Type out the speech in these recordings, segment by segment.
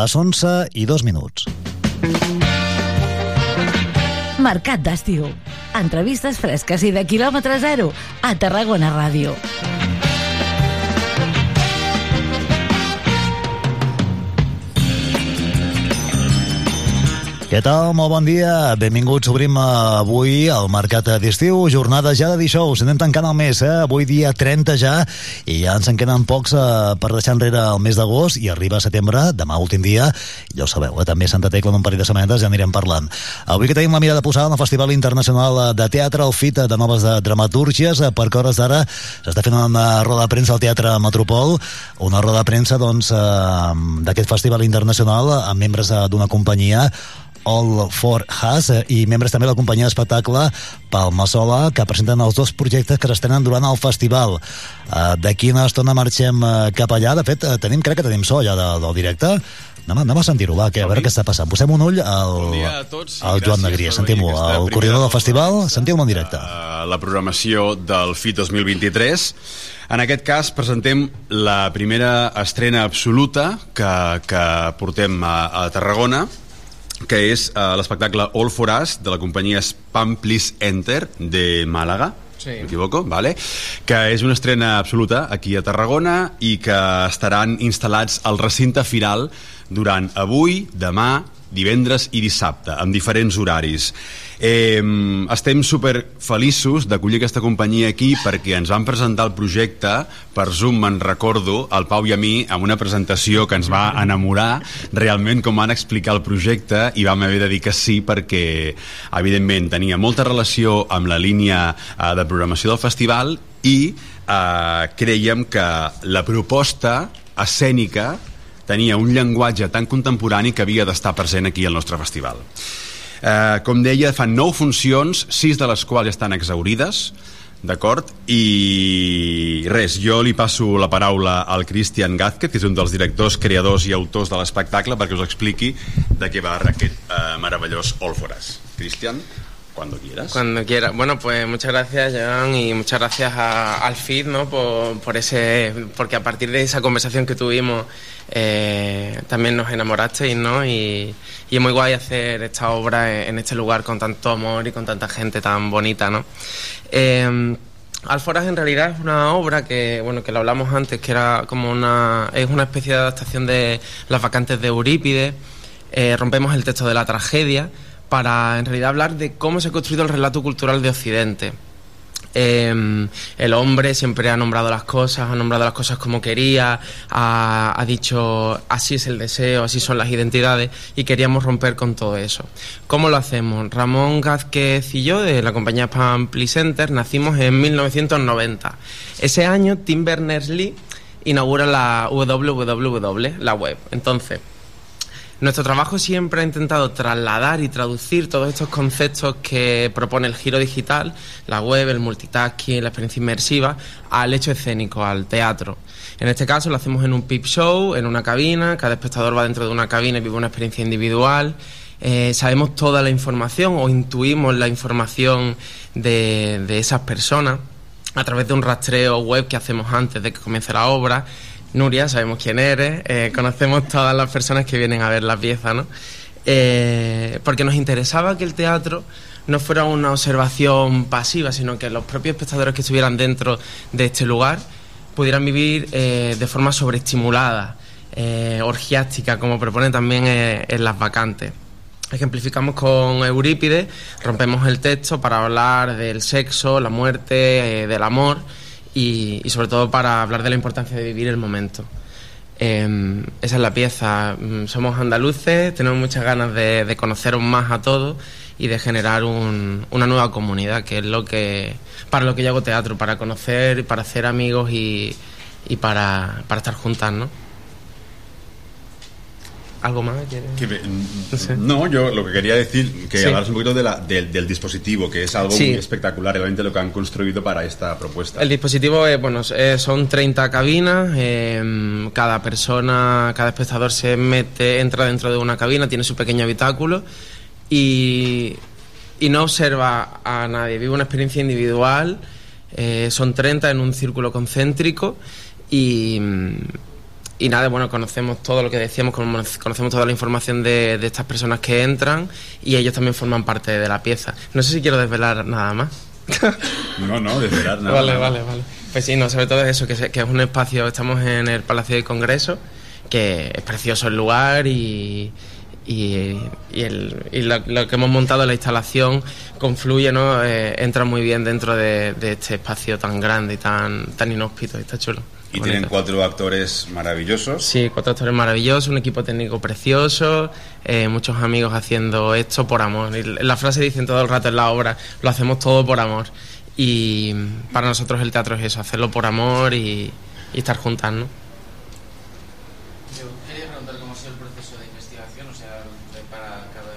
Les 11 i dos minuts. Mercat d'estiu. Entrevistes fresques i de quilòmetre zero a Tarragona Ràdio. Què tal? Molt bon dia. Benvinguts. Obrim eh, avui el mercat d'estiu. Jornada ja de dijous. Anem tancant el mes, eh? Avui dia 30 ja i ja ens en queden pocs eh, per deixar enrere el mes d'agost i arriba a setembre, demà últim dia. Ja ho sabeu, eh? també Santa Tecla en un parell de setmanes ja anirem parlant. Avui que tenim la mirada posada en el Festival Internacional de Teatre, el FIT de noves de dramatúrgies, perquè a hores d'ara s'està fent una roda de premsa al Teatre Metropol, una roda de premsa doncs, eh, d'aquest festival internacional amb membres eh, d'una companyia All for Has eh, i membres també de la companyia d'espectacle Palmasola que presenten els dos projectes que s'estrenen durant el festival. Uh, D'aquí una estona marxem uh, cap allà. De fet, tenim, crec que tenim so ja de, del directe. Anem, anem a sentir-ho, va, que a veure què està passant. Posem un ull al, Bon a tots al Joan Negria. Sentim-ho, al coordinador del festival. Sentiu-ho en directe. Eh, la programació del FIT 2023. En aquest cas presentem la primera estrena absoluta que, que portem a, a Tarragona, que és uh, l'espectacle All for Us de la companyia Spam Please Enter de Màlaga Sí. m'equivoco, vale? que és una estrena absoluta aquí a Tarragona i que estaran instal·lats al recinte firal durant avui, demà, divendres i dissabte, amb diferents horaris. Eh, estem super feliços d'acollir aquesta companyia aquí perquè ens van presentar el projecte per Zoom, me'n recordo, el Pau i a mi, amb una presentació que ens va enamorar realment com van explicar el projecte i vam haver de dir que sí perquè, evidentment, tenia molta relació amb la línia eh, de programació del festival i eh, creiem que la proposta escènica tenia un llenguatge tan contemporani que havia d'estar present aquí al nostre festival. Eh, com deia, fan nou funcions, sis de les quals estan exaurides, d'acord? I res, jo li passo la paraula al Christian Gázquez, que és un dels directors, creadors i autors de l'espectacle, perquè us expliqui de què va aquest eh, meravellós All for Us. Christian, cuando quieras. Cuando quiera. Bueno, pues muchas gracias, Joan, y muchas gracias a- al FID, ¿no? Por, por ese, porque a partir de esa conversación que tuvimos eh, también nos enamorasteis, ¿no? Y, y es muy guay hacer esta obra en, este lugar con tanto amor y con tanta gente tan bonita, ¿no? Eh, Alforas en realidad es una obra que, bueno, que lo hablamos antes, que era como una, es una especie de adaptación de las vacantes de Eurípides. Eh, rompemos el texto de la tragedia para en realidad hablar de cómo se ha construido el relato cultural de Occidente. Eh, el hombre siempre ha nombrado las cosas, ha nombrado las cosas como quería, ha, ha dicho así es el deseo, así son las identidades y queríamos romper con todo eso. ¿Cómo lo hacemos? Ramón Gázquez y yo de la compañía Spam Center nacimos en 1990. Ese año Tim Berners-Lee inaugura la www, la web. Entonces, nuestro trabajo siempre ha intentado trasladar y traducir todos estos conceptos que propone el giro digital, la web, el multitasking, la experiencia inmersiva, al hecho escénico, al teatro. En este caso lo hacemos en un pip show, en una cabina, cada espectador va dentro de una cabina y vive una experiencia individual. Eh, sabemos toda la información o intuimos la información de, de esas personas a través de un rastreo web que hacemos antes de que comience la obra. Nuria, sabemos quién eres, eh, conocemos todas las personas que vienen a ver la pieza, ¿no? Eh, porque nos interesaba que el teatro no fuera una observación pasiva, sino que los propios espectadores que estuvieran dentro de este lugar pudieran vivir eh, de forma sobreestimulada orgiástica como proponen también en las vacantes. Ejemplificamos con Eurípides, rompemos el texto para hablar del sexo, la muerte, del amor y, y sobre todo para hablar de la importancia de vivir el momento. Eh, esa es la pieza. Mm, Somos andaluces, tenemos muchas ganas de, de conoceros más a todos y de generar un- una nueva comunidad, que es lo que para lo que yo hago teatro, para conocer, para hacer amigos y, y para, para estar juntas, ¿no? ¿Algo más? Que No sé. no, yo lo que quería decir, que Sí. un poquito de la- del, del dispositivo, que es algo Sí. muy espectacular, realmente lo que han construido para esta propuesta. El dispositivo es, bueno, eh, son 30 cabinas, eh, cada persona, cada espectador se mete, entra dentro de una cabina, tiene su pequeño habitáculo y, y no observa a nadie, vive una experiencia individual, eh, son 30 en un círculo concéntrico y, y nada, bueno, conocemos todo lo que decíamos, cono- conocemos toda la información de, de estas personas que entran y ellos también forman parte de la pieza. No sé si quiero desvelar nada más. No, no, de verdad, nada, Vale, vale, vale. Pues sí, no, sobre todo eso, que, es un espacio, estamos en el Palacio de Congreso, que es precioso el lugar y, y, y el- y lo, lo que hemos montado, la instalación, confluye, ¿no? Eh, entra muy bien dentro de, de este espacio tan grande y tan, tan inhóspito, y está chulo. Y Bonito. tienen cuatro actores maravillosos. Sí, cuatro actores maravillosos, un equipo técnico precioso, eh, muchos amigos haciendo esto por amor. Y la frase dicen todo el rato en la obra, lo hacemos todo por amor. Y para nosotros el teatro es eso, hacerlo por amor y, y estar juntas, ¿no? Yo quería preguntar cómo ha sido el proceso de investigación, o sea, de- para cada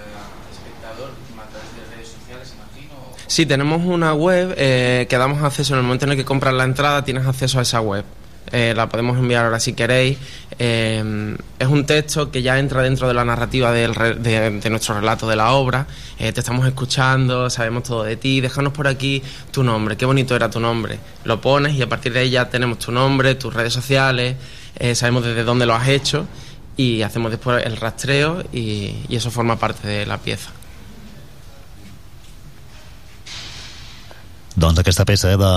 espectador, a través de redes sociales, imagino. o- Sí, tenemos una web eh, que damos acceso en el momento en el que compras la entrada, tienes acceso a esa web. Eh, la podemos enviar ahora si queréis. Eh, es un texto que ya entra dentro de la narrativa del re- de, de nuestro relato de la obra. Eh, te estamos escuchando, sabemos todo de ti. Déjanos por aquí tu nombre. Qué bonito era tu nombre. Lo pones y a partir de ahí ya tenemos tu nombre, tus redes sociales, eh, sabemos desde dónde lo has hecho y hacemos después el rastreo y, y eso forma parte de la pieza. Doncs aquesta peça eh, de,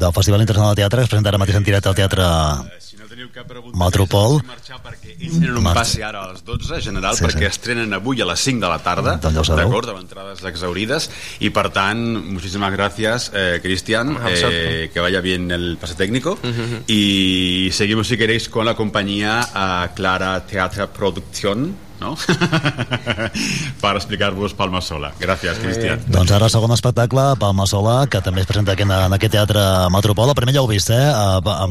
del Festival Internacional de Teatre que es presenta ara mateix en directe al Teatre Si no teniu cap pregunta, Metropol. deixeu-me marxar perquè ells tenen un passi ara a les 12, general, Sí, sí, perquè sí. estrenen avui a les 5 de la tarda, Doncs d'acord, amb entrades exaurides, y per tant, muchísimas gracias, eh, Cristian, eh, que vaya bien el pase técnico, y seguimos, si queréis, con la compañía a Clara Teatre Producción, ¿no? para explicar-vos Palma Sola. Gracias, Cristian. Doncs ara segon espectacle, Palma Sola, que també es presenta aquí en, en aquest teatre Metropol. El primer ja ho heu vist, eh? eh,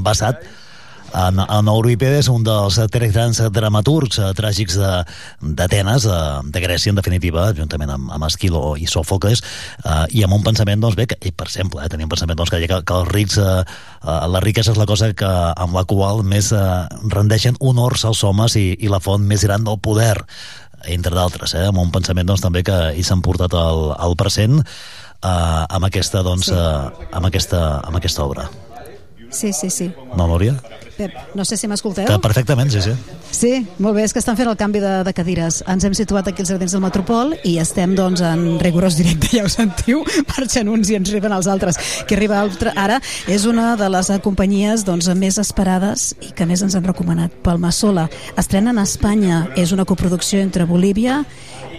En en, Eurípides, un dels tres grans dramaturgs eh, tràgics d'Atenes, de, de Grècia, en definitiva, juntament amb, amb Esquilo i Sòfocles, eh, i amb un pensament, doncs bé, que, per exemple, eh, tenia un pensament doncs, que, que, que els rics, eh, eh, la riquesa és la cosa que, amb la qual més eh, rendeixen honors als homes i, i la font més gran del poder entre d'altres, eh, amb un pensament doncs, també que hi s'han portat al, al present eh, amb aquesta, doncs, Sí. eh, amb aquesta, amb aquesta obra. Sí, sí, sí. No, Núria? Pep, no sé si m'escolteu. Perfectament, sí, sí. Sí, molt bé, és que estan fent el canvi de, de cadires. Ens hem situat aquí als jardins del Metropol i estem doncs en rigorós directe, ja ho sentiu, marxen uns i ens arriben els altres. Que arriba altre, ara és una de les companyies doncs, més esperades i que més ens han recomanat. Palma Sola. Estrenen a Espanya, és una coproducció entre Bolívia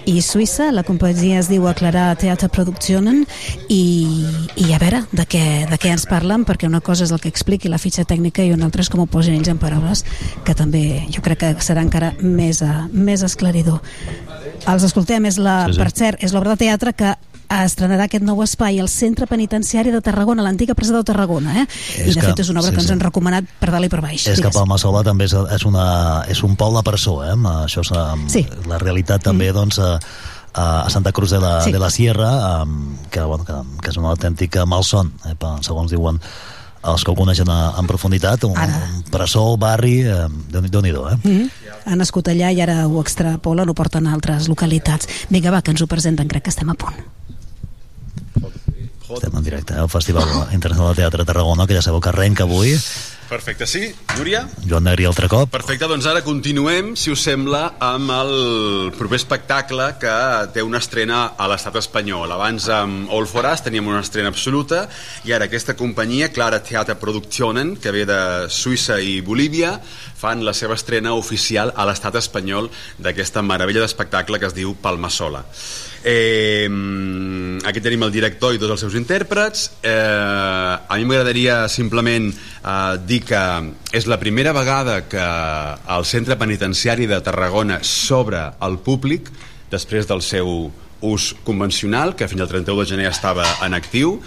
i Suïssa, la companyia es diu Aclarar Teatre Productionen i, i a veure de què, de què ens parlen perquè una cosa és el que expliqui la fitxa tècnica i una altra és com ho posin ells en paraules que també jo crec que serà encara més, uh, més esclaridor els escoltem, és la, Sí, sí. per cert, és l'obra de teatre que estrenarà aquest nou espai al Centre Penitenciari de Tarragona, l'antiga presó de Tarragona, eh? I És de que- fet és una obra sí, que ens sí. han recomanat per dalt i per baix. És que Digues. Palma Sola també és, és, una, és un pol de presó, eh? Això és eh, Sí. la realitat també, doncs, a, a Santa Cruz de la, Sí. de la Sierra, um, que, bueno, que, que és una autèntica malson, eh, segons diuen els que ho coneixen a, en profunditat, un, Ara. un presó, barri, eh, déu-n'hi-do, eh? Mm -hmm. Han nascut allà i ara ho extrapolen, ho porten a altres localitats. Vinga, va, que ens ho presenten, crec que estem a punt. Estem en directe al Festival Internacional de Teatre de Tarragona, que ja sabeu que arrenca avui. Perfecte, sí, Núria? Joan Negri altre cop. Perfecte, doncs ara continuem, si us sembla, amb el proper espectacle que té una estrena a l'estat espanyol. Abans amb All For Us teníem una estrena absoluta i ara aquesta companyia, Clara Theater Productionen, que ve de Suïssa i Bolívia, fan la seva estrena oficial a l'estat espanyol d'aquesta meravella d'espectacle que es diu Palma Sola. Eh, aquí tenim el director i tots els seus intèrprets. Eh, a mi m'agradaria simplement eh, dir que és la primera vegada que el centre penitenciari de Tarragona s'obre al públic després del seu ús convencional, que fins al 31 de gener estava en actiu,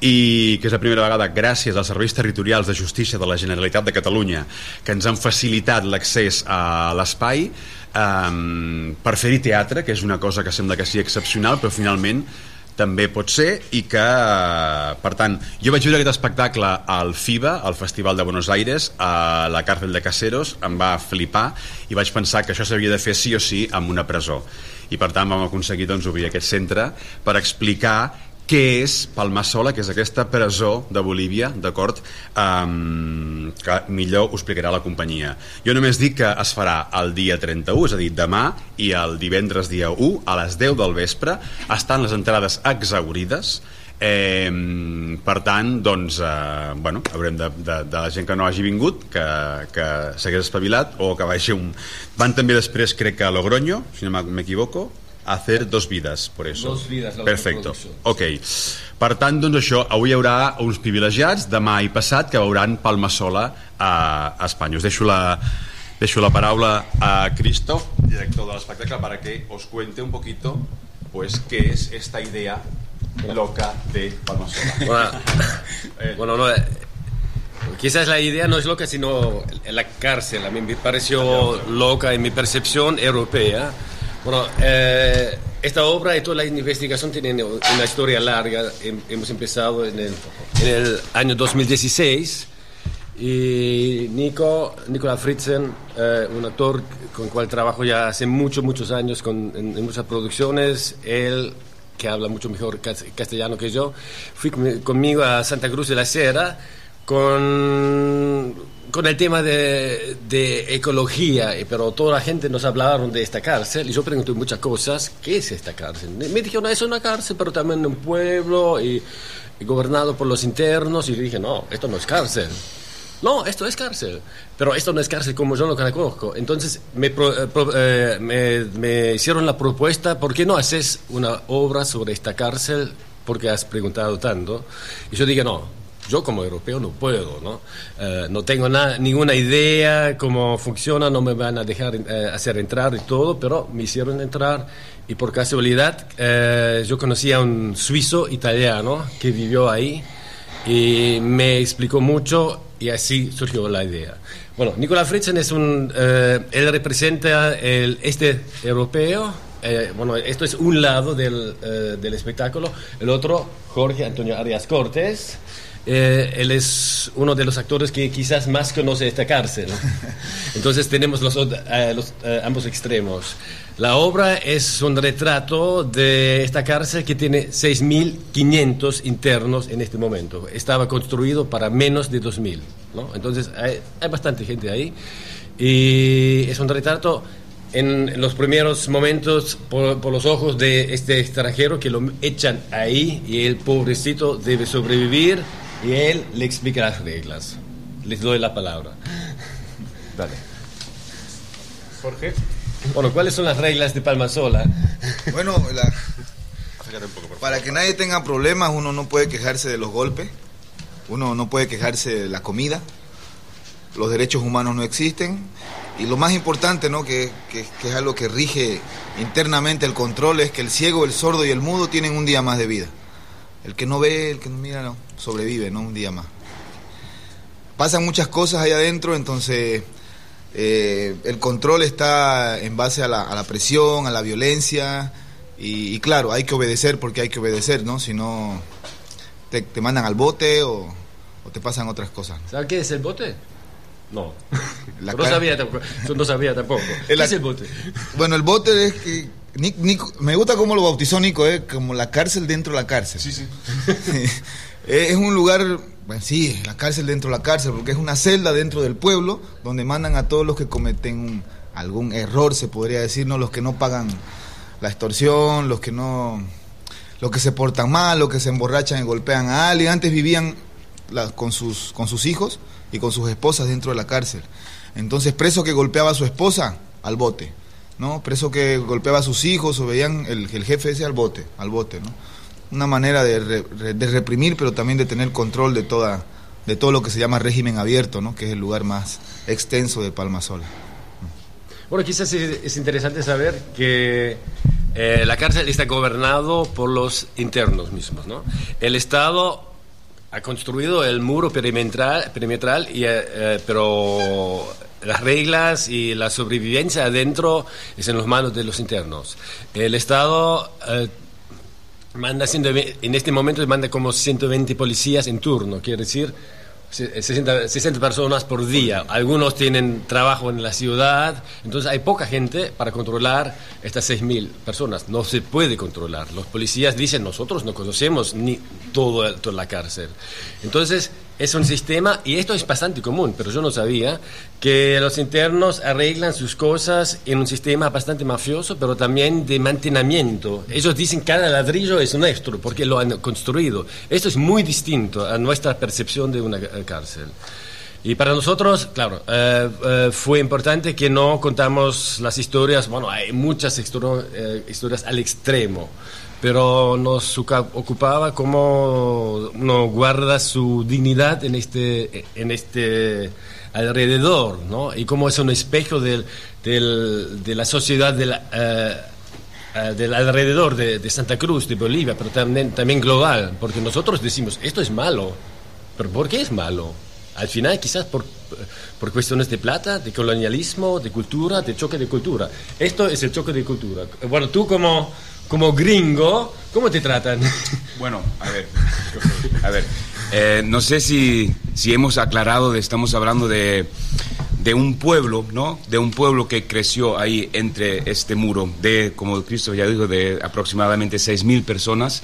i que és la primera vegada gràcies als serveis territorials de justícia de la Generalitat de Catalunya que ens han facilitat l'accés a l'espai um, per fer-hi teatre, que és una cosa que sembla que sigui excepcional, però finalment també pot ser i que, per tant, jo vaig veure aquest espectacle al FIBA, al Festival de Buenos Aires, a la càrcel de Caseros, em va flipar i vaig pensar que això s'havia de fer sí o sí amb una presó. I per tant vam aconseguir doncs, obrir aquest centre per explicar què és Palmasola, que és aquesta presó de Bolívia, d'acord? Um, que millor ho explicarà la companyia. Jo només dic que es farà el dia 31, és a dir, demà, i el divendres dia 1, a les 10 del vespre, estan les entrades exaurides, Eh, per tant, doncs, eh, bueno, haurem de, de, de la gent que no hagi vingut, que, que s'hagués espavilat, o que vagi un... Van també després, crec que a Logroño, si no m'equivoco, hacer dos vidas, por eso. Dos Perfecto. producció. Ok. Per tant, doncs això, avui hi haurà uns privilegiats, demà i passat, que veuran Palma Sola a, a Espanya. Us deixo la, deixo la paraula a Cristo, director de l'espectacle, para que os cuente un poquito pues qué es esta idea loca de Palma Sola. Bueno, Eh, bueno, no, eh, quizás la idea no es loca, sino la cárcel. A mí me pareció loca en mi percepción europea. Bueno, eh, esta obra y toda la investigación tienen una historia larga. Hem- Hemos empezado en el, en el año 2016 y Nico, Nicola Fritzen, eh, un actor con el cual trabajo ya hace muchos, muchos años con, en, en muchas producciones, él que habla mucho mejor cas- castellano que yo, fui con- conmigo a Santa Cruz de la Sierra con, con el tema de, de ecología, y- pero toda la gente nos hablaron de esta cárcel y yo pregunté muchas cosas, ¿qué es esta cárcel? Me dijeron, es una cárcel, pero también un pueblo y, y gobernado por los internos y dije, no, esto no es cárcel. No, esto es cárcel, pero esto no es cárcel como yo lo conozco. Entonces me, pro- eh, pro- eh, me, me hicieron la propuesta, ¿por qué no haces una obra sobre esta cárcel? Porque has preguntado tanto. Y yo dije, no, yo como europeo no puedo, ¿no? Eh, no tengo na- ninguna idea cómo funciona, no me van a dejar eh, hacer entrar y todo, pero me hicieron entrar y por casualidad eh, yo conocí a un suizo italiano que vivió ahí y me explicó mucho y así surgió la idea. Bueno, Nicola Fritzen es un, eh, él representa el este europeo. bueno, esto es un lado del, del espectáculo. El otro, Jorge Antonio Arias Cortés. Eh, él es uno de los actores que quizás más conoce esta cárcel. Entonces tenemos los, eh, los, eh, ambos extremos. La obra es un retrato de esta cárcel que tiene 6.500 internos en este momento. Estaba construido para menos de 2.000. ¿no? Entonces hay, hay bastante gente ahí. Y es un retrato en los primeros momentos por, por los ojos de este extranjero que lo echan ahí y el pobrecito debe sobrevivir y él le explica las reglas. Les doy la palabra. Dale. Jorge. Bueno, ¿cuáles son las reglas de Palma Sola? Bueno, la- para que nadie tenga problemas, uno no puede quejarse de los golpes, uno no puede quejarse de la comida, los derechos humanos no existen y lo más importante, ¿no? que, que- que es algo que rige internamente el control, es que el ciego, el sordo y el mudo tienen un día más de vida. El que no ve, el que no mira, no, sobrevive, ¿no? Un día más. Pasan muchas cosas ahí adentro, entonces eh, el control está en base a la, a la presión, a la violencia, y, y claro, hay que obedecer porque hay que obedecer, ¿no? Si no, te, te mandan al bote o, o te pasan otras cosas. ¿Sabes qué es el bote? No. No sabía tampoco. Yo no sabía tampoco. ¿Qué es el bote? Bueno, el bote es que... Me gusta cómo lo bautizó Nico, ¿eh? como la cárcel dentro de la cárcel. Sí, sí. es un lugar, bueno, sí, la cárcel dentro de la cárcel, porque es una celda dentro del pueblo donde mandan a todos los que cometen un- algún error, se podría decir, ¿no? Los que no pagan la extorsión, los que no... Los que se portan mal, los que se emborrachan y golpean a alguien. Antes vivían la- con, sus, con sus hijos y con sus esposas dentro de la cárcel. Entonces, preso que golpeaba a su esposa, al bote. ¿No? Preso que golpeaba a sus hijos o veían el, el jefe ese al bote, al bote, ¿no? Una manera de, de reprimir, pero también de tener control de toda de todo lo que se llama régimen abierto, ¿no? Que es el lugar más extenso de Palmasola. Bueno, quizás es, es interesante saber que eh, la cárcel está gobernado por los internos mismos, ¿no? El Estado ha construido el muro perimetral, perimetral y, eh, eh, pero las reglas y la sobrevivencia adentro es en las manos de los internos. El Estado eh, manda 120 en este momento manda como 120 policías en turno, quiere decir 60, 60 personas por día. Algunos tienen trabajo en la ciudad, entonces hay poca gente para controlar estas 6.000 personas. No se puede controlar. Los policías dicen, nosotros no conocemos ni todo, toda la cárcel. Entonces es un sistema, y esto es bastante común, pero yo no sabía, que los internos arreglan sus cosas en un sistema bastante mafioso, pero también de mantenimiento. Ellos dicen cada ladrillo es nuestro, porque lo han construido. Esto es muy distinto a nuestra percepción de una cárcel. Y para nosotros, claro, eh, eh, fue importante que no contamos las historias, bueno, hay muchas eh, historias al extremo, pero nos ocupaba cómo uno guarda su dignidad en este, en este alrededor, ¿no? Y cómo es un espejo del, del- de la sociedad de la, eh, eh, del alrededor de, de Santa Cruz, de Bolivia, pero también, también global, porque nosotros decimos, esto es malo, pero ¿por qué es malo? Al final quizás por, por cuestiones de plata, de colonialismo, de cultura, de choque de cultura. Esto es el choque de cultura. Bueno, tú como, como gringo, ¿cómo te tratan? Bueno, a ver, a ver, eh, no sé si, si hemos aclarado, de, estamos hablando de, de un pueblo, ¿no? De un pueblo que creció ahí entre este muro, de, como Cristo ya dijo, de aproximadamente 6.000 personas.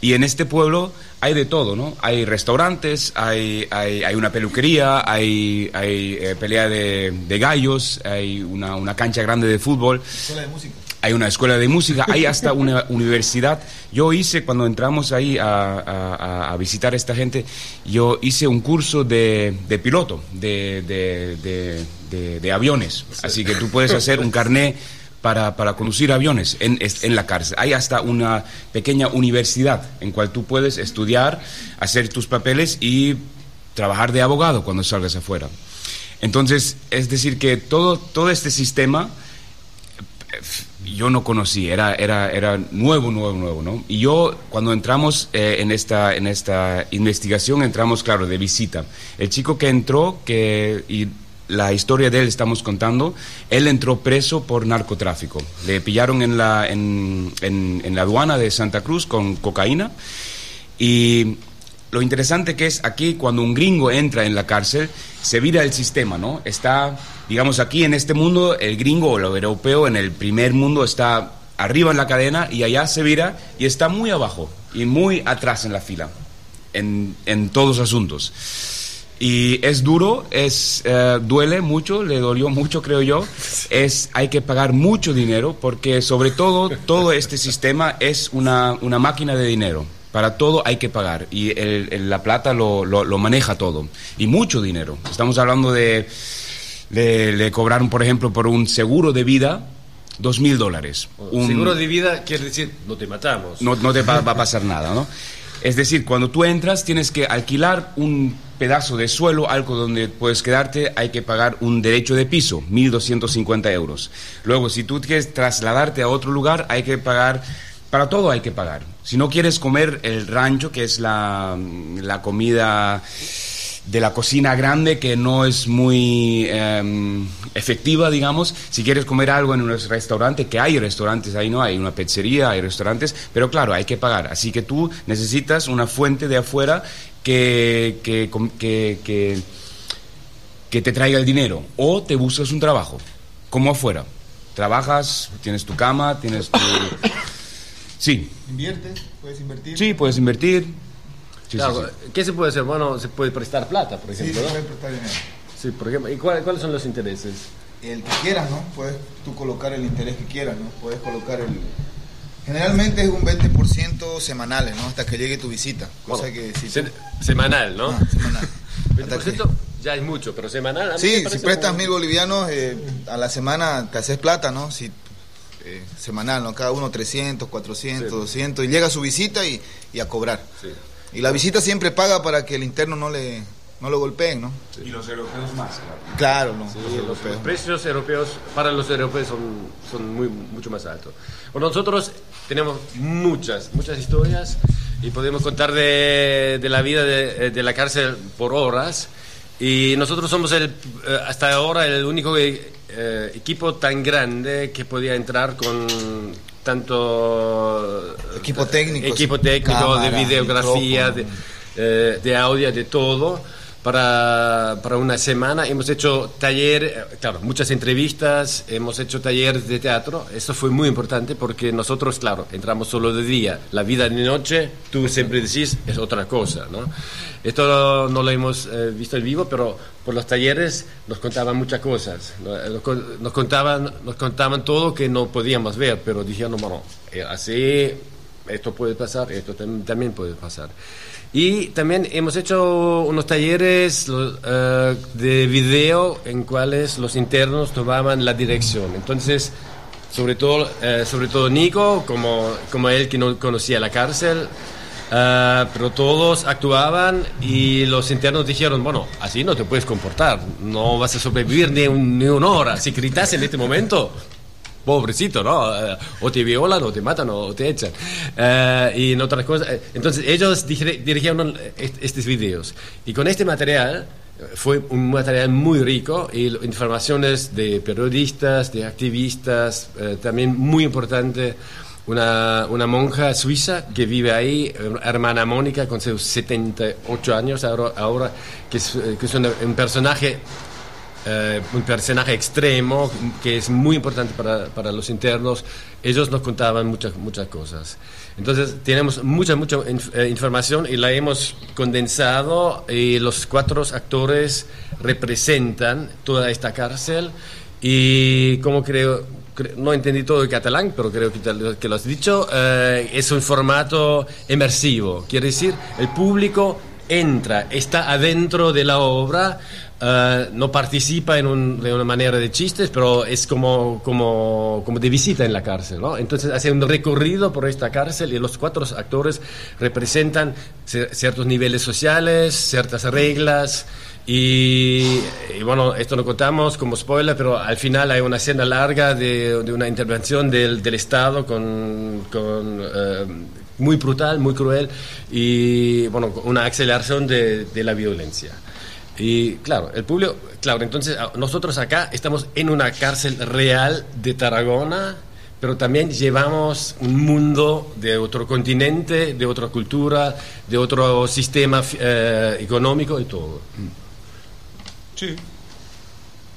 Y en este pueblo hay de todo, ¿no? Hay restaurantes, hay, hay, hay una peluquería, hay, hay eh, pelea de, de gallos, hay una, una cancha grande de fútbol Escuela de música. Hay una escuela de música, hay hasta una universidad. Yo hice, cuando entramos ahí a, a- a- a visitar a esta gente, yo hice un curso de, de piloto, de, aviones. Así que tú puedes hacer un carné para, para conducir aviones en, en la cárcel. Hay hasta una pequeña universidad en cual tú puedes estudiar, hacer tus papeles y trabajar de abogado cuando salgas afuera. Entonces, es decir, que todo, todo este sistema yo no conocí, era, era, era nuevo, nuevo, nuevo, ¿no? Y yo, cuando entramos eh, en, esta, en esta investigación, entramos, claro, de visita. El chico que entró, que, y la historia de él estamos contando, él entró preso por narcotráfico. Le pillaron en la, en, en, en la aduana de Santa Cruz con cocaína y lo interesante que es aquí cuando un gringo entra en la cárcel, se vira el sistema, ¿no? Está, digamos, aquí en este mundo, el gringo o el europeo en el primer mundo está arriba en la cadena y allá se vira y está muy abajo y muy atrás en la fila, en, en todos los asuntos. Y es duro, es, eh, duele mucho, le dolió mucho, creo yo. Es, hay que pagar mucho dinero porque sobre todo todo este sistema es una, una máquina de dinero. Para todo hay que pagar y el- el- la plata lo, lo- lo maneja todo. Y mucho dinero. Estamos hablando de, le, le cobraron, por ejemplo, por un seguro de vida, dos mil dólares. Un- Seguro de vida quiere decir, no te matamos. no, no te va, va a pasar nada, ¿no? Es decir, cuando tú entras tienes que alquilar un pedazo de suelo, algo donde puedes quedarte, hay que pagar un derecho de piso, 1.250 euros. Luego, si tú quieres trasladarte a otro lugar, hay que pagar, para todo hay que pagar. Si no quieres comer el rancho, que es la, la comida de la cocina grande que no es muy eh, efectiva, digamos. Si quieres comer algo en un restaurante, que hay restaurantes ahí, ¿no? Hay una pizzería, hay restaurantes, pero claro, hay que pagar. Así que tú necesitas una fuente de afuera que, que, que, que, que te traiga el dinero o te buscas un trabajo, como afuera. Trabajas, tienes tu cama, tienes tu... Sí, ¿Inviertes? ¿Puedes invertir? sí, puedes invertir. Sí, Claro, sí, sí. ¿Qué se puede hacer? Bueno, se puede prestar plata, por Sí, ejemplo. se ¿no? puede prestar dinero. Sí, por ejemplo. ¿Y cuál- cuáles son los intereses? El que quieras, ¿no? Puedes tú colocar el interés que quieras, ¿no? Puedes colocar el... Generalmente es un 20% semanales, ¿no? Hasta que llegue tu visita. Cosa Bueno, que si se- semanal, ¿no? Ah, semanal. Hasta que- 20% ya es mucho, pero semanal. a mí me Sí, si prestas mil bolivianos, eh, a la semana te haces plata, ¿no? Si, eh, semanal, ¿no? Cada uno 300, 400, 200, y llega su visita y, y a cobrar. Y la visita siempre paga para que el interno no le no lo golpeen, ¿no? Y los europeos más, claro. Claro, ¿no? Sí, Los europeos. los precios europeos para los europeos son, son muy, mucho más altos. Bueno, nosotros tenemos muchas, muchas historias y podemos contar de, de la vida de, de la cárcel por horas. Y nosotros somos el, eh, hasta ahora el único eh, equipo tan grande que podía entrar con tanto Equipo técnico, equipo técnico Cámara, de videografía, de, eh, de audio, de todo, para, para una semana. Hemos hecho taller, eh, claro, muchas entrevistas, hemos hecho talleres de teatro. Eso fue muy importante porque nosotros, claro, entramos solo de día. La vida de noche, tú siempre decís, es otra cosa, ¿no? Esto no lo hemos eh, visto en vivo, pero por los talleres nos contaban muchas cosas. Eh, Nos, con- nos contaban, nos contaban todo que no podíamos ver, pero dijeron, bueno, eh, así esto puede pasar, esto tam- también puede pasar. Y también hemos hecho unos talleres eh, de video en cuales los internos tomaban la dirección. Entonces, sobre todo, eh, sobre todo Nico, como, como él que no conocía la cárcel, eh, pero todos actuaban y los internos dijeron, bueno, así no te puedes comportar, no vas a sobrevivir ni, un- ni una hora. Si gritas en este momento, pobrecito, ¿no? Eh, o te violan, o te matan, o te echan. Eh, y en otras cosas. eh, Entonces, ellos diri- dirigieron est- estos videos. Y con este material fue un material muy rico y informaciones de periodistas, de activistas, también muy importante. Una, monja suiza que vive ahí, hermana Mónica, con sus 78 años ahora, que es, un personaje eh, un personaje extremo que es muy importante para, para los internos. Ellos nos contaban muchas, muchas cosas. Entonces, tenemos mucha, mucha eh, información y la hemos condensado y los cuatro actores representan toda esta cárcel y como creo, cre- no entendí todo el catalán, pero creo que, te que lo has dicho, eh, es un formato inmersivo. Quiere decir, el público entra, está adentro de la obra, eh, no participa en un- de una manera de chistes, pero es como, como, como de visita en la cárcel. ¿no? Entonces hace un recorrido por esta cárcel y los cuatro actores representan cier- ciertos niveles sociales, ciertas reglas. Y, y bueno, esto lo contamos como spoiler, pero al final hay una escena larga de, una intervención del, del Estado con, con, eh, muy brutal, muy cruel y bueno, una aceleración de la violencia. Y claro, el público, claro, entonces a- nosotros acá estamos en una cárcel real de Tarragona, pero también llevamos un mundo de otro continente, de otra cultura, de otro sistema eh, económico y todo. Sí.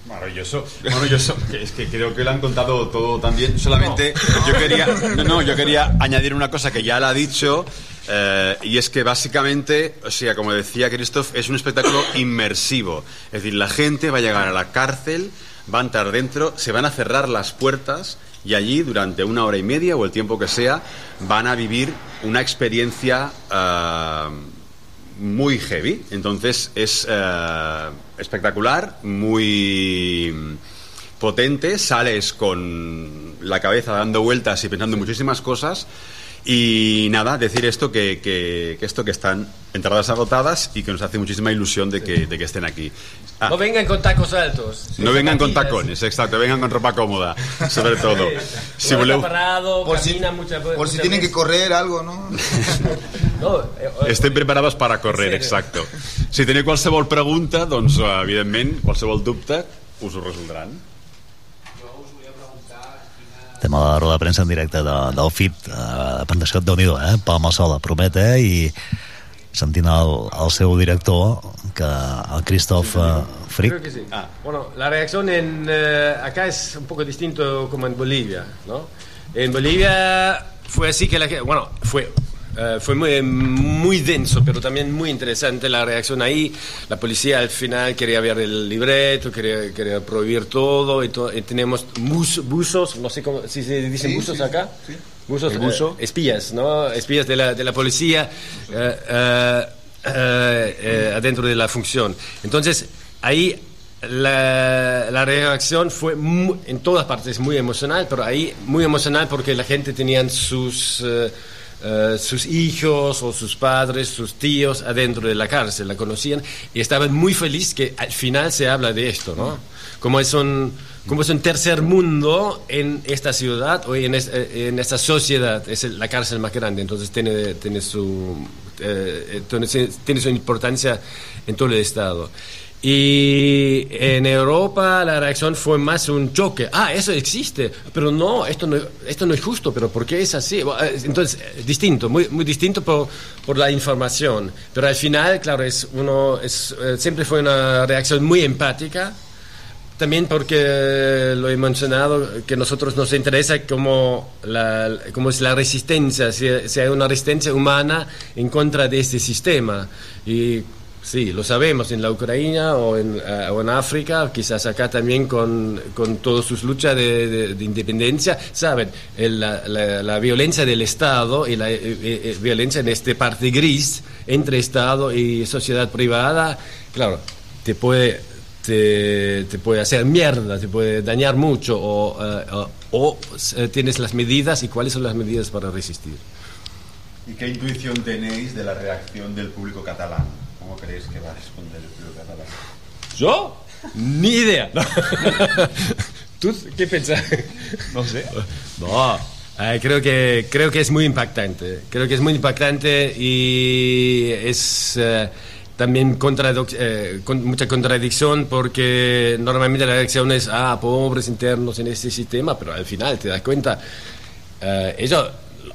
Maravilloso, maravilloso. Es que creo que lo han contado todo también. Solamente yo quería, no, no, yo quería añadir una cosa que ya la ha dicho eh, y es que básicamente, o sea, como decía Christoph, es un espectáculo inmersivo. Es decir, la gente va a llegar a la cárcel, va a entrar dentro, se van a cerrar las puertas y allí durante una hora y media o el tiempo que sea van a vivir una experiencia eh, muy heavy. Entonces es eh, espectacular, muy potente. Sales con la cabeza dando vueltas y pensando en muchísimas cosas. Y nada, decir esto que, que- que esto que están entradas agotadas y que nos hace muchísima ilusión de que, de que estén aquí. Ah, No vengan con tacos altos. no vengan con tacones, exacto, vengan con ropa cómoda, sobre todo. Si voleu- parado, Por si, muchas por si tienen que correr algo, ¿no? No, eh, eh, Estem preparats per a sèrio. exacto. Si teniu qualsevol pregunta, doncs, evidentment, qualsevol dubte, us ho resoldran. Estem a la roda de premsa en directe de, del FIT, eh, presentació de nhi eh? Palma sola, promet, eh? I sentint el, el seu director, que el Christoph eh, Frick, Creo que sí. Bueno, la reacción en, eh, acá es un poco distinto como en Bolivia, ¿no? En Bolivia fue así que la bueno, fue, eh, fue muy, muy denso, pero también muy interesante la reacción ahí. La policía al final quería ver el libreto, quería, quería prohibir todo y, to- y tenemos bus- buzos, no sé cómo, si se dicen Sí, buzos sí, acá. sí. Buzos, eh, espías, ¿no? Espías de la, de la policía eh, eh, eh, eh, adentro de la función. Entonces, ahí la, la reacción fue mu- en todas partes muy emocional, pero ahí muy emocional porque la gente tenían sus, eh, eh, sus hijos o sus padres, sus tíos adentro de la cárcel, la conocían y estaban muy felices que al final se habla de esto, ¿no? Como es un, como es un tercer mundo en esta ciudad o en, eh, en esta sociedad, es la cárcel más grande, entonces tiene, tiene, su, eh, eh, tiene su importancia en todo el Estado. Y en Europa la reacción fue más un choque. Ah, eso existe, pero no, esto no, esto no es justo, pero ¿por qué es así? Eh, Entonces, eh, distinto, muy, muy distinto por, por la información. Pero al final, claro, es uno, es, eh, siempre fue una reacción muy empática. También porque lo he mencionado, que a nosotros nos interesa cómo, la, cómo es la resistencia, si, si hay una resistencia humana en contra de este sistema. Y sí, lo sabemos en la Ucrania o en, en África, quizás acá también con, con todas sus luchas de, de- de independencia, saben, el- la, la- violencia del Estado y la eh, eh, eh, violencia en esta parte gris entre Estado y sociedad privada, claro, te puede te, te puede hacer mierda, te puede dañar mucho, o, eh, o- o, tienes las medidas y cuáles son las medidas para resistir. ¿Y qué intuición tenéis de la reacción del público catalán? ¿Cómo creéis que va a responder el público catalán? ¿Yo? Ni idea. ¿Tú qué piensas? No sé. No, eh, creo, que, creo que es muy impactante. Creo que es muy impactante y es eh, también eh, con mucha contradicción porque normalmente la reacción es, ah, pobres internos en este sistema, pero al final te das cuenta, eh, ellos,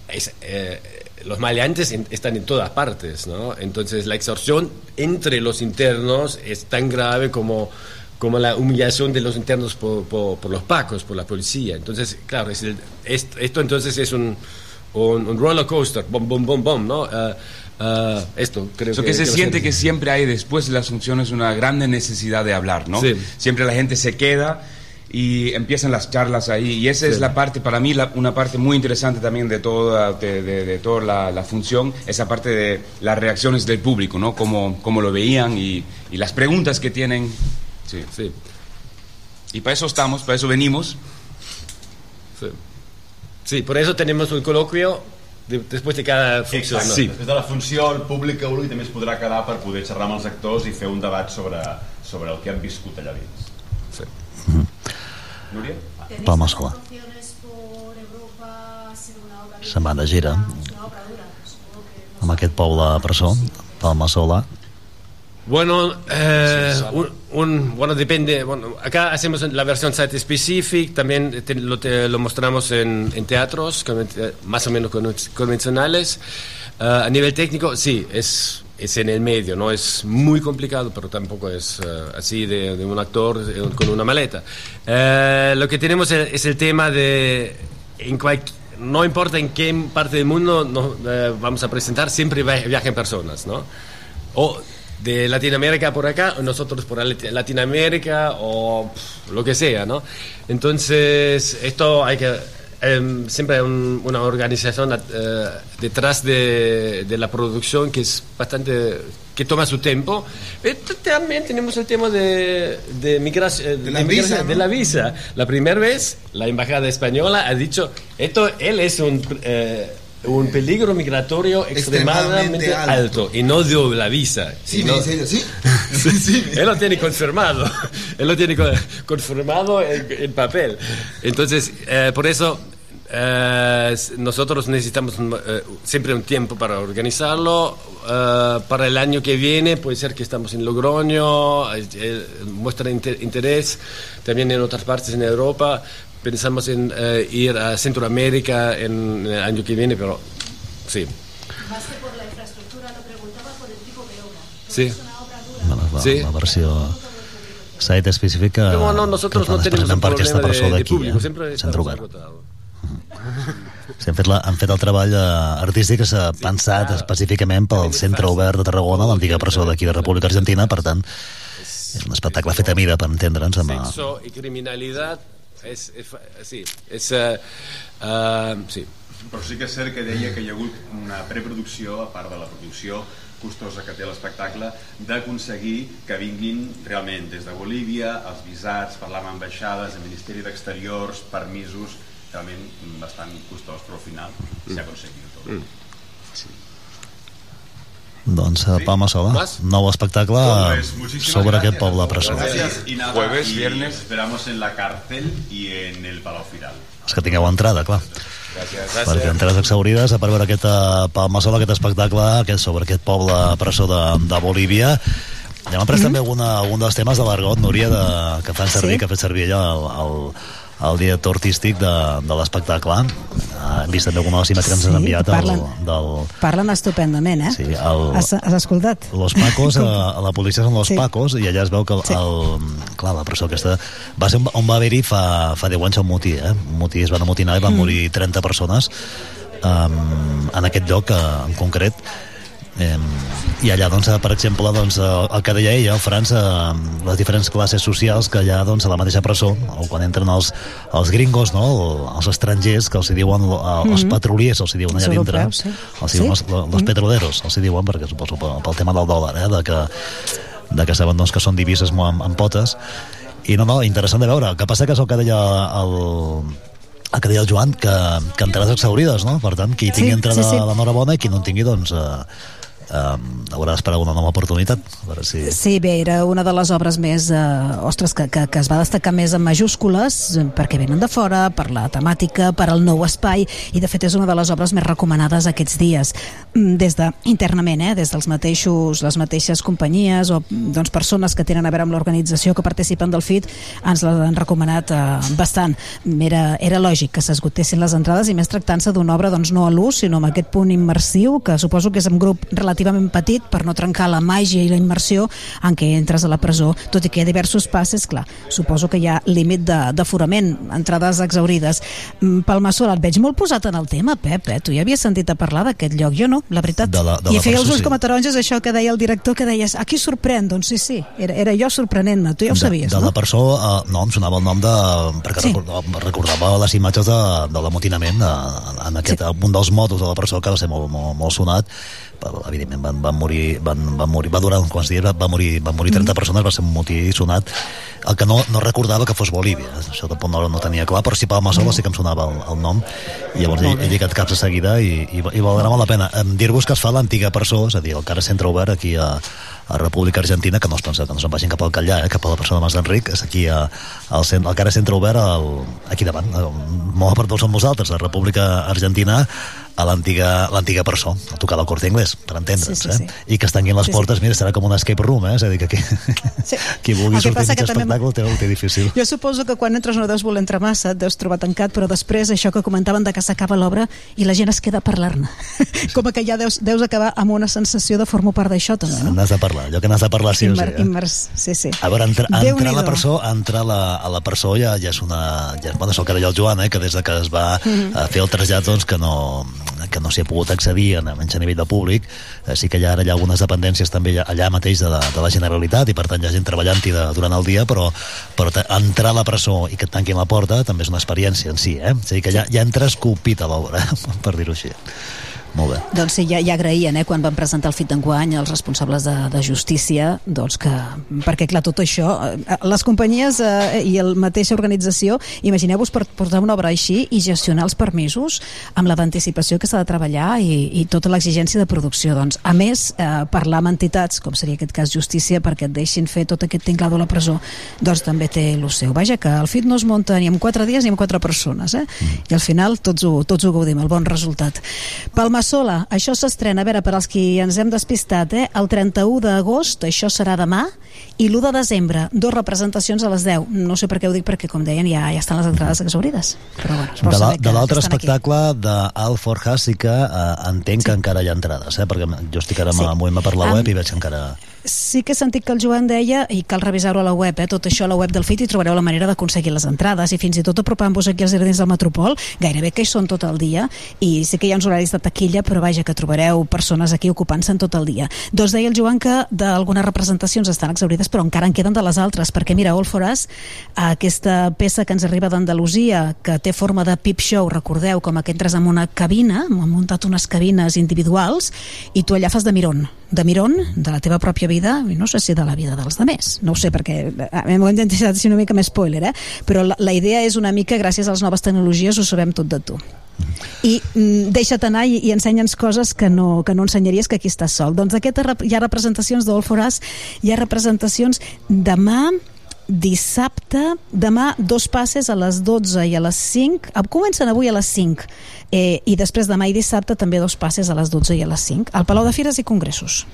es, eh, los maleantes están en todas partes, ¿no? Entonces la extorsión entre los internos es tan grave como como la humillación de los internos por, por- por los pacos, por la policía. Entonces, claro, es el- esto, esto entonces es un, un, un roller coaster, bom, bom, bom, bom, ¿no? Ah, ah, esto creo Eso que... que se a siente que siempre hay después de las funciones una grande necesidad de hablar, ¿no? Sí. Siempre la gente se queda y empiezan las charlas ahí y esa es Sí. la parte para mí la- una parte muy interesante también de toda de, de- de toda la, la función esa parte de las reacciones del público no cómo, cómo lo veían y, y las preguntas que tienen sí Sí, y para eso estamos para eso venimos sí. Sí, por eso tenemos un coloquio de- después de cada función. Exacte. ¿no? Sí. Després de la funció, el públic que vulgui també es podrà quedar per poder xerrar amb els actors i fer un debat sobre, sobre el que han viscut allà dins. Núria? Palma sola. Se'n van de gira amb aquest pou de presó, Palma Sola. Bueno, eh, un, un- bueno, depende. Bueno, acá hacemos la versión site specific, también te- lo, te- lo mostramos en, en teatros eh, más o menos con- convencionales. Eh, a nivel técnico, sí, es, es en el medio, no es muy complicado, pero tampoco es eh, así de, de un actor eh, con una maleta. Eh, lo que tenemos es, es el tema de en cualquier no importa en qué parte del mundo nos eh, vamos a presentar, siempre via- viajan personas, ¿no? O de Latinoamérica por acá, o nosotros por Lat- Latinoamérica, o pff, lo que sea, ¿no? Entonces, esto hay que... em, siempre hay un- una organización eh, detrás de, de la producción que es bastante que toma su tiempo Eh, también tenemos el tema de, de migración De la visa, ¿no? de la visa la primera vez la embajada española ha dicho esto él es un eh, un peligro migratorio extremadamente, Extremadamente alto. alto. y no dio la visa. Sí, no- dice ella, sí. sí. él lo tiene confirmado, él lo tiene co- confirmado en, en papel. Entonces, eh, por eso eh, nosotros necesitamos eh, siempre un tiempo para organizarlo. Para el año que viene puede ser que estamos en Logroño, muestra inter- interés también en otras partes en Europa. Pensamos en eh, ir a Centroamérica en el año que viene, pero sí. Más que por la infraestructura, lo preguntaba por el tipo de obra. Sí. Es una obra dura. Bueno, la, Sí. la versió site específica No, no, nosotros no tenemos un per aquesta persona de, de d'aquí, público, eh? Obert. agotados. Sí, han, fet la, han fet el treball eh, artístic que s'ha pensat específicament pel Centre Obert de Tarragona, l'antiga presó d'aquí de República Argentina, per tant, és un espectacle fet a mida, per entendre'ns, amb... eh, Sexo y criminalidad es, es fa- sí, es eh, ah, sí. Però sí que és cert que deia que hi ha hagut una preproducció, a part de la producció costosa que té l'espectacle, d'aconseguir que vinguin realment des de Bolívia, els visats, parlar amb ambaixades, el Ministeri d'Exteriors, permisos, realment bastant costós, però al final s'ha aconseguit tot. Mm. Doncs sí. Palma Sola, nou espectacle sobre aquest poble a presó. Jueves, y viernes. esperamos en la cárcel y en el Palau Firal. Els que tingueu entrada, clar. Gràcies. Perquè entrades exaurides per veure aquest eh, Palma Sola, aquest espectacle aquest, sobre aquest poble presó de, de Bolívia. Ja m'ha pres mm -hmm. també alguna, algun dels temes de l'argot, Núria, de, que fan servir, Sí. que ha fet servir ella el, el, el director artístic de, de l'espectacle. Uh, hem vist també alguna de les imatges que ens han Sí, enviat el, parlen. del, Parlen estupendament, eh? Sí, el- Has, has escoltat? Los Pacos, a, a la policia són los Sí. Pacos i allà es veu que el, Sí. el, clar, la presó aquesta va ser on, on va haver-hi fa, fa 10 anys un motí, eh? un motí es van amotinar i van Mm. morir 30 persones um, en aquest lloc eh, en concret Um, i allà, doncs, eh, per exemple, doncs, eh, el que deia ella, el França, eh, les diferents classes socials que allà, doncs, a la mateixa presó, o quan entren els, els gringos, no? el- els estrangers, que els hi diuen, eh, els Mhm. petroliers, els hi diuen Els allà dintre, sí. els, hi diuen Sí? els, els petroleros, els hi diuen, perquè suposo pel, pel tema del dòlar, eh? de, que, de que saben doncs, que són divises amb, amb potes. I no, no, interessant de veure. El que passa que és el que deia el, el que deia el Joan, que, que entrades exaurides, no? Per tant, qui tingui Sí, entrada sí, sí. l'enhorabona i qui no en tingui, doncs... Eh, eh, haurà d'esperar una nova oportunitat a veure si... Sí, bé, era una de les obres més, eh, ostres, que, que, que es va destacar més en majúscules, perquè venen de fora, per la temàtica, per al nou espai, i de fet és una de les obres més recomanades aquests dies, Mm, des de, internament, eh, des dels mateixos, les mateixes companyies o doncs, persones que tenen a veure amb l'organització que participen del FIT, ens l'han recomanat eh, bastant. Era, era lògic que s'esgotessin les entrades i més tractant-se d'una obra doncs, no a l'ús, sinó amb aquest punt immersiu, que suposo que és un grup relativament petit per no trencar la màgia i la immersió en què entres a la presó, tot i que hi ha diversos passes, clar, suposo que hi ha límit de- d'aforament, entrades exaurides. Mm, Palmassola, et veig molt posat en el tema, Pep, eh? tu ja havies sentit a parlar d'aquest lloc, jo no, la veritat. De la- de I la feia els presó, ulls sí. com a taronges, això que deia el director, que deies, aquí sorprèn, doncs sí, sí, era, era jo sorprenent-me, tu ja ho sabies, de, de no? la persó, eh, no, em sonava el nom de... perquè Sí. recordava, les imatges de, de l'amotinament eh, en aquest, sí. un dels motos de la persó que va ser molt, molt, molt sonat evidentment van, van morir, van, van morir va durar uns quants dies, va, va morir, van morir 30 persones va ser un motí sonat el que no, no recordava que fos Bolívia això tampoc no, no tenia clar, però si Palma Sola sí que em sonava el, el nom. I llavors he, he lligat caps de seguida i, i, i valdrà molt la pena. Dir-vos que es fa l'antiga presó, és a dir, el cara centre obert aquí a, a República Argentina, que no es pensa que no se'n vagin cap al Catllà, eh, cap a la persona de Mas d'Enric, és aquí a, al, cent, al cara centre obert al, aquí davant, eh, molt a prop d'on som nosaltres, a República Argentina, a l'antiga presó, a tocar del corte inglès, per entendre'ns, Sí, sí, eh? I que es tanguin les Sí, sí. portes, mira, serà com un escape room, eh? És a dir, que aquí, Sí. qui vulgui sortir mig que també- espectacle ho té, difícil. Jo suposo que quan entres no deus voler entrar massa, et deus trobar tancat, però després això que comentaven de que s'acaba l'obra i la gent es queda a parlar-ne. Com que ja deus, deus acabar amb una sensació de formar part d'això, també, no? N'has de parlar, allò que n'has de parlar sí o sí. Eh? immers, sí, sí. A veure, entrar, entrar a la presó, entrar a la, a la presó ja, ja és una... Ja, bueno, és el que deia el Joan, eh, que des de que es va Mhm. a fer el trasllat, doncs, que no, que no s'hi ha pogut accedir, en, almenys a nivell de públic, eh, sí que ja ara hi ha algunes dependències també allà, mateix de de la Generalitat, i per tant hi ha gent treballant-hi durant el dia, però, però entrar a la presó i que et tanquin la porta també és una experiència en si, eh? És a dir, que ja, ja entres esculpit a l'obra, per dir-ho així. Molt bé. Doncs sí, ja, ja agraïen, eh, quan van presentar el FIT d'enguany els responsables de, de justícia, doncs que, perquè clar, tot això, eh, les companyies eh, i la mateixa organització, imagineu-vos per portar una obra així i gestionar els permisos amb la d'anticipació que s'ha de treballar i, i tota l'exigència de producció. Doncs, a més, eh, parlar amb entitats, com seria aquest cas Justícia, perquè et deixin fer tot aquest tinglado a la presó, doncs també té el seu. Vaja, que el FIT no es munta ni en quatre dies ni en quatre persones, eh? I al final tots ho, tots ho gaudim, el bon resultat. Palma Sola, això s'estrena, a veure, per als qui ens hem despistat, eh? el 31 d'agost, això serà demà, i l'1 de desembre, dos representacions a les 10. No sé per què ho dic, perquè, com deien, ja, ja estan les entrades exaurides. Però bueno, es vol De l'altre espectacle d'Al Forja sí que eh, entenc que encara hi ha entrades, eh? perquè jo estic ara Sí. sí. movent-me per la web i veig que encara, Sí que he sentit que el Joan deia, i cal revisar-ho a la web, eh, tot això a la web del FIT i trobareu la manera d'aconseguir les entrades i fins i tot apropant-vos aquí als jardins del Metropol, gairebé que hi són tot el dia i sí que hi ha uns horaris de taquilla, però vaja, que trobareu persones aquí ocupant-se'n tot el dia. Doncs deia el Joan que d'algunes representacions estan exaurides, però encara en queden de les altres, perquè mira, All for Us, aquesta peça que ens arriba d'Andalusia, que té forma de peep show, recordeu, com que entres en una cabina, han muntat unes cabines individuals, i tu allà fas de miron, de miron de la teva pròpia vida, no sé si de la vida dels demés, no ho sé, perquè mi m'ho hem intentat ser una mica més spoiler, eh? però la, la idea és una mica, gràcies a les noves tecnologies, ho sabem tot de tu. I mm, deixa't anar i, i ensenya'ns coses que no, que no ensenyaries que aquí estàs sol. Doncs aquest hi ha representacions d'All for Us, hi ha representacions demà dissabte, demà dos passes a les 12 i a les 5 eh, comencen avui a les 5 eh, i després demà i dissabte també dos passes a les 12 i a les 5 al Palau de Fires i Congressos.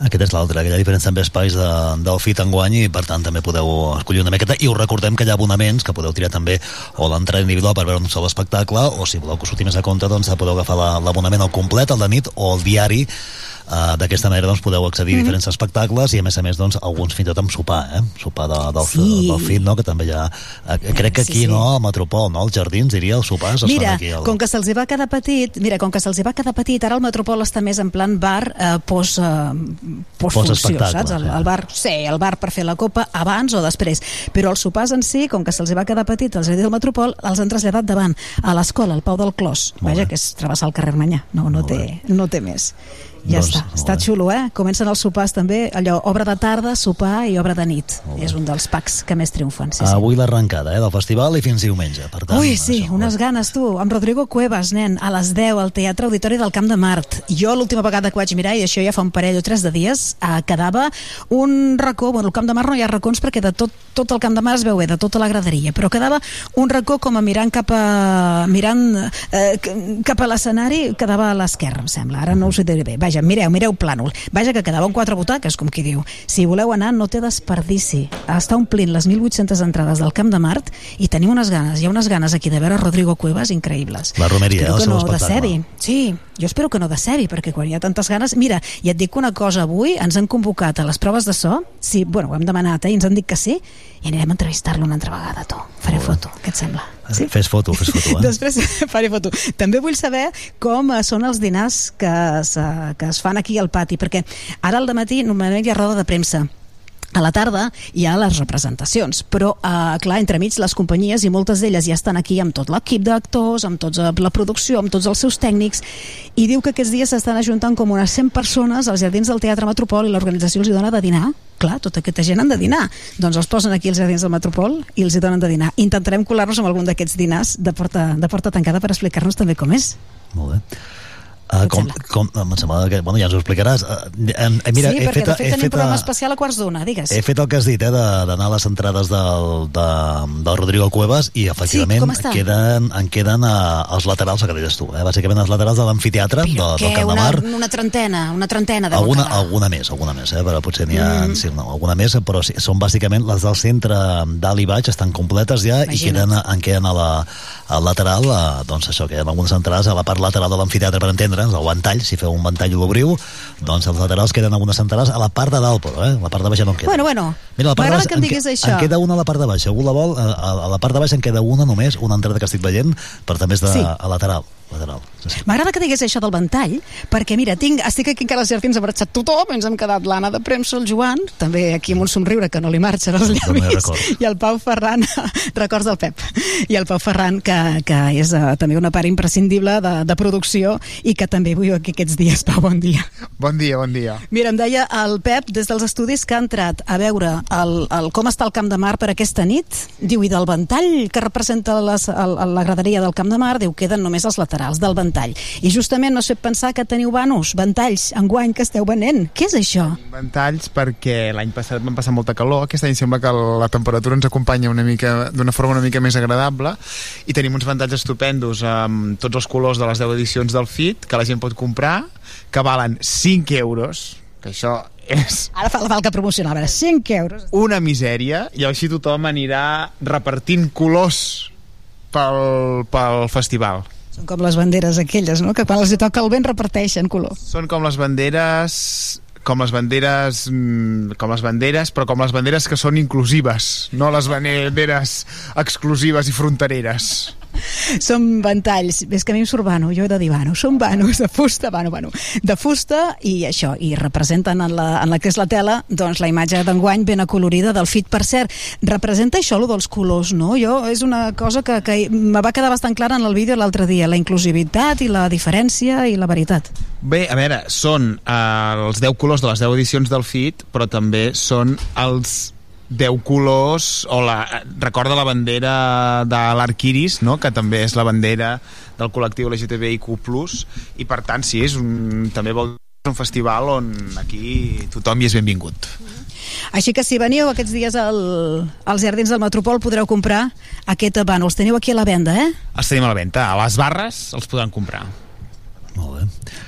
Aquest és l'altre, que hi ha diferents també espais de, del FIT enguany i per tant també podeu escollir una miqueta. I us recordem que hi ha abonaments que podeu triar també o l'entrada individual per veure un sol espectacle o si voleu que us surti més a compte doncs podeu agafar la- l'abonament al complet, al de nit o al diari Uh, d'aquesta manera doncs, podeu accedir a Mhm. diferents espectacles i a més a més doncs, alguns fins i tot amb sopar eh? sopar de, del, Sí. del FIT no? que també hi ha eh, crec que Sí, aquí sí. no, al Metropol, no? als jardins diria, els sopars es fan Mira, aquí al... com que se'ls va quedar petit, mira, com que se'ls va quedar petit, ara el Metropol està més en plan bar eh, post, eh, postfunció, Postespectacle, saps? El, sí. el bar, sí, el bar per fer la copa abans o després. Però els sopars en si, com que se'ls va quedar petit els del Metropol, els han traslladat davant a l'escola, al Pau del Clos. Molt Vaja, bé. que és travessar el carrer Manyà. No, no, té, no té més. Ja Doncs, està, està bé. xulo, eh? Comencen els sopars també, allò, obra de tarda, sopar i obra de nit. És un dels packs que més triomfen, sí, sí. Avui l'arrencada eh, del festival i fins diumenge. Per tant, Ui, sí, això, unes ganes, tu. Amb Rodrigo Cuevas, nen, a les 10 al Teatre Auditori del Camp de Mart. Jo l'última vegada que vaig mirar, i això ja fa un parell o tres de dies, eh, quedava un racó, bueno, al Camp de Mart no hi ha racons perquè de tot, tot el Camp de Mart es veu bé, de tota la graderia, però quedava un racó com a mirant cap a, mirant eh, cap a l'escenari, quedava a l'esquerra, em sembla. Ara no us ho diré bé. Vaja, mireu, mireu plànol. Vaja, que quedaven quatre butaques, com qui diu. Si voleu anar, no té desperdici. Està omplint les 1.800 entrades del Camp de Mart i tenim unes ganes, hi ha unes ganes aquí de veure Rodrigo Cuevas increïbles. La romeria, espero el que seu no espectacle. Sí, jo espero que no decebi, perquè quan hi ha tantes ganes... Mira, i et dic una cosa, avui ens han convocat a les proves de so, sí, bueno, ho hem demanat, eh, i ens han dit que sí, i anirem a entrevistar-lo una altra vegada, tu. Faré foto, què et sembla? Sí? Fes foto, fes foto. Eh? Després faré foto. També vull saber com eh, són els dinars que es, que es fan aquí al pati, perquè ara al matí normalment hi ha roda de premsa a la tarda hi ha les representacions però eh, clar, entremig les companyies i moltes d'elles ja estan aquí amb tot l'equip d'actors amb tota la producció, amb tots els seus tècnics i diu que aquests dies s'estan ajuntant com unes 100 persones als jardins del Teatre Metropol i l'organització els hi dona de dinar. Clar, tota aquesta gent han de dinar. Doncs els posen aquí als jardins del Metropol i els hi donen de dinar. Intentarem colar-nos amb algun d'aquests dinars de porta, de porta tancada per explicar-nos també com és. Molt bé. Uh, com, com, em sembla que, bueno, ja ens ho explicaràs. Uh, eh, mira, sí, he perquè fet, de fet he tenim fet, programa especial a quarts d'una, digues He fet el que has dit, eh, de- d'anar a les entrades del, de, del Rodrigo Cuevas i efectivament està? queden, en queden uh, els laterals, que deies tu, eh, bàsicament els laterals de l'amfiteatre de, del Camp de una, Mar. una trentena, una trentena deuen Alguna, alguna més, alguna més, eh? però potser n'hi ha Mm. sí, no, alguna més, però sí, són bàsicament les del centre dalt i baix, estan completes ja i Imagina't. queden, en queden a la, al lateral, eh, doncs això, queden algunes entrades a la part lateral de l'amfiteatre per entendre'ns, el ventall, si feu un ventall i l'obriu, doncs els laterals queden algunes entrades a la part de dalt, però, eh? la part de baix ja no en queda. Bueno, bueno, m'agrada que em en diguis que- això. En queda una a la part de baix. Si algú la vol, a, a, a la part de baix en queda una només, una entrada que estic veient, però també és de, Sí. a lateral. Lateral. M'agrada que digués això del ventall, perquè mira, tinc, estic aquí encara als jardins, ha marxat tothom, ens hem quedat l'Anna de premsa, el Joan, també aquí amb un somriure que no li marxen els No llavis, recordo. i el Pau Ferran, records del Pep, i el Pau Ferran, que, que és uh, també una part imprescindible de, de producció i que també vull aquí aquests dies. Pau, bon dia. Bon dia, bon dia. Mira, em deia el Pep, des dels estudis que ha entrat a veure el, el, com està el Camp de Mar per aquesta nit, diu, i del ventall que representa les, el, la graderia del Camp de Mar, diu, queden només els laterals del ventall. I justament m'has fet pensar que teniu vanos, ventalls, enguany que esteu venent. Què és això? Ventalls perquè l'any passat vam passar molta calor, aquest any sembla que la temperatura ens acompanya una mica d'una forma una mica més agradable i tenim uns ventalls estupendos amb tots els colors de les 10 edicions del FIT que la gent pot comprar, que valen 5 euros, que això és Ara fa la falca promocional, a veure, 5 euros. una misèria i així tothom anirà repartint colors pel, pel festival. Són com les banderes aquelles, no?, que quan els toca el vent reparteixen color. Són com les banderes com les banderes mm, com les banderes, però com les banderes que són inclusives, no les banderes exclusives i frontereres. Són ventalls, és que a mi em surt vano, jo he de dir vano, són vanos de fusta, vano, vano, de fusta i això, i representen en la, en la que és la tela, doncs la imatge d'enguany ben acolorida del fit. Per cert, representa això, lo dels colors, no? Jo, és una cosa que, que me va quedar bastant clara en el vídeo l'altre dia, la inclusivitat i la diferència i la veritat. Bé, a veure, són eh, els 10 colors de les 10 edicions del FIT, però també són els 10 colors, o la, recorda la bandera de l'Arquiris, no? que també és la bandera del col·lectiu LGTBIQ+, i per tant, sí, és un, també vol dir un festival on aquí tothom hi és benvingut. Així que si veniu aquests dies al, als jardins del Metropol podreu comprar aquest vano. Els teniu aquí a la venda, eh? Els tenim a la venda. A les barres els podran comprar.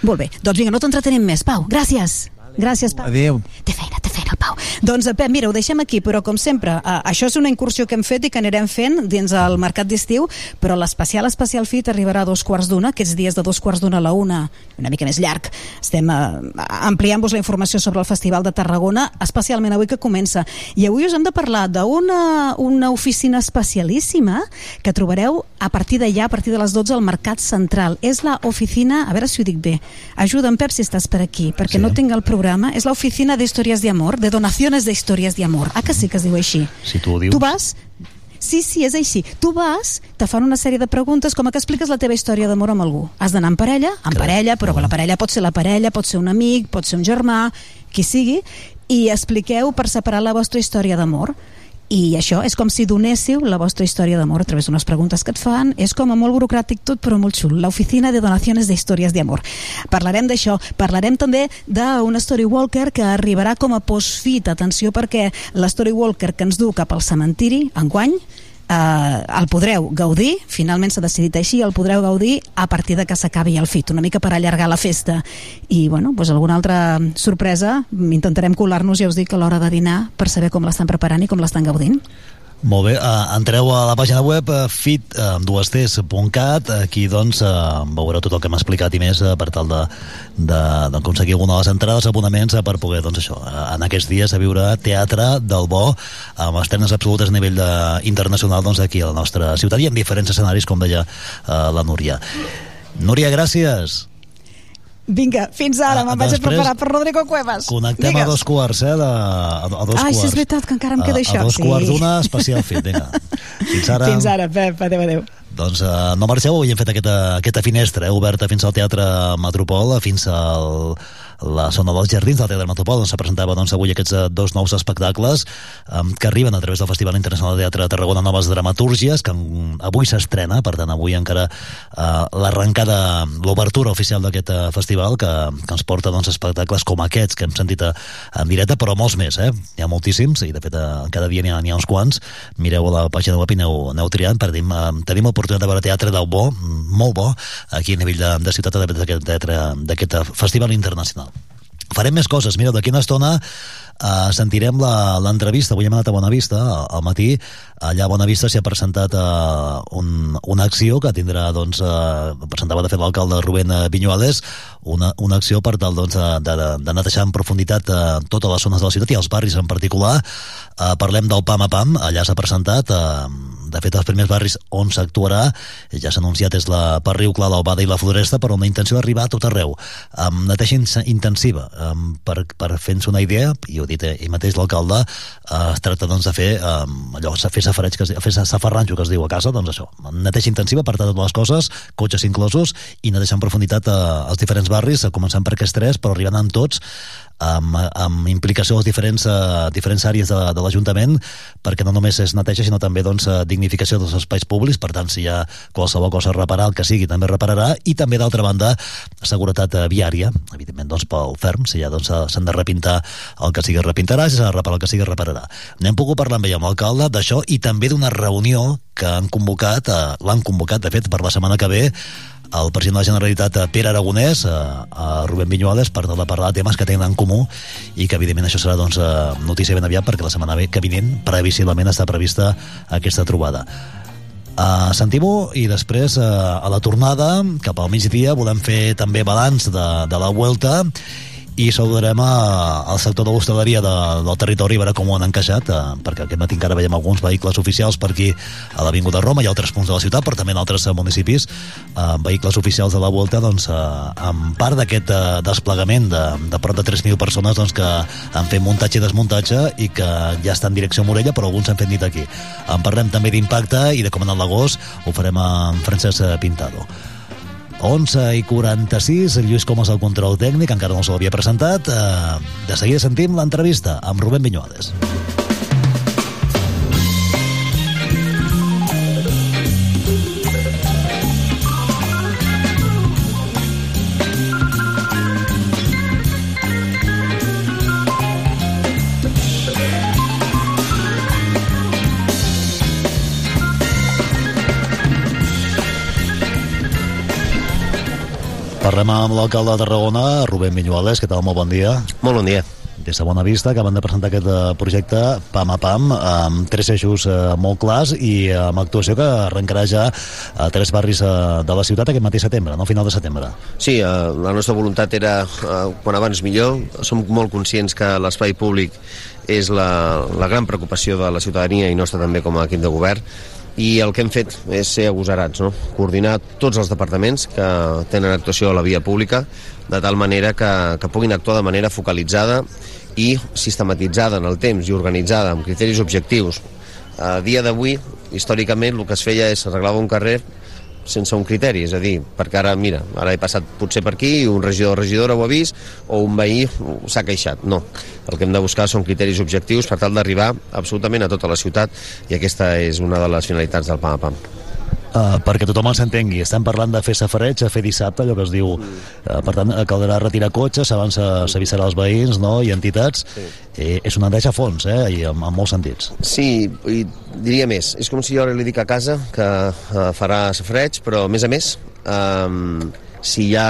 Molt bé. Doncs vinga, no t'entretenim més. Pau, gràcies. Gràcies, Pau. Adéu. Té feina, té feina, Pau. Doncs, eh, Pep, mira, ho deixem aquí, però com sempre, eh, això és una incursió que hem fet i que anirem fent dins el mercat d'estiu, però l'especial especial FIT arribarà a dos quarts d'una, aquests dies de dos quarts d'una a la una, una mica més llarg. Estem eh, ampliant-vos la informació sobre el Festival de Tarragona, especialment avui que comença. I avui us hem de parlar d'una una oficina especialíssima que trobareu a partir d'allà, a partir de les 12 al Mercat Central. És la oficina, a veure si ho dic bé, ajuda'm Pep si estàs per aquí, perquè sí. no tinc el programa, és l'oficina d'històries d'amor, de donaciones d'històries d'amor. Ah, que sí que es diu així? Si tu ho dius. Tu vas, Sí, sí, és així. Tu vas, te fan una sèrie de preguntes com a que expliques la teva història d'amor amb algú. Has d'anar en parella, en parella, però la parella pot ser la parella, pot ser un amic, pot ser un germà, qui sigui, i expliqueu per separar la vostra història d'amor. I això és com si donéssiu la vostra història d'amor a través d'unes preguntes que et fan. És com a molt burocràtic tot, però molt xul. L'oficina de donacions d'històries d'amor. Parlarem d'això. Parlarem també d'un Story Walker que arribarà com a post-fit. Atenció, perquè l'Story Walker que ens du cap al cementiri, enguany, eh, el podreu gaudir, finalment s'ha decidit així, el podreu gaudir a partir de que s'acabi el FIT, una mica per allargar la festa. I, bueno, doncs alguna altra sorpresa, intentarem colar-nos, ja us dic, a l'hora de dinar per saber com l'estan preparant i com l'estan gaudint. Molt bé, uh, entreu a la pàgina web uh, fit amb dues ts.cat aquí doncs uh, veureu tot el que hem explicat i més uh, per tal d'aconseguir alguna de les entrades, abonaments uh, per poder doncs això, uh, en aquests dies a viure teatre del bo amb estrenes absolutes a nivell de, internacional doncs aquí a la nostra ciutat i en diferents escenaris com deia uh, la Núria. Núria, gràcies Vinga, fins ara, me'n vaig a preparar per Rodrigo Cuevas. Connectem Digues. a dos quarts, eh? De, a, a dos Ai, quarts. és veritat, que encara em queda a, això. A dos sí. quarts d'una, especial fit, vinga. Fins ara. Fins ara, Pep, adéu, adéu. Doncs uh, no marxeu, avui hem fet aquesta, aquesta finestra eh, oberta fins al Teatre Metropol, fins al la zona dels jardins del Teatre Metropol, on se presentava doncs, avui aquests eh, dos nous espectacles um, que arriben a través del Festival Internacional de Teatre de Tarragona Noves Dramatúrgies, que avui s'estrena, per tant avui encara uh, l'arrencada, l'obertura oficial d'aquest uh, festival que, que ens porta doncs, espectacles com aquests que hem sentit uh, en directe, però molts més, eh? Hi ha moltíssims, i de fet uh, cada dia n'hi ha, ha uns quants. Mireu a la pàgina web i aneu, aneu triant, per dir, uh, tenim l'oportunitat de veure teatre del bo, molt bo, aquí a nivell de, de ciutat a través d'aquest teatre- d'aquest festival internacional. Farem més coses. Mira, d'aquí una estona uh, sentirem l'entrevista. Avui hem anat a Bonavista al, matí. Allà a Bonavista s'hi ha presentat uh, un, una acció que tindrà, doncs, uh, presentava de fet l'alcalde Rubén eh, Viñuales, una, una acció per tal doncs, de, de, de netejar en profunditat uh, totes les zones de la ciutat i els barris en particular. Uh, parlem del PAM a PAM, allà s'ha presentat, uh, de fet els primers barris on s'actuarà, ja s'ha anunciat és la Parriu, Cla, l'Albada i la Floresta, però amb la intenció d'arribar a tot arreu, amb neteja in- intensiva, um, per, per fer-nos una idea, i ho ha dit ell mateix l'alcalde, uh, es tracta doncs, de fer um, allò, fer safareig, que fer safarranxo que es diu a casa, doncs això, neteja intensiva per totes les coses, cotxes inclosos, i netejar en profunditat uh, els diferents barris, uh, començant per aquests tres, però arribant amb tots, amb, amb implicació de les diferents, uh, diferents àrees de, de l'Ajuntament perquè no només és neteja sinó també doncs, uh, dignificació dels espais públics. Per tant si hi ha qualsevol cosa a reparar el que sigui també repararà. I també d'altra banda seguretat viària. Evidentment doncs pel ferm si ja doncs, s'ha- s'han de repintar el que sigui repintarà si s'ha de reparar el que sigui repararà. N'hem pogut parlar amb ell amb l'alcalde d'això i també d'una reunió que han convocat l'han convocat de fet per la setmana que ve el president de la Generalitat, eh, Pere Aragonès, a, a Rubén Viñuales, per de parlar de temes que tenen en comú i que, evidentment, això serà doncs, eh, notícia ben aviat perquè la setmana que vinent, previsiblement, està prevista aquesta trobada. Uh, Sentim-ho i després uh, a la tornada cap al migdia volem fer també balanç de, de la Vuelta i saludarem a, al sector de l'hostaleria de, del territori a veure com ho han encaixat eh, perquè aquest matí encara veiem alguns vehicles oficials per aquí a l'Avinguda Roma i altres punts de la ciutat però també en altres eh, municipis. Eh, vehicles oficials de la volta doncs, eh, amb part d'aquest eh, desplegament de, de prop de 3.000 persones doncs, que han fet muntatge i desmuntatge i que ja estan en direcció a Morella però alguns s'han fet nit aquí. En parlem també d'impacte i de com ha anat l'agost. Ho farem amb Francesc Pintado 11 i 46, el Lluís Comas al control tècnic, encara no se l'havia presentat. Eh, de seguida sentim l'entrevista amb Rubén Viñuales. Parlem amb l'alcalde de Tarragona, Rubén Viñuales. Què tal? Molt bon dia. Molt bon dia. Des de Bona Vista acaben de presentar aquest eh, projecte PAM a PAM amb tres eixos eh, molt clars i amb actuació que arrencarà ja a tres barris eh, de la ciutat aquest mateix setembre, no? final de setembre. Sí, la nostra voluntat era quan abans millor. Som molt conscients que l'espai públic és la, la gran preocupació de la ciutadania i nostra també com a equip de govern i el que hem fet és ser agosarats, no? coordinar tots els departaments que tenen actuació a la via pública de tal manera que, que puguin actuar de manera focalitzada i sistematitzada en el temps i organitzada amb criteris objectius. A dia d'avui, històricament, el que es feia és arreglava un carrer sense un criteri, és a dir, perquè ara, mira, ara he passat potser per aquí i un regidor o regidora ho ha vist o un veí s'ha queixat. No, el que hem de buscar són criteris objectius per tal d'arribar absolutament a tota la ciutat i aquesta és una de les finalitats del PAM a PAM. Uh, perquè tothom ens entengui, estem parlant de fer safareig, a fer dissabte, allò que es diu uh, per tant, eh, caldrà retirar cotxes abans s'avisarà als veïns no? i entitats sí. eh, és una neteja a fons eh? I en, en molts sentits Sí, i diria més és com si jo li dic a casa que uh, farà safareig, però a més a més um, si hi ha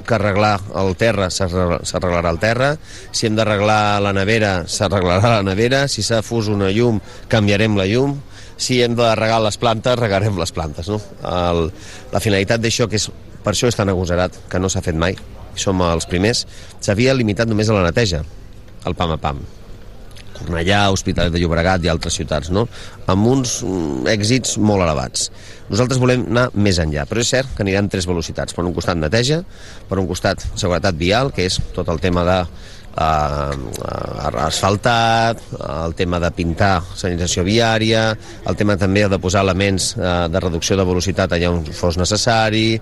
que arreglar el terra, s'arreglarà el terra. Si hem d'arreglar la nevera, s'arreglarà la nevera. Si s'ha fus una llum, canviarem la llum si hem de regar les plantes, regarem les plantes. No? El, la finalitat d'això, que és, per això és tan agosarat, que no s'ha fet mai, som els primers, s'havia limitat només a la neteja, el pam a pam. Cornellà, Hospitalet de Llobregat i altres ciutats, no? amb uns mm, èxits molt elevats. Nosaltres volem anar més enllà, però és cert que aniran tres velocitats. Per un costat neteja, per un costat seguretat vial, que és tot el tema de eh, asfaltat, el tema de pintar sanització viària, el tema també de posar elements eh, de reducció de velocitat allà on fos necessari,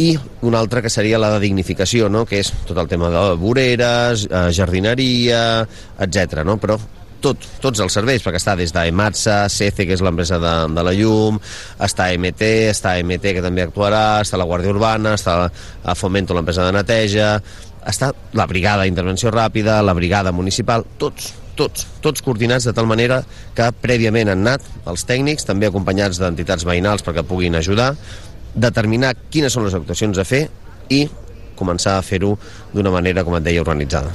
i una altra que seria la de dignificació, no? que és tot el tema de voreres, eh, jardineria, etc. No? Però tot, tots els serveis, perquè està des d'EMATSA, CECE, que és l'empresa de, de la llum, està MT, està MT, que també actuarà, està la Guàrdia Urbana, està a Fomento, l'empresa de neteja, està la brigada d'intervenció ràpida, la brigada municipal, tots, tots, tots coordinats de tal manera que prèviament han anat els tècnics, també acompanyats d'entitats veïnals perquè puguin ajudar, determinar quines són les actuacions a fer i començar a fer-ho d'una manera, com et deia, organitzada.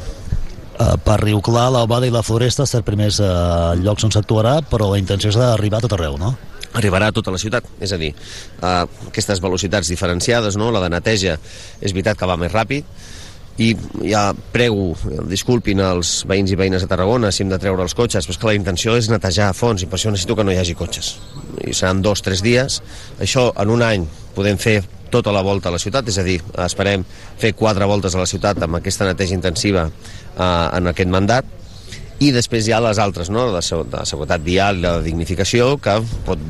Uh, per Riu Clar, l'Albada i la Floresta ser primers uh, llocs on s'actuarà, però la intenció és d'arribar a tot arreu, no? arribarà a tota la ciutat, és a dir, uh, aquestes velocitats diferenciades, no? la de neteja és veritat que va més ràpid, i ja prego, disculpin els veïns i veïnes de Tarragona si hem de treure els cotxes, però que la intenció és netejar a fons i per això necessito que no hi hagi cotxes. I seran dos, tres dies. Això en un any podem fer tota la volta a la ciutat, és a dir, esperem fer quatre voltes a la ciutat amb aquesta neteja intensiva eh, en aquest mandat, i després hi ha les altres, no? de, de seguretat vial la dignificació, que pot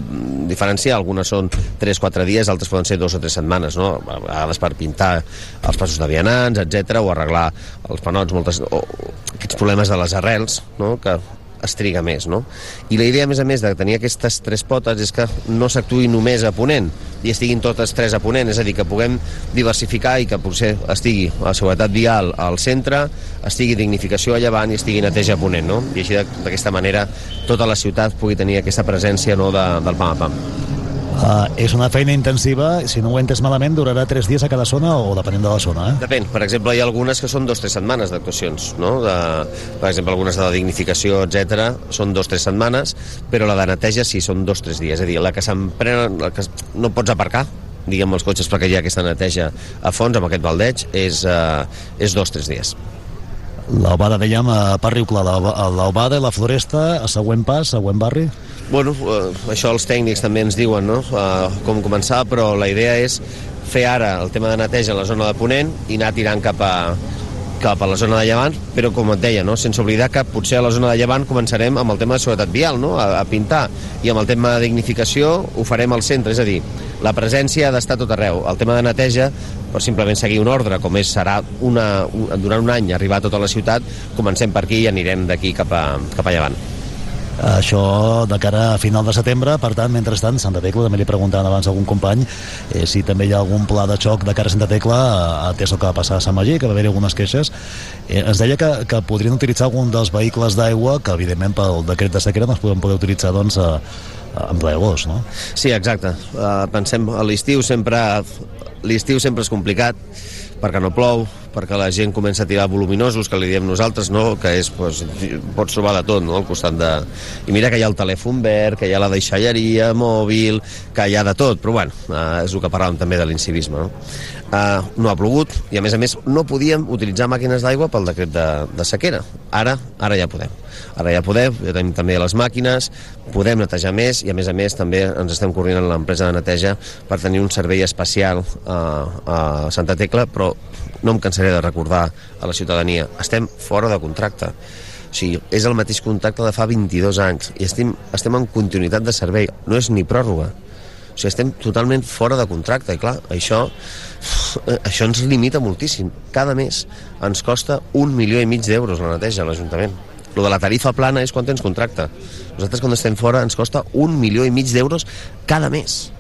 diferenciar, algunes són 3-4 dies, altres poden ser 2 o 3 setmanes, no? a vegades per pintar els passos de vianants, etc o arreglar els panots, moltes, o aquests problemes de les arrels, no? que es triga més, no? I la idea, a més a més, de tenir aquestes tres potes és que no s'actuï només a Ponent i estiguin totes tres a Ponent, és a dir, que puguem diversificar i que potser estigui la seguretat vial al centre, estigui dignificació a llevant i estigui neteja a Ponent, no? I així d'aquesta manera tota la ciutat pugui tenir aquesta presència no, de, del pam a pam. Uh, és una feina intensiva, si no ho entes malament, durarà 3 dies a cada zona o depenent de la zona, eh? Depèn, per exemple, hi ha algunes que són 2-3 setmanes d'actuacions, no? De, per exemple, algunes de la dignificació, etc són 2-3 setmanes, però la de neteja sí, són 2-3 dies, és a dir, la que s'emprenen, la que no pots aparcar, diguem, els cotxes perquè hi ha aquesta neteja a fons amb aquest baldeig, és, eh, és dos o tres dies. L'Albada, dèiem, a per Riu Clar, l'Albada i la Floresta, a següent pas, següent barri? Bueno, eh, això els tècnics també ens diuen, no?, eh, com començar, però la idea és fer ara el tema de neteja a la zona de Ponent i anar tirant cap a, cap a la zona de Llevant, però com et deia, no? sense oblidar que potser a la zona de Llevant començarem amb el tema de seguretat vial, no? a, a pintar, i amb el tema de dignificació ho farem al centre, és a dir, la presència ha d'estar tot arreu. El tema de neteja, per simplement seguir un ordre, com és, serà una, un, durant un any arribar a tota la ciutat, comencem per aquí i anirem d'aquí cap, a, cap a Llevant. Això de cara a final de setembre, per tant, mentrestant, Santa Tecla, també li preguntaven abans a algun company eh, si també hi ha algun pla de xoc de cara a Santa Tecla, eh, atès el que va passar a Sant Magí, que va haver-hi algunes queixes. Eh, ens deia que, que podrien utilitzar algun dels vehicles d'aigua que, evidentment, pel decret de sequera no es poden poder utilitzar doncs, a, a, en ple agost, no? Sí, exacte. Uh, pensem, a l'estiu sempre l'estiu sempre és complicat perquè no plou, perquè la gent comença a tirar voluminosos, que li diem nosaltres, no? que és, doncs, pots trobar de tot, no? al costat de... I mira que hi ha el telèfon verd, que hi ha la deixalleria, mòbil, que hi ha de tot, però bueno, uh, és el que parlàvem també de l'incivisme. No? Uh, no ha plogut i a més a més no podíem utilitzar màquines d'aigua pel decret de, de sequera. Ara, ara ja podem. Ara ja podem, ja tenim també les màquines, podem netejar més i a més a més també ens estem coordinant l'empresa de neteja per tenir un servei especial a, a Santa Tecla, però no em cansaré de recordar a la ciutadania, estem fora de contracte. O sigui, és el mateix contracte de fa 22 anys i estem, estem en continuïtat de servei, no és ni pròrroga. O sigui, estem totalment fora de contracte i clar, això, això ens limita moltíssim. Cada mes ens costa un milió i mig d'euros la neteja a l'Ajuntament. Lo de la tarifa plana és quan tens contracte. Nosaltres quan estem fora ens costa un milió i mig d'euros cada mes.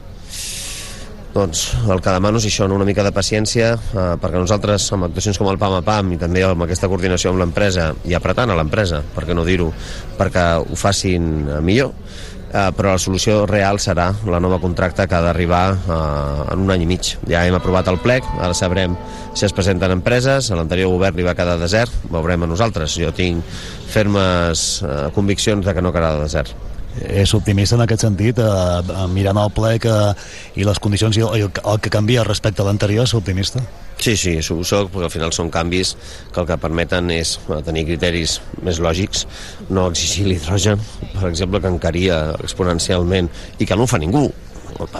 Doncs el que demano és això, no? una mica de paciència, eh, perquè nosaltres, amb actuacions com el PAM a PAM i també amb aquesta coordinació amb l'empresa i apretant a l'empresa, per què no dir-ho, perquè ho facin eh, millor, eh, però la solució real serà la nova contracta que ha d'arribar eh, en un any i mig. Ja hem aprovat el plec, ara sabrem si es presenten empreses, a l'anterior govern li va quedar desert, veurem a nosaltres. Jo tinc fermes eh, conviccions de que no quedarà desert. És optimista en aquest sentit, eh, mirant el ple que, i les condicions i el, el que canvia respecte a l'anterior, és optimista? Sí, sí, ho soc, perquè al final són canvis que el que permeten és eh, tenir criteris més lògics, no exigir l'hidrogen, per exemple, que encaria exponencialment i que no ho fa ningú.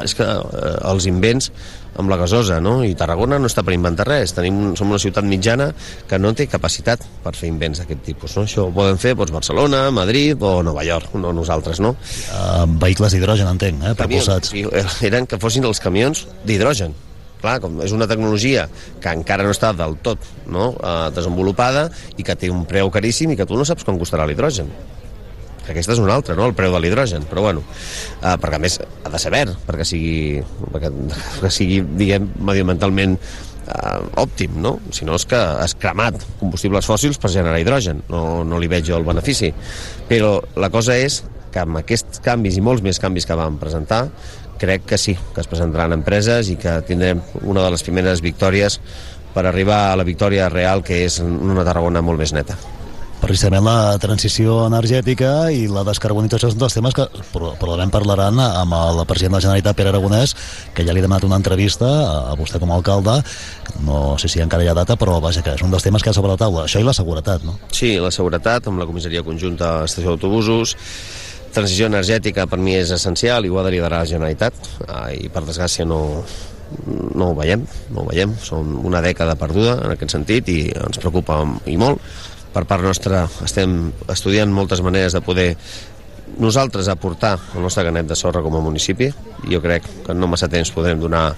És que eh, els invents amb la gasosa, no? I Tarragona no està per inventar res. Tenim, som una ciutat mitjana que no té capacitat per fer invents d'aquest tipus, no? Això ho poden fer doncs, Barcelona, Madrid o Nova York, no nosaltres, no? Uh, vehicles d'hidrogen, entenc, eh? Camions, sí, eren que fossin els camions d'hidrogen. Clar, com és una tecnologia que encara no està del tot no? eh, desenvolupada i que té un preu caríssim i que tu no saps com costarà l'hidrogen que aquesta és una altra, no? el preu de l'hidrogen però bueno, eh, perquè a més ha de verd perquè sigui, perquè, que sigui diguem, mediambientalment eh, òptim, no? Si no és que has cremat combustibles fòssils per generar hidrogen, no, no li veig jo el benefici. Però la cosa és que amb aquests canvis i molts més canvis que vam presentar, crec que sí, que es presentaran empreses i que tindrem una de les primeres victòries per arribar a la victòria real que és una Tarragona molt més neta precisament la transició energètica i la descarbonització són dels temes que probablement parlaran amb el president de la Generalitat, Pere Aragonès, que ja li ha demanat una entrevista a vostè com a alcalde, no sé si encara hi ha data, però vaja, que és un dels temes que hi ha sobre la taula. Això i la seguretat, no? Sí, la seguretat, amb la comissaria conjunta a l'estació d'autobusos, transició energètica per mi és essencial i ho ha de liderar la Generalitat. I per desgràcia no, no ho veiem, no ho veiem, som una dècada perduda en aquest sentit i ens preocupa i molt. Per part nostra estem estudiant moltes maneres de poder nosaltres aportar el nostre ganet de sorra com a municipi. Jo crec que no massa temps podrem donar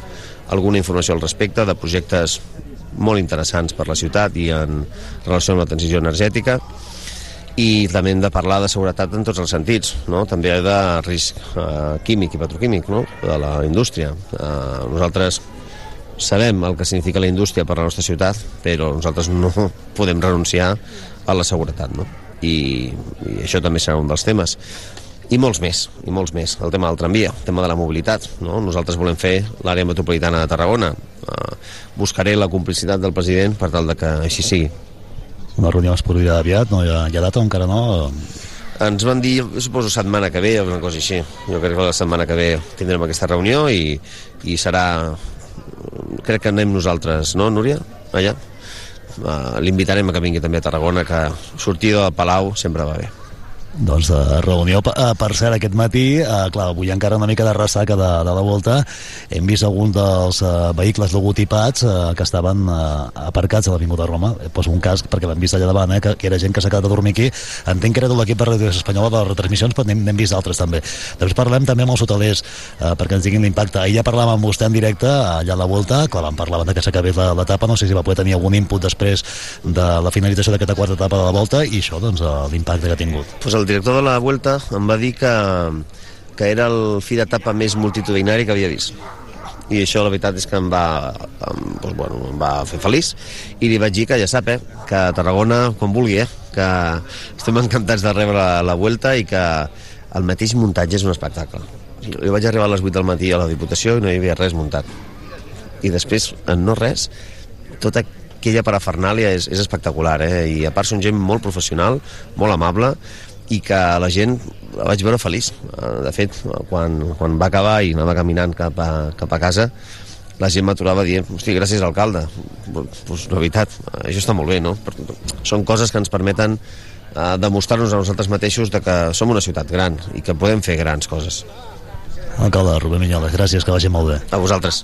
alguna informació al respecte de projectes molt interessants per la ciutat i en relació amb la transició energètica i també hem de parlar de seguretat en tots els sentits, no? també de risc eh, químic i petroquímic no? de la indústria. Eh, nosaltres sabem el que significa la indústria per a la nostra ciutat, però nosaltres no podem renunciar a la seguretat, no? I, i això també serà un dels temes. I molts més, i molts més. El tema del tramvia, el tema de la mobilitat. No? Nosaltres volem fer l'àrea metropolitana de Tarragona. Uh, buscaré la complicitat del president per tal de que així sigui. Una reunió es produirà aviat, no hi ha, hi ha data encara no? Ens van dir, suposo, setmana que ve o una cosa així. Jo crec que la setmana que ve tindrem aquesta reunió i, i serà crec que anem nosaltres, no Núria? Allà? Uh, L'invitarem a que vingui també a Tarragona que sortir del Palau sempre va bé Doncs de reunió, eh, per cert, aquest matí, eh, clar, avui encara una mica de ressaca de, de la volta, hem vist algun dels eh, vehicles logotipats eh, que estaven eh, aparcats a l'Avinguda Roma, eh, poso un casc perquè l'hem vist allà davant, eh, que, que era gent que s'ha quedat a dormir aquí, entenc que era de l'equip de Ràdio Espanyola de les retransmissions, però n'hem vist altres també. Després parlem també amb els hotelers eh, perquè ens diguin l'impacte. Ahir ja parlàvem amb vostè en directe, allà a la volta, clar, vam parlar de que s'acabés l'etapa, no sé si va poder tenir algun input després de la finalització d'aquesta quarta etapa de la volta i això, doncs, eh, l'impacte que ha tingut. pues el director de la Vuelta em va dir que, que era el fi d'etapa més multitudinari que havia vist. I això la veritat és que em va, em, doncs, bueno, em va fer feliç. I li vaig dir que ja sap, eh, que a Tarragona quan vulgui, eh, que estem encantats de rebre la, la Vuelta i que el mateix muntatge és un espectacle. Jo vaig arribar a les 8 del matí a la Diputació i no hi havia res muntat. I després, en no res tota aquella parafernàlia és, és espectacular eh? i a part són gent molt professional molt amable i que la gent la vaig veure feliç Eh, de fet, quan, quan va acabar i anava caminant cap a, cap a casa la gent m'aturava dient, hosti, gràcies alcalde pues, la veritat, això està molt bé no? Són coses que ens permeten eh, demostrar-nos a nosaltres mateixos de que som una ciutat gran i que podem fer grans coses Alcalde Rubén Minyoles, gràcies, que vagi molt bé. a vosaltres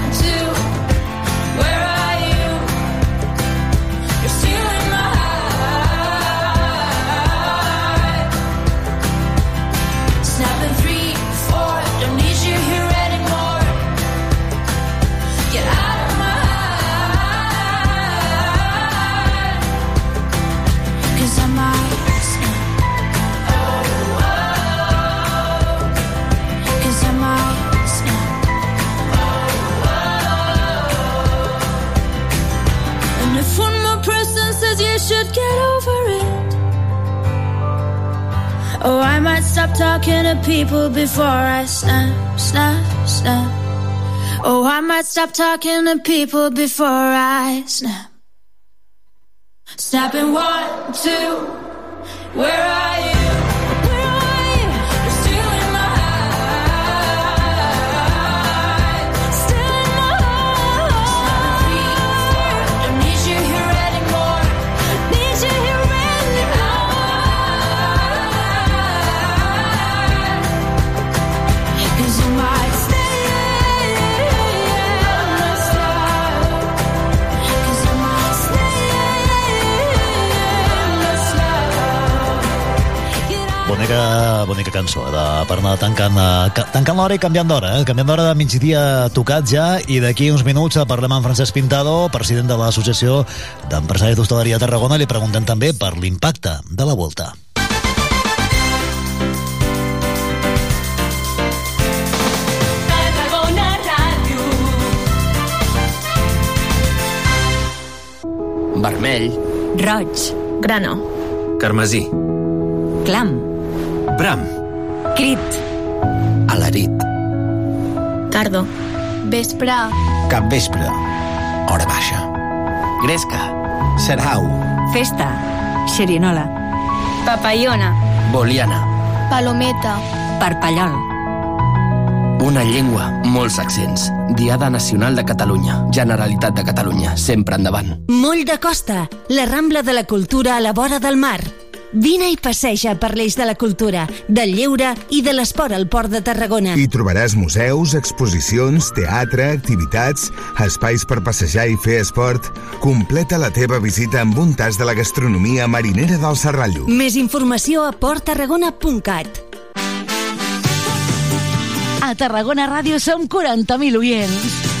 stop talking to people before I snap, snap, snap. Oh, I might stop talking to people before I snap. Snap Snapping one, two. Where are you? Bonica, bonica cançó de, per anar tancant, ca- tancant l'hora i canviant d'hora, eh? canviant d'hora de migdia tocat ja i d'aquí uns minuts eh, parlem amb Francesc Pintado, president de l'Associació d'Empresaris d'Hostaleria de Tarragona, li preguntem també per l'impacte de la volta. Vermell, Roig. Grano. carmesí, Clam. Bram, Crit. alarit, Cardo. Vespre. capvespre, hora baixa, gresca, Serhau. Festa. Xerinola. Papayona. Boliana. Palometa. Parpallol. Una llengua, molts accents. Diada Nacional de Catalunya. Generalitat de Catalunya. Sempre endavant. Moll de Costa, la Rambla de la Cultura a la vora del mar. Vine i passeja per l'eix de la cultura, del lleure i de l'esport al Port de Tarragona. Hi trobaràs museus, exposicions, teatre, activitats, espais per passejar i fer esport. Completa la teva visita amb un tas de la gastronomia marinera del Serrallo. Més informació a porttarragona.cat. A Tarragona Ràdio som 40.000 oients.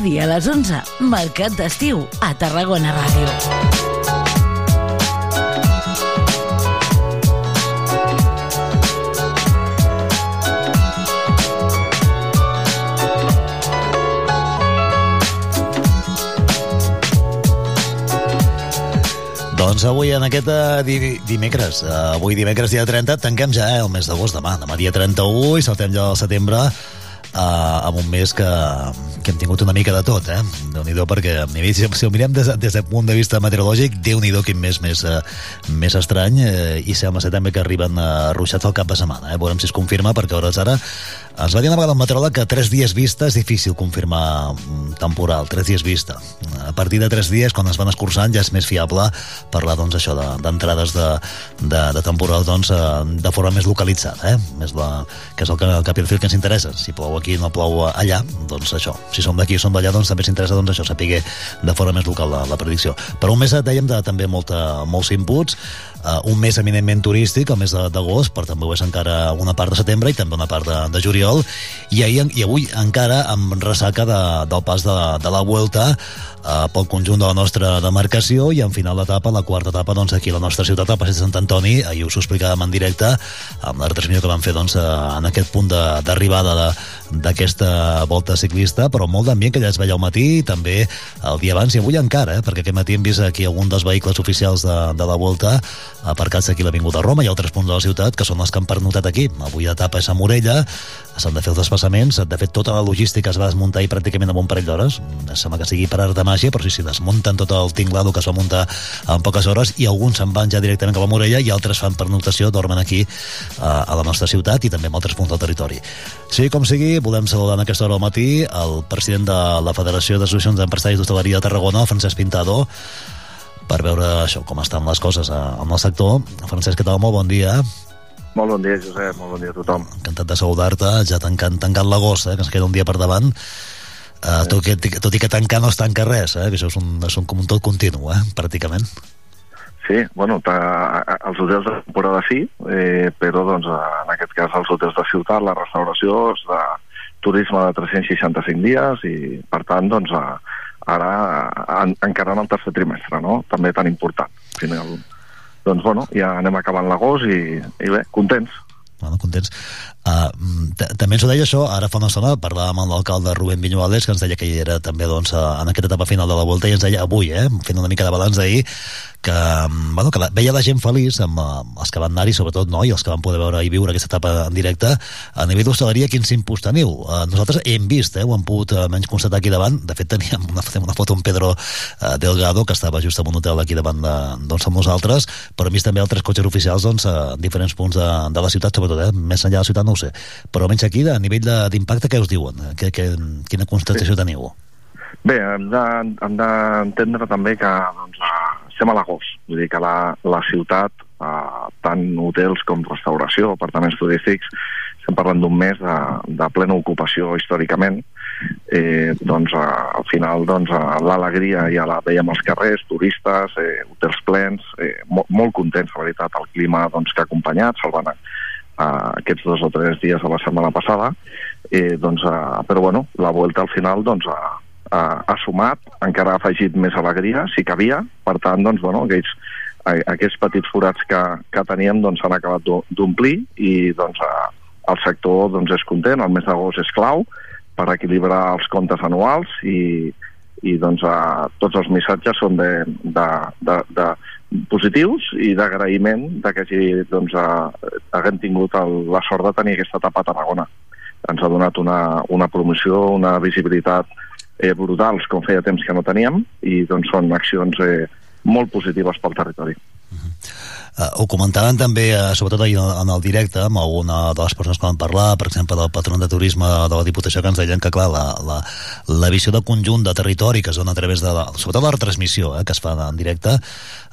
Dia a les 11, Mercat d'Estiu, a Tarragona Ràdio. Doncs avui en aquest eh, di dimecres, eh, avui dimecres dia 30, tanquem ja eh, el mes d'agost demà. Demà dia 31 i saltem ja al setembre eh, amb un mes que, que hem tingut una mica de tot, eh? déu nhi perquè si, si ho mirem des, des del punt de vista meteorològic, déu nhi quin mes més, eh, més estrany eh, i sembla ser també que arriben eh, ruixats al cap de setmana. Eh? Veurem si es confirma perquè a hores ara ens va dir una vegada el meteoròleg que tres dies vista és difícil confirmar mm, temporal, tres dies vista. A partir de tres dies, quan es van escurçant, ja és més fiable parlar doncs, això de- d'entrades de, de, de temporal doncs, eh, de forma més localitzada, eh? més la, que és el que, el cap i el fil que ens interessa. Si plou aquí no plou allà, doncs això. Si som d'aquí som d'allà, doncs també s'interessa doncs, això, saber de forma més local la, la predicció. Per un mes, dèiem, de, també molta, molts inputs, uh, un mes eminentment turístic, el mes d'agost, però també ho és encara una part de setembre i també una part de, de juliol, i, ahir, i avui encara amb ressaca de, del pas de, de la Vuelta uh, pel conjunt de la nostra demarcació i en final d'etapa, la quarta etapa doncs, aquí a la nostra ciutat, al passeig de Sant Antoni ahir us ho explicàvem en directe amb la retransmissió que vam fer doncs, eh, en aquest punt d'arribada d'aquesta volta ciclista, però molt d'ambient que ja es veia al matí i també el dia abans i avui encara, eh, perquè aquest matí hem vist aquí algun dels vehicles oficials de, de la Volta aparcats aquí a l'Avinguda Roma i altres punts de la ciutat que són els que han pernotat aquí. Avui l'etapa és a Morella, s'han de fer els desplaçaments, de fet tota la logística es va desmuntar i pràcticament en un parell d'hores, Mm, sembla que sigui per art de màgia, però sí, sí, desmunten tot el tinglado que es va muntar en poques hores i alguns se'n van ja directament cap a Morella i altres fan pernotació, dormen aquí eh, a la nostra ciutat i també en altres punts del territori. Sí, com sigui, volem saludar en aquesta hora al matí el president de la Federació d'Associacions d'Empresaris d'Hostaleria de Tarragona, Francesc Pintado, per veure això, com estan les coses eh, amb el sector. Francesc, què tal? Molt bon dia. Molt bon dia, Josep, molt bon dia a tothom. Encantat de saludar-te, ja tancant, tancant l'agost, eh, que ens queda un dia per davant. Uh, tot, que, tot i que tancar no es tanca res, eh, que això és un, és un, com un tot continu, eh, pràcticament. Sí, bueno, ta- els hotels de temporada sí, eh, però doncs, en aquest cas els hotels de ciutat, la restauració és de turisme de 365 dies i, per tant, doncs, a, ara en, encara en el tercer trimestre, no? També tan important. Al Final, doncs, bueno, ja anem acabant l'agost i, i bé, contents. bueno, contents. Uh, també ens ho deia això, ara fa una estona parlàvem amb l'alcalde Rubén Viñuales, que ens deia que hi era també doncs, en aquesta etapa final de la volta, i ens deia avui, eh, fent una mica de balanç d'ahir, que, bueno, que la, veia la gent feliç amb uh, els que van anar-hi, sobretot, no? i els que van poder veure i viure aquesta etapa en directe, a nivell d'hostaleria, quin s'impús teniu? Uh, nosaltres hem vist, eh, ho hem pogut uh, menys constatar aquí davant, de fet teníem una, una foto amb Pedro uh, Delgado, que estava just en un hotel aquí davant de, doncs, amb nosaltres, però hem vist també altres cotxes oficials doncs, a diferents punts de, de la ciutat, sobretot, eh? més enllà de la ciutat ho sé, però almenys aquí, a nivell d'impacte, què us diuen? Que, que, quina constatació sí. teniu? Bé, hem d'entendre de, també que doncs, estem a l'agost, vull dir que la, la ciutat, eh, tant hotels com restauració, apartaments turístics, estem parlant d'un mes de, de plena ocupació històricament, eh, doncs eh, al final doncs, eh, l'alegria ja la veiem als carrers, turistes, eh, hotels plens, eh, molt, molt contents, la veritat, el clima doncs, que ha acompanyat, salvant eh, aquests dos o tres dies de la setmana passada, eh, doncs, eh, però bueno, la volta al final doncs, eh, ha, ha sumat, encara ha afegit més alegria, si cabia, per tant, doncs, bueno, aquells, aquests petits forats que, que teníem doncs, s'han acabat d'omplir i doncs, el sector doncs, és content, el mes d'agost és clau per equilibrar els comptes anuals i, i doncs, a, tots els missatges són de, de, de, de positius i d'agraïment de que hagi, doncs, a, haguem tingut el, la sort de tenir aquesta etapa a Tarragona. Ens ha donat una, una promoció, una visibilitat eh, brutals com feia temps que no teníem i doncs són accions eh, molt positives pel territori. Uh, ho comentaven també, uh, sobretot ahir en el directe, amb alguna de les persones que van parlar, per exemple, del patron de turisme de la Diputació, que ens deien que, clar, la, la, la visió de conjunt de territori que es dona a través de, la, sobretot la retransmissió eh, que es fa en directe,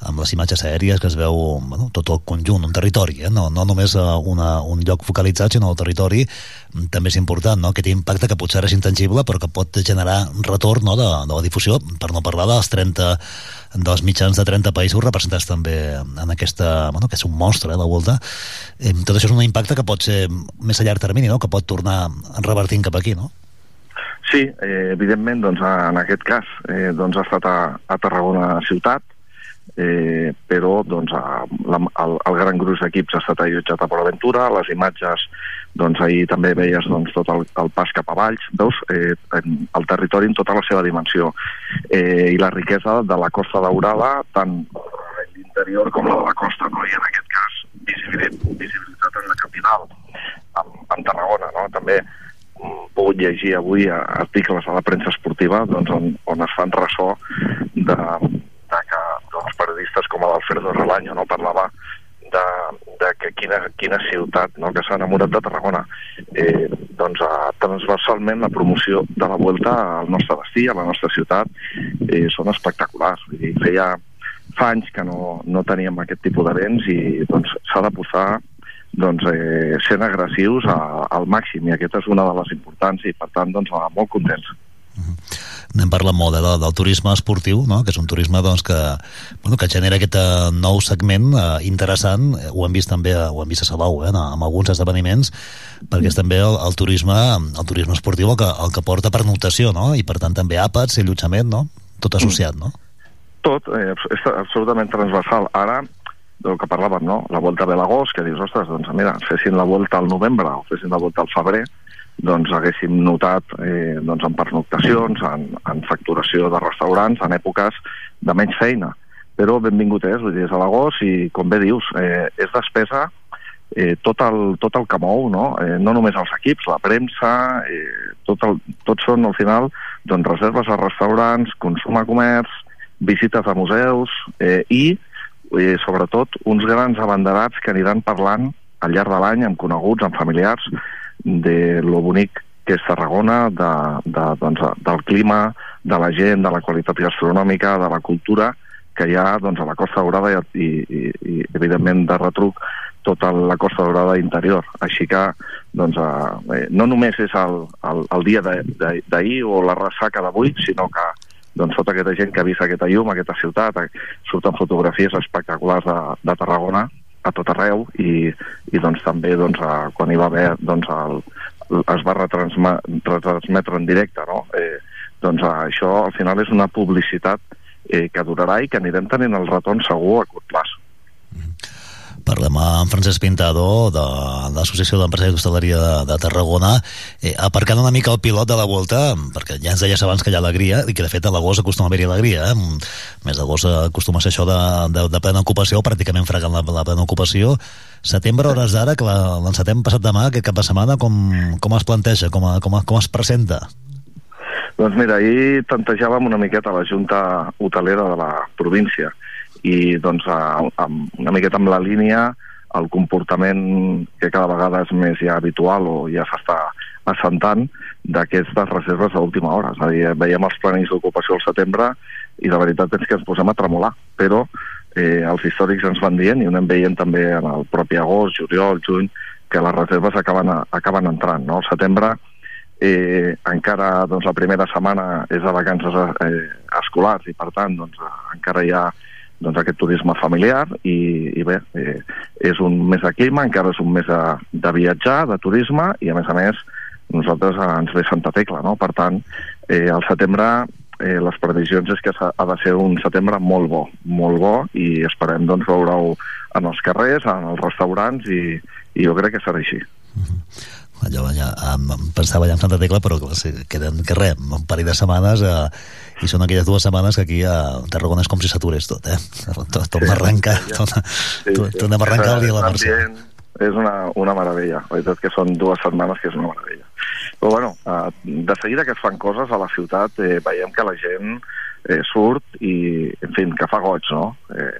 amb les imatges aèries que es veu bueno, tot el conjunt, un territori, eh, no, no només una, un lloc focalitzat, sinó el territori, també és important, no? aquest impacte que potser és intangible, però que pot generar retorn no? de, de la difusió, per no parlar dels 30 dels mitjans de 30 països representats també en aquesta, bueno, que és un monstre, eh, la volta. Eh, tot això és un impacte que pot ser més a llarg termini, no? que pot tornar revertint cap aquí, no? Sí, eh, evidentment, doncs, en aquest cas, eh, doncs, ha estat a, a Tarragona ciutat, eh, però doncs, a, la, el, el gran gruix d'equips ha estat allotjat a Port Aventura, les imatges doncs ahir també veies doncs, tot el, el pas cap a Valls, veus eh, el territori en tota la seva dimensió eh, i la riquesa de la Costa Daurada, tant l'interior com la de la costa, no? i en aquest cas visibilitat, visibilitat en la capital, en, en Tarragona. No? També mm, pogut llegir avui articles a la premsa esportiva doncs, on, on es fan ressò de, de que doncs, periodistes com l'Alfredo Relaño no parlava de, de que quina, quina ciutat no, que s'ha enamorat de Tarragona. Eh, doncs eh, transversalment la promoció de la Vuelta al nostre destí, a la nostra ciutat, eh, són espectaculars. Vull dir, feia fa anys que no, no teníem aquest tipus d'events i doncs s'ha de posar doncs, eh, sent agressius a, al màxim i aquesta és una de les importants i per tant doncs, molt contents. -huh n'hem parlat molt eh, del, del turisme esportiu, no? que és un turisme doncs, que, bueno, que genera aquest uh, nou segment uh, interessant, ho hem vist també ho hem vist a Salou, eh, amb alguns esdeveniments, perquè és també el, el turisme el turisme esportiu el que, el que porta pernotació, no? i per tant també àpats i allotjament, no? tot associat, no? Tot, eh, és absolutament transversal. Ara, del que parlàvem, no? La volta ve l'agost, que dius, ostres, doncs mira, fessin la volta al novembre o fessin la volta al febrer, doncs haguéssim notat eh, doncs en pernoctacions, en, en facturació de restaurants, en èpoques de menys feina. Però benvingut és, vull dir, és a l'agost i, com bé dius, eh, és despesa eh, tot, el, tot el que mou, no? Eh, no només els equips, la premsa, eh, tot, el, tot són al final doncs, reserves a restaurants, consum a comerç, visites a museus eh, i, eh, sobretot, uns grans abanderats que aniran parlant al llarg de l'any amb coneguts, amb familiars, de lo bonic que és Tarragona, de, de, doncs, del clima, de la gent, de la qualitat gastronòmica, de la cultura que hi ha doncs, a la Costa Daurada i, i, i evidentment de retruc tota la Costa Daurada interior. Així que doncs, eh, no només és el, el, el dia d'ahir o la ressaca d'avui, sinó que doncs, tota aquesta gent que ha vist aquesta llum, aquesta ciutat, surten fotografies espectaculars de, de Tarragona a tot arreu i, i doncs, també doncs, a, quan hi va haver doncs, el, es va retransmetre en directe no? eh, doncs això al final és una publicitat eh, que durarà i que anirem tenint el retorn segur a curt plaç Parlem amb Francesc Pintado de l'Associació d'Empresaris d'Hostaleria de, de Tarragona eh, aparcant una mica el pilot de la volta perquè ja ens deies abans que hi ha alegria i que de fet a l'agost acostuma a haver-hi alegria eh? més d'agost acostuma a ser això de, de, de plena ocupació pràcticament fregant la, la plena ocupació setembre, hores d'ara, que l'encetem passat demà, aquest cap de setmana, com, com es planteja, com, a, com, a, com es presenta? Doncs mira, ahir tantejàvem una miqueta la Junta Hotelera de la província i doncs a, a, una miqueta amb la línia el comportament que cada vegada és més ja habitual o ja s'està assentant d'aquestes reserves d'última hora. És a dir, veiem els planells d'ocupació al setembre i la veritat és que ens posem a tremolar, però eh, els històrics ens van dient i ho anem veient també en el propi agost, juliol, juny, que les reserves acaben, a, acaben entrant. No? Al setembre eh, encara doncs, la primera setmana és de vacances eh, escolars i per tant doncs, encara hi ha doncs, aquest turisme familiar i, i bé, eh, és un mes de clima, encara és un mes de, de viatjar, de turisme i a més a més nosaltres ens ve Santa Tecla, no? Per tant, eh, al setembre eh, les previsions és que ha de ser un setembre molt bo, molt bo i esperem doncs veure-ho en els carrers, en els restaurants i, i jo crec que serà així. Allò, ja, em, em pensava ja en Santa Tecla, però clar, sí, queden que res, un parell de setmanes eh, i són aquelles dues setmanes que aquí a Tarragona és com si s'aturés tot, eh? Tot, tot arrenca, tot, tot, tot el dia de la Mercè. És una, una meravella. La veritat que són dues setmanes que és una meravella. Però bueno, eh, de seguida que es fan coses a la ciutat eh, veiem que la gent eh, surt i, en fi, que fa goig, no? Eh,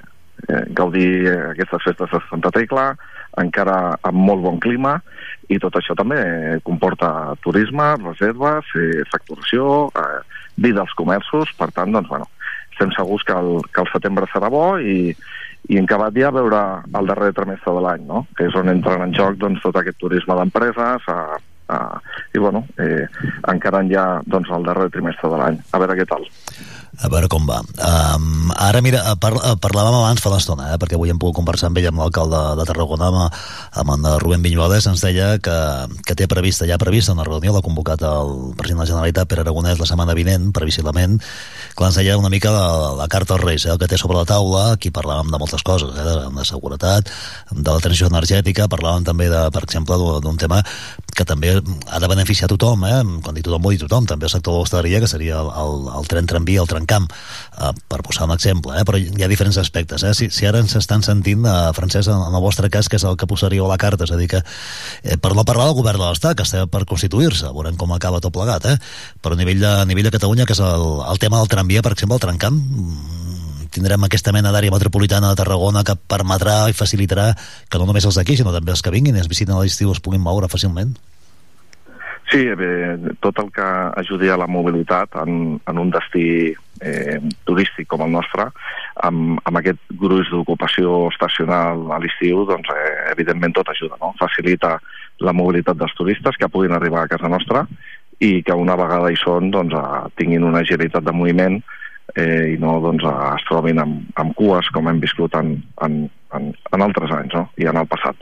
eh, gaudir eh, aquestes festes de Santa Tecla, encara amb molt bon clima, i tot això també eh, comporta turisme, reserves, eh, facturació, eh, vida als comerços, per tant, doncs, bueno, estem segurs que el, que el setembre serà bo i, i en acabat ja veure el darrer trimestre de l'any, no? que és on entren en joc doncs, tot aquest turisme d'empreses a, a, i bueno, eh, encarant ja doncs, el darrer trimestre de l'any. A veure què tal. A veure com va. Um, ara, mira, eh, par eh, parlàvem abans fa l'estona, eh, perquè avui hem pogut conversar amb ell, amb l'alcalde de Tarragona, amb, amb en Rubén Vinyuales, ens deia que, que té prevista, ja prevista una reunió, l'ha convocat el president de la Generalitat, Pere Aragonès, la setmana vinent, previsiblement, clar, ens deia una mica de la carta als Reis, eh, el que té sobre la taula, aquí parlàvem de moltes coses, eh, de, de seguretat, de la transició energètica, parlàvem també, de, per exemple, d'un tema que també ha de beneficiar tothom, eh? quan dic tothom vol dir tothom, també el sector de l'hostaleria, que seria el, el, el tren tramvia, el trencamp, eh, per posar un exemple, eh? però hi ha diferents aspectes. Eh? Si, si ara ens estan sentint, eh, Francesc, en, en el vostre cas, que és el que posaríeu a la carta, és a dir que, eh, per no parlar del govern de l'Estat, que està per constituir-se, veurem com acaba tot plegat, eh? però a nivell de, a nivell de Catalunya, que és el, el tema del tramvia, per exemple, el trencamp, mm, tindrem aquesta mena d'àrea metropolitana de Tarragona que permetrà i facilitarà que no només els d'aquí, sinó també els que vinguin i es visiten a l'estiu es puguin moure fàcilment. Sí, bé, tot el que ajudi a la mobilitat en, en un destí eh, turístic com el nostre, amb, amb aquest gruix d'ocupació estacional a l'estiu, doncs eh, evidentment tot ajuda, no? Facilita la mobilitat dels turistes que puguin arribar a casa nostra i que una vegada hi són doncs, eh, tinguin una agilitat de moviment eh, i no doncs, eh, es trobin amb, amb cues com hem viscut en, en, en, en altres anys no? i en el passat.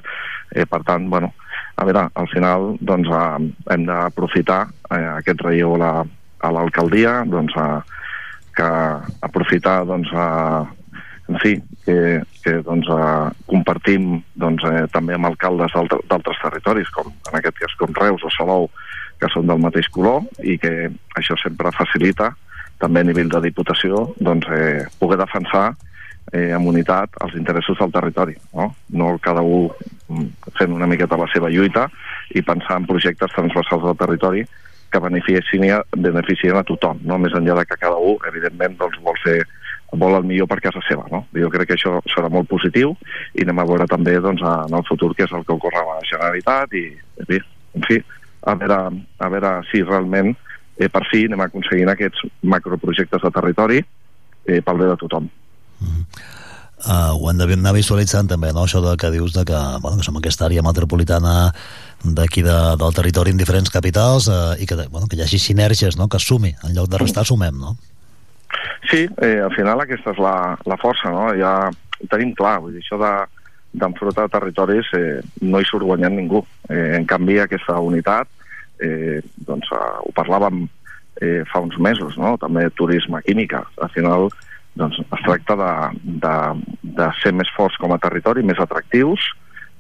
Eh, per tant, bueno, a veure, al final doncs, eh, hem d'aprofitar eh, aquest relleu a la- l'alcaldia, doncs, eh, que aprofitar doncs, eh, en fi, que, que doncs, eh, compartim doncs, eh, també amb alcaldes d'altre- d'altres territoris, com en aquest cas com Reus o Salou, que són del mateix color i que això sempre facilita també a nivell de Diputació doncs, eh, poder defensar eh, amb unitat els interessos del territori. No, no cada un mm, fent una miqueta la seva lluita i pensar en projectes transversals del territori que beneficien, beneficien a tothom, no? més enllà de que cada un, evidentment, doncs, vol ser vol el millor per casa seva. No? Jo crec que això serà molt positiu i anem a veure també doncs, en el futur què és el que ocorre a la Generalitat i, en fi a, veure, a veure si realment eh, per fi anem aconseguint aquests macroprojectes de territori eh, pel bé de tothom. Uh, ho hem d'anar visualitzant també, no? això de que dius de que, bueno, que som aquesta àrea metropolitana d'aquí de, del territori en diferents capitals uh, i que, bueno, que hi hagi sinergies, no? que sumi, en lloc de restar sumem, no? Sí, eh, al final aquesta és la, la força, no? Ja ho tenim clar, vull dir, això de d'enfrontar territoris eh, no hi surt guanyant ningú. Eh, en canvi, aquesta unitat, eh, doncs eh, ho parlàvem eh, fa uns mesos, no? també turisme, química. Al final, doncs es tracta de, de, de ser més forts com a territori, més atractius,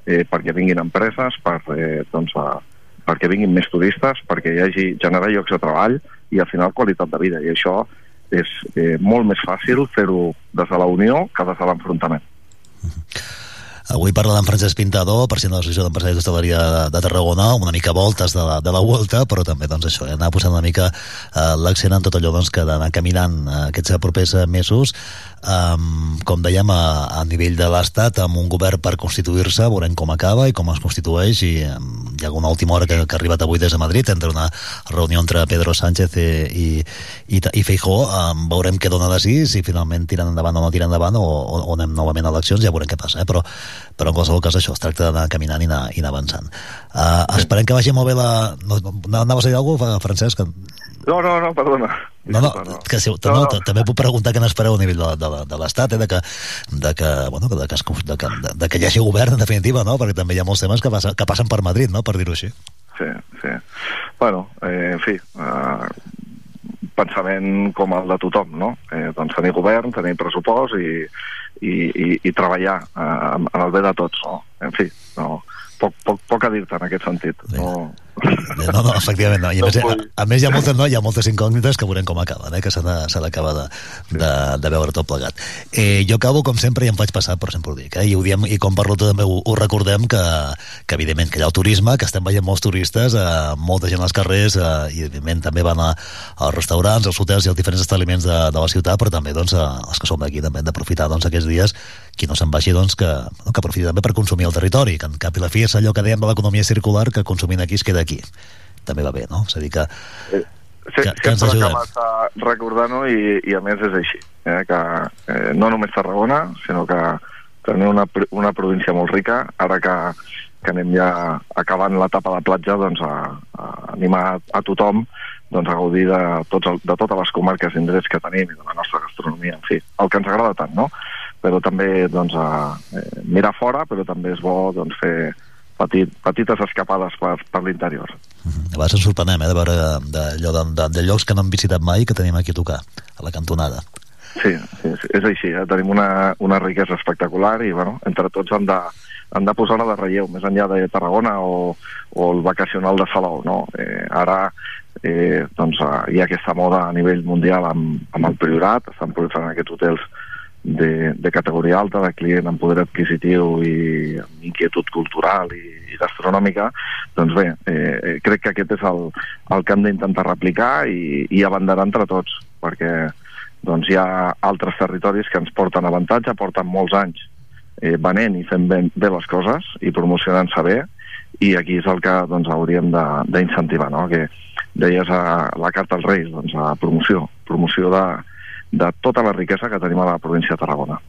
eh, perquè vinguin empreses, per, eh, doncs, a, perquè vinguin més turistes, perquè hi hagi generar llocs de treball i al final qualitat de vida. I això és eh, molt més fàcil fer-ho des de la unió que des de l'enfrontament. Avui parla d'en Francesc Pintador, president de l'Associació d'Empresaris d'Hostaleria de, de Tarragona, una mica voltes de la, de la volta, però també doncs, això, eh, anar posant una mica eh, l'accent en tot allò doncs, que d'anar caminant eh, aquests propers eh, mesos, um, com dèiem, a, a nivell de l'Estat, amb un govern per constituir-se, veurem com acaba i com es constitueix, i um, hi ha una última hora que, que ha arribat avui des de Madrid, entre una reunió entre Pedro Sánchez i, i, i, i Feijó, um, veurem què dona de sí, si finalment tiren endavant o no tiren endavant, o, o, o anem novament a eleccions, ja veurem què passa, eh? però però en qualsevol cas això, es tracta d'anar caminant i anar, i anar avançant. Uh, esperem que vagi molt bé la... No, anaves a dir alguna cosa, Francesc? No, no, no, perdona. No, no, que si, no, no, també puc preguntar què n'espereu a nivell de, de, de l'Estat, eh, de que, de que, bueno, de que, es, de, que, de, de que hi hagi govern, en definitiva, no? perquè també hi ha molts temes que, passa, que passen per Madrid, no? per dir-ho així. Sí, sí. Bueno, eh, en fi, eh, pensament com el de tothom, no? Eh, doncs tenir govern, tenir pressupost i, i, i, i treballar eh, en el bé de tots, no? En fi, no, poc, poc, poc a dir-te en aquest sentit. No, no, no, efectivament no. I a, més, a, a més hi ha moltes, no, hi ha moltes incògnites que veurem com acaben, eh, que s'ha d'acabar de, de, de, veure tot plegat. Eh, jo acabo, com sempre, i em faig passar, però sempre ho dic, eh, i, ho diem, i com parlo també ho, ho recordem, que, que evidentment que hi ha el turisme, que estem veient molts turistes, eh, molta gent als carrers, eh, i evidentment també van a, als restaurants, als hotels i als diferents establiments de, de la ciutat, però també doncs, a, els que som d'aquí també hem d'aprofitar doncs, aquests dies qui no se'n vagi, doncs, que, no, que aprofiti també per consumir el territori, que en cap i la fi és allò que dèiem de l'economia circular, que consumint aquí es queda aquí també va bé, no? És a dir que, eh, sí, que, que ens ajudem. Sempre recordant-ho i, i a més és així, eh, que eh, no només Tarragona, sinó que tenim una, una província molt rica, ara que, que anem ja acabant l'etapa de platja, doncs a, a animar a, a tothom doncs, a gaudir de, tots el, de totes les comarques i indrets que tenim i de la nostra gastronomia, en fi, el que ens agrada tant, no? Però també doncs, a, eh, mirar fora, però també és bo doncs, fer petit, petites escapades per, per l'interior. A vegades ens sorprenem eh, de veure d'allò de, de, de llocs que no hem visitat mai que tenim aquí a tocar, a la cantonada. Sí, sí, sí és així, eh? tenim una, una riquesa espectacular i bueno, entre tots hem de, hem de posar-la de relleu, més enllà de Tarragona o, o el vacacional de Salou. No? Eh, ara eh, doncs, eh, hi ha aquesta moda a nivell mundial amb, amb el Priorat, estan proliferant aquests hotels de, de categoria alta, de client amb poder adquisitiu i amb inquietud cultural i, i gastronòmica, doncs bé, eh, crec que aquest és el, el que hem d'intentar replicar i, i abanderar entre tots, perquè doncs, hi ha altres territoris que ens porten avantatge, porten molts anys eh, venent i fent bé, bé les coses i promocionant-se bé, i aquí és el que doncs, hauríem d'incentivar, no? que deies a la carta als Reis, doncs, a promoció, promoció de, de tota la riquesa que tenim a la província de Tarragona.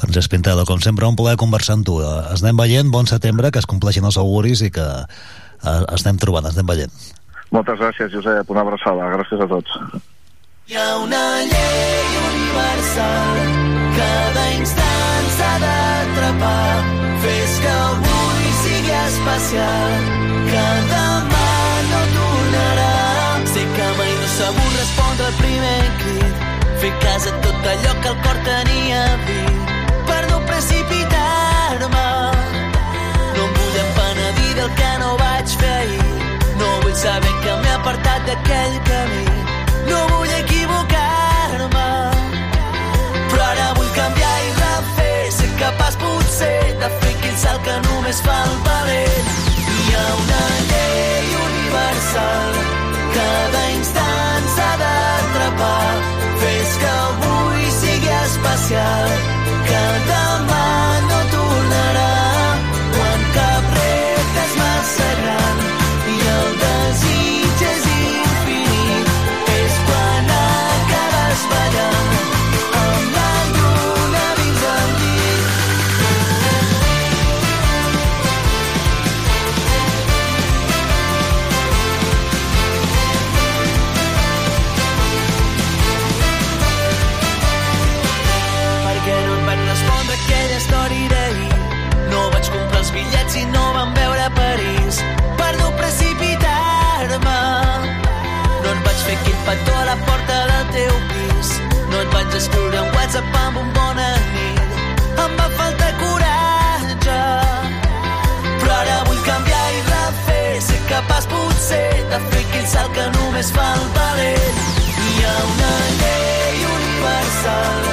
Francesc Pintado, com sempre, un plaer conversar amb tu. Eh, es anem veient, bon setembre, que es compleixin els auguris i que eh, es anem trobant, es anem veient. Moltes gràcies, Josep. Una abraçada. Gràcies a tots. Hi ha una llei universal cada instant s'ha d'atrapar fes que avui sigui especial fer cas a tot allò que el cor tenia dit per no precipitar-me. No em vull empenedir del que no vaig fer. Ahir no vull saber que m'he apartat d'aquell camí. No vull equivocar-me. Però ara vull canviar i refer. Ser capaç potser de fer aquell salt que només fa el valent. Hi ha una llei universal. Cada instant fes que avui sigui especial. Que demà petó a la porta del teu pis. No et vaig escriure un WhatsApp amb un bona nit. Em va faltar coratge. Però ara vull canviar i refer. Ser capaç potser de fer aquell salt que només fa el valent. Hi ha una llei universal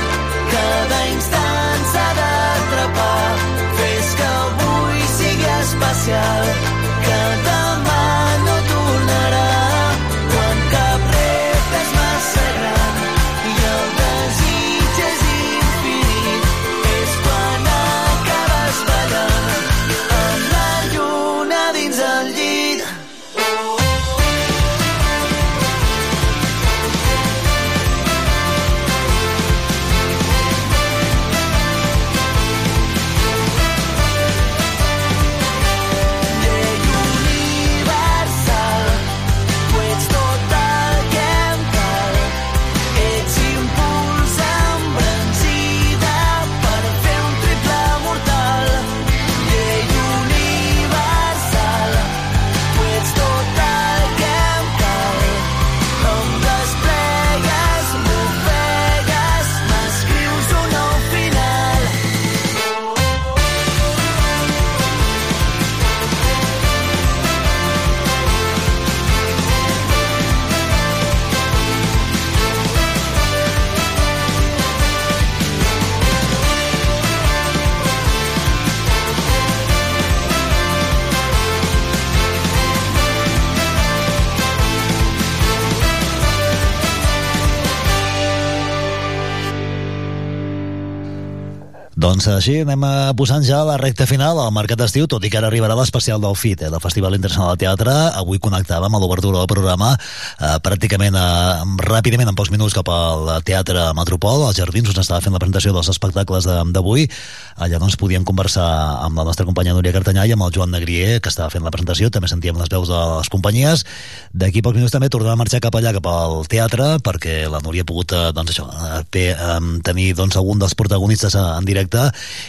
Doncs així anem eh, posant ja la recta final al Mercat d'Estiu, tot i que ara arribarà l'especial del FIT, eh, del Festival Internacional de Teatre. Avui connectàvem a l'obertura del programa eh, pràcticament eh, ràpidament, en pocs minuts, cap al Teatre Metropol, als Jardins, on estava fent la presentació dels espectacles d'avui. Allà doncs podíem conversar amb la nostra companya Núria Cartanyà i amb el Joan Negrier, que estava fent la presentació, també sentíem les veus de les companyies. D'aquí a pocs minuts també tornem a marxar cap allà, cap al teatre, perquè la Núria ha pogut eh, doncs això, eh, eh, tenir doncs, algun dels protagonistes en directe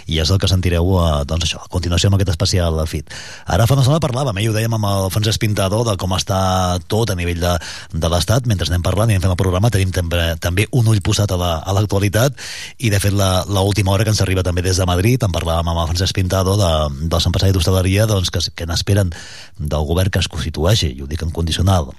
i és el que sentireu eh, doncs això, a continuació amb aquest especial de FIT. Ara fa una estona parlàvem, eh, i ho dèiem amb el Francesc Pintador, de com està tot a nivell de, de l'Estat, mentre anem parlant i anem fent el programa tenim també, també un ull posat a la- a l'actualitat. I de fet la, la última hora que ens arriba també des de Madrid, en parlàvem amb el Francesc Pintador de, dels empresaris d'hostaleria doncs, que, que n'esperen del govern que es constitueixi, i ho dic en condicional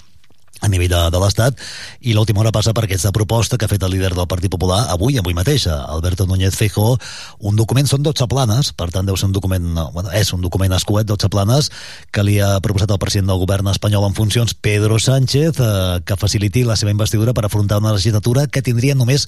a nivell de, de l'Estat i l'última hora passa per aquesta proposta que ha fet el líder del Partit Popular avui, avui mateix, Alberto Núñez Feijóo. Un document, són 12 planes per tant deu ser un document, no, bueno, és un document escuet 12 planes que li ha proposat el president del govern espanyol en funcions Pedro Sánchez eh, que faciliti la seva investidura per afrontar una legislatura que tindria només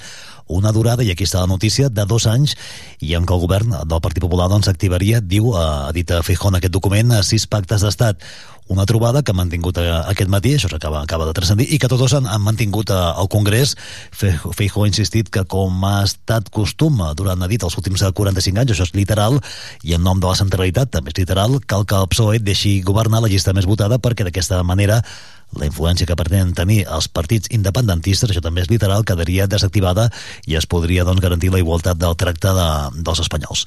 una durada, i aquí està la notícia, de dos anys i en què el govern del Partit Popular doncs, activaria, diu, eh, ha dit Feijóo en aquest document, eh, sis pactes d'estat una trobada que han mantingut eh, aquest matí, això acaba, acaba de transcendir, i que tots dos han, han mantingut eh, al Congrés. Fe- Feijóo ha insistit que com ha estat costum eh, durant, ha dit, els últims eh, 45 anys, això és literal, i en nom de la centralitat, també és literal, cal que el PSOE deixi governar la llista més votada perquè d'aquesta manera la influència que pretenen tenir els partits independentistes, això també és literal, quedaria desactivada i es podria doncs, garantir la igualtat del tracte de, dels espanyols.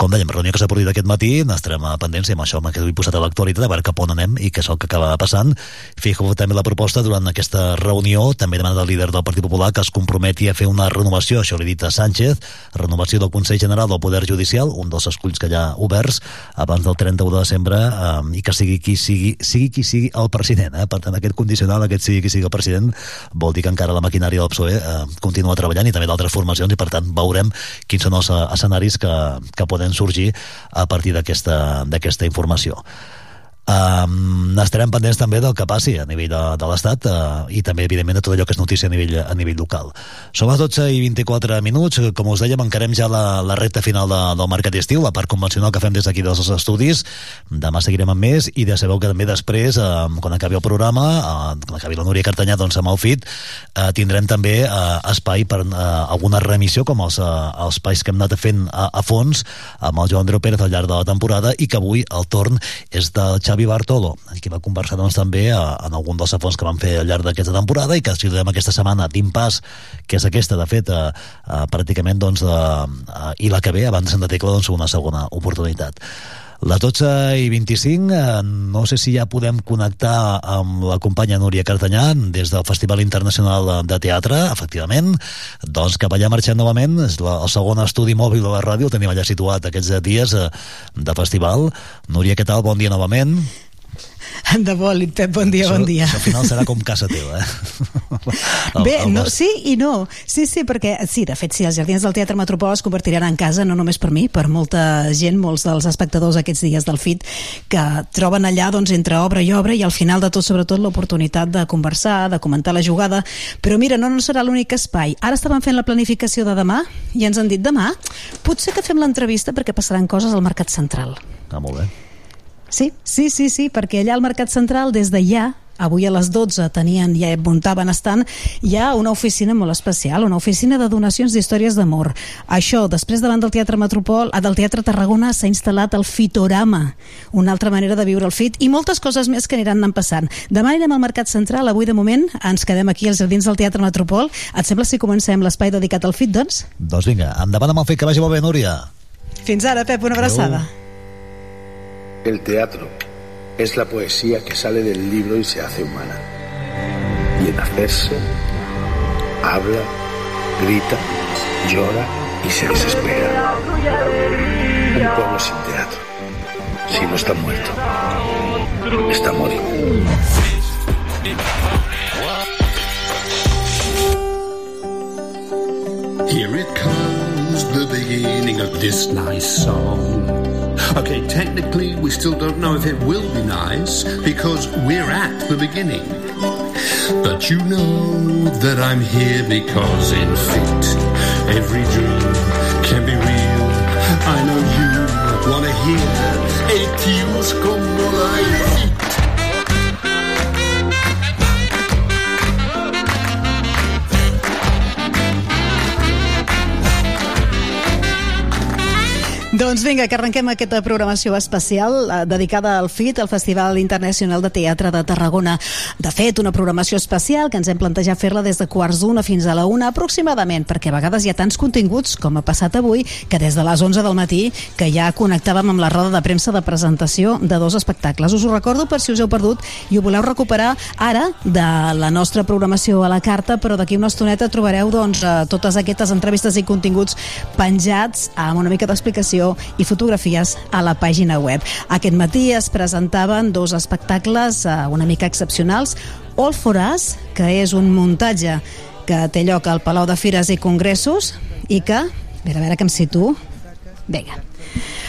Com dèiem, reunió que s'ha produït aquest matí, n'estarem pendents amb això m'ha quedat posat a l'actualitat, a veure cap on anem i què és el que acaba passant. Fijo també la proposta durant aquesta reunió, també demana del líder del Partit Popular que es comprometi a fer una renovació, això li dit a Sánchez, renovació del Consell General del Poder Judicial, un dels esculls que hi ha oberts abans del 31 de desembre eh, i que sigui qui sigui, sigui qui sigui el president. Eh? Per tant, aquest condicional, aquest sigui qui sigui el president, vol dir que encara la maquinària del PSOE eh, continua treballant i també d'altres formacions i per tant veurem quins són els eh, escenaris que, que poden sorgir a partir d'aquesta informació. Um, estarem pendents també del que passi a nivell de, de l'Estat uh, i també, evidentment, de tot allò que és notícia a nivell, a nivell local. Som a 12 i 24 minuts. Com us dèiem, encarem ja la, la recta final de, del mercat d'estiu, la part convencional que fem des d'aquí dels estudis. Demà seguirem amb més i ja sabeu que també després, uh, quan acabi el programa, uh, quan acabi la Núria Cartanyà, doncs amb el FIT, uh, tindrem també uh, espai per uh, alguna remissió, com els, uh, els espais que hem anat fent a, a fons amb el Joan Andreu Pérez al llarg de la temporada i que avui el torn és del Xavi Bartolo, que va conversar doncs, també a, en algun dels afons que van fer al llarg d'aquesta temporada i que si donem aquesta setmana d'impàs, que és aquesta, de fet, a, a, pràcticament, doncs, a, i la que ve, abans de Santa Tecla, doncs, una segona oportunitat. Les 12 i 25, eh, no sé si ja podem connectar amb la companya Núria Cartanyà des del Festival Internacional de Teatre, efectivament. Doncs cap allà marxem novament, és la, el segon estudi mòbil de la ràdio, el tenim allà situat aquests dies eh, de festival. Núria, què tal? Bon dia novament. De bo, Pep, bon dia, això, bon dia. Això al final serà com casa teva, eh? El, Bé, el no, sí i no. Sí, sí, perquè, sí, de fet, sí, els Jardins del Teatre Metropol es convertiran en casa, no només per mi, per molta gent, molts dels espectadors aquests dies del FIT, que troben allà, doncs, entre obra i obra, i al final de tot, sobretot, l'oportunitat de conversar, de comentar la jugada, però mira, no, no serà l'únic espai. Ara estàvem fent la planificació de demà, i ens han dit demà, potser que fem l'entrevista perquè passaran coses al Mercat Central. Ah, molt bé. Sí, sí, sí, sí, perquè allà al Mercat Central, des de ja, avui a les 12 tenien, ja muntaven estant, hi ha una oficina molt especial, una oficina de donacions d'històries d'amor. Això, després davant del Teatre Metropol, del Teatre Tarragona s'ha instal·lat el Fitorama, una altra manera de viure el fit, i moltes coses més que aniran anant passant. Demà anirem al Mercat Central, avui de moment ens quedem aquí als jardins del Teatre Metropol. Et sembla si comencem l'espai dedicat al fit, doncs? Doncs vinga, endavant amb el fet que vagi molt bé, Núria. Fins ara, Pep, una abraçada. Adeu. El teatro es la poesía que sale del libro y se hace humana. Y en hacerse, habla, grita, llora y se desespera. Un pueblo sin teatro, si no está muerto, está muerto. Here it comes, the beginning of this nice song. Okay, technically, we still don't know if it will be nice because we're at the beginning. But you know that I'm here because in fit, every dream can be real. I know you wanna hear etios como la Doncs vinga, que arrenquem aquesta programació especial eh, dedicada al FIT, al Festival Internacional de Teatre de Tarragona. De fet, una programació especial que ens hem plantejat fer-la des de quarts d'una fins a la una aproximadament, perquè a vegades hi ha tants continguts, com ha passat avui, que des de les 11 del matí que ja connectàvem amb la roda de premsa de presentació de dos espectacles. Us ho recordo per si us heu perdut i ho voleu recuperar ara de la nostra programació a la carta, però d'aquí una estoneta trobareu doncs, eh, totes aquestes entrevistes i continguts penjats amb una mica d'explicació i fotografies a la pàgina web. Aquest matí es presentaven dos espectacles eh, una mica excepcionals. All for Us, que és un muntatge que té lloc al Palau de Fires i Congressos i que, a veure, a veure que em situo, vinga,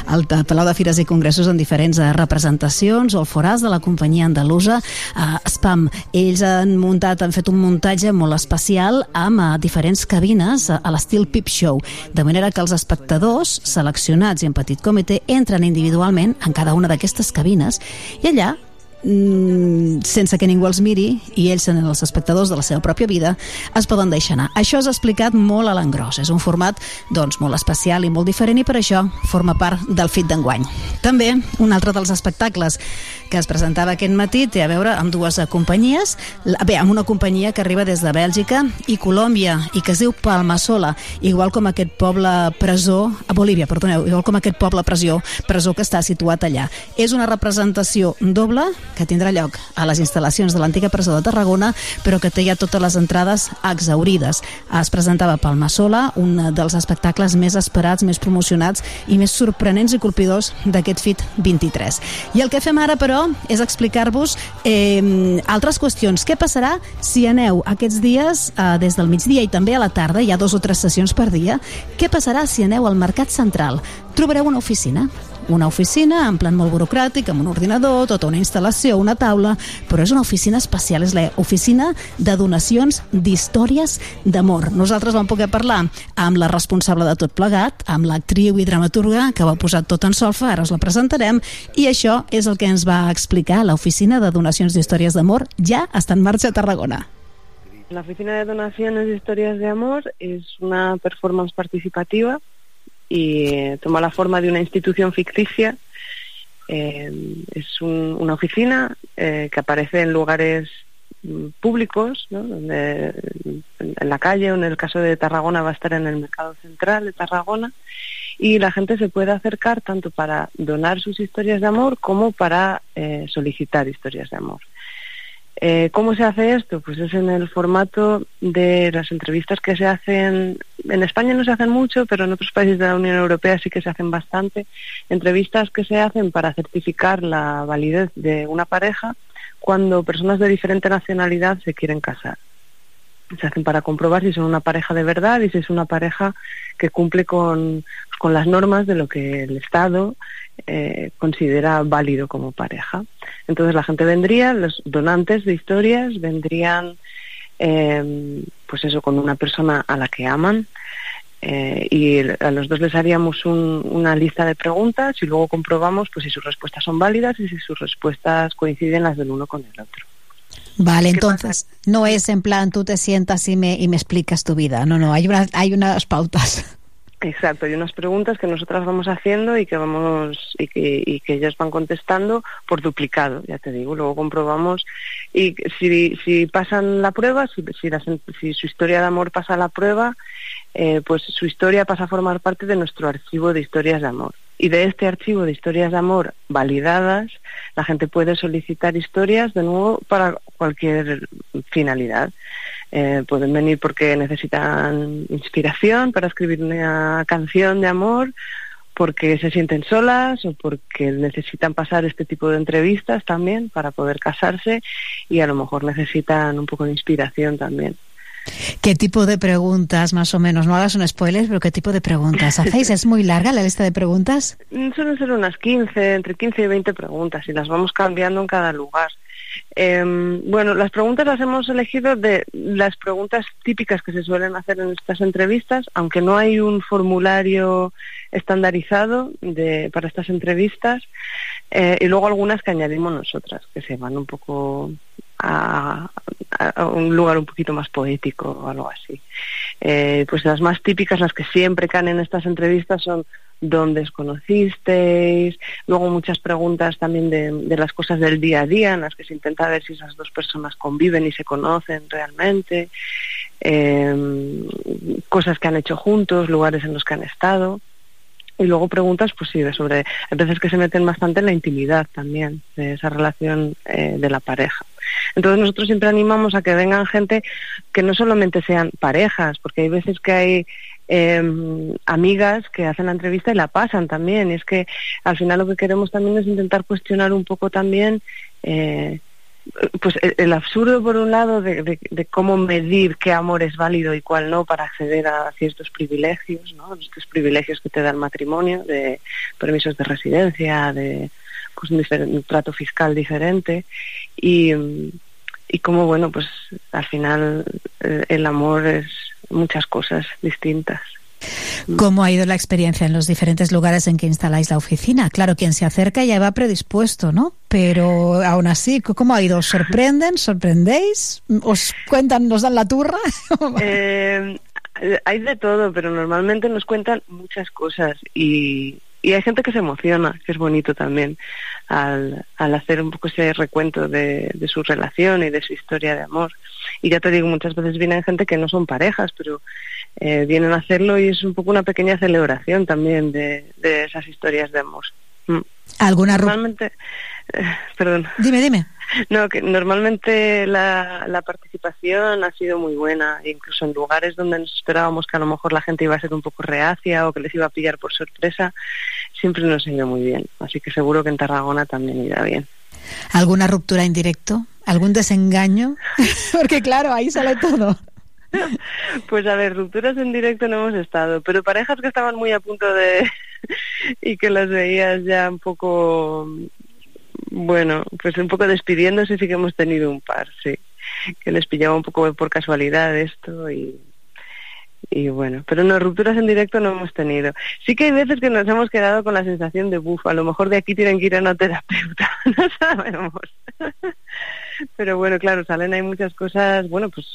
al Palau de Fires i Congressos en diferents eh, representacions o foràs de la companyia andalusa eh, Spam. Ells han muntat, han fet un muntatge molt especial amb eh, diferents cabines eh, a l'estil Pip Show, de manera que els espectadors seleccionats i en petit comitè entren individualment en cada una d'aquestes cabines i allà sense que ningú els miri i ells sent els espectadors de la seva pròpia vida es poden deixar anar. Això és explicat molt a l'engròs, és un format doncs, molt especial i molt diferent i per això forma part del FIT d'enguany. També un altre dels espectacles que es presentava aquest matí té a veure amb dues companyies, bé, amb una companyia que arriba des de Bèlgica i Colòmbia i que es diu Palmasola, igual com aquest poble presó, a Bolívia, perdoneu, igual com aquest poble presó, presó que està situat allà. És una representació doble que tindrà lloc a les instal·lacions de l'antiga presó de Tarragona, però que té ja totes les entrades exaurides. Es presentava Palmasola, un dels espectacles més esperats, més promocionats i més sorprenents i colpidors d'aquest FIT 23. I el que fem ara, però, és explicar-vos eh, altres qüestions. Què passarà si aneu aquests dies eh, des del migdia i també a la tarda, hi ha dos o tres sessions per dia, què passarà si aneu al Mercat Central? Trobareu una oficina una oficina en plan molt burocràtic, amb un ordinador, tota una instal·lació, una taula, però és una oficina especial, és l'oficina de donacions d'històries d'amor. Nosaltres vam poder parlar amb la responsable de tot plegat, amb l'actriu i dramaturga que va posar tot en solfa, ara us la presentarem, i això és el que ens va explicar l'oficina de donacions d'històries d'amor, ja està en marxa a Tarragona. La Oficina de Donaciones de Historias de Amor es una performance participativa y toma la forma de una institución ficticia. Eh, es un, una oficina eh, que aparece en lugares mm, públicos, ¿no? en la calle o en el caso de Tarragona va a estar en el mercado central de Tarragona y la gente se puede acercar tanto para donar sus historias de amor como para eh, solicitar historias de amor. Eh, ¿Cómo se hace esto? Pues es en el formato de las entrevistas que se hacen, en España no se hacen mucho, pero en otros países de la Unión Europea sí que se hacen bastante, entrevistas que se hacen para certificar la validez de una pareja cuando personas de diferente nacionalidad se quieren casar. Se hacen para comprobar si son una pareja de verdad y si es una pareja que cumple con, con las normas de lo que el Estado eh, considera válido como pareja. Entonces la gente vendría, los donantes de historias vendrían, eh, pues eso, con una persona a la que aman, eh, y a los dos les haríamos un, una lista de preguntas y luego comprobamos pues si sus respuestas son válidas y si sus respuestas coinciden las del uno con el otro. Vale, entonces no es en plan tú te sientas y me, y me explicas tu vida. No, no, hay, una, hay unas pautas. Exacto, hay unas preguntas que nosotras vamos haciendo y que vamos y que, ellas van contestando por duplicado, ya te digo. Luego comprobamos y si, pasan la prueba, si, si su historia de amor pasa la prueba, eh, pues su historia pasa a formar parte de nuestro archivo de historias de amor. Y de este archivo de historias de amor validadas, la gente puede solicitar historias de nuevo para cualquier finalidad. Eh, pueden venir porque necesitan inspiración para escribir una canción de amor, porque se sienten solas o porque necesitan pasar este tipo de entrevistas también para poder casarse y a lo mejor necesitan un poco de inspiración también. ¿Qué tipo de preguntas, más o menos? No hagas un spoiler, pero ¿qué tipo de preguntas hacéis? ¿Es muy larga la lista de preguntas? Mm, suelen ser unas 15, entre 15 y 20 preguntas y las vamos cambiando en cada lugar. Eh, bueno, las preguntas las hemos elegido de las preguntas típicas que se suelen hacer en estas entrevistas, aunque no hay un formulario estandarizado para estas entrevistas, eh, y luego algunas que añadimos nosotras, que se van un poco a, a, un lugar un poquito más poético o algo así. Eh, pues las más típicas, las que siempre caen en estas entrevistas son dónde os conocisteis, luego muchas preguntas también de, las cosas del día a día, en las que se intenta ver si esas dos personas conviven y se conocen realmente, eh, cosas que han hecho juntos, lugares en los que han estado. Y luego preguntas, pues sí, sobre, a veces que se meten bastante en la intimidad también, de esa relación eh, de la pareja. Entonces nosotros siempre animamos a que vengan gente que no solamente sean parejas, porque hay veces que hay eh, amigas que hacen la entrevista y la pasan también. Y es que al final lo que queremos también es intentar cuestionar un poco también eh, pues el, el, absurdo por un lado de, cómo medir qué amor es válido y cuál no para acceder a ciertos privilegios, ¿no? Estos privilegios que te da el matrimonio, de permisos de residencia, de pues un, trato fiscal diferente y, y como bueno pues al final el, el amor es muchas cosas distintas. ¿Cómo ha ido la experiencia en los diferentes lugares en que instaláis la oficina? Claro, quien se acerca ya va predispuesto, ¿no? Pero aún así, ¿cómo ha ido? ¿Os sorprenden? ¿Sorprendéis? ¿Os cuentan, nos dan la turra? eh, hay de todo, pero normalmente nos cuentan muchas cosas y, y hay gente que se emociona, que es bonito también, al, al hacer un poco ese recuento de, de, su relación y de su historia de amor. Y ya te digo, muchas veces vienen gente que no son parejas, pero eh, vienen a hacerlo y es un poco una pequeña celebración también de, de esas historias de amor. Mm. ¿Alguna Normalmente, perdón. Dime, dime. No, que normalmente la, la, participación ha sido muy buena, incluso en lugares donde nos esperábamos que a lo mejor la gente iba a ser un poco reacia o que les iba a pillar por sorpresa, siempre nos ha ido muy bien. Así que seguro que en Tarragona también irá bien. ¿Alguna ruptura en directo? ¿Algún desengaño? Porque claro, ahí sale todo. Pues a ver, rupturas en directo no hemos estado, pero parejas que estaban muy a punto de... y que las veías ya un poco bueno, pues un poco despidiéndose sí que hemos tenido un par, sí. Que les pillaba un poco por casualidad esto y, bueno, pero no, rupturas en directo no hemos tenido. Sí que hay veces que nos hemos quedado con la sensación de buf, a lo mejor de aquí tienen que ir a una terapeuta, no sabemos. Pero bueno, claro, salen hay muchas cosas, bueno, pues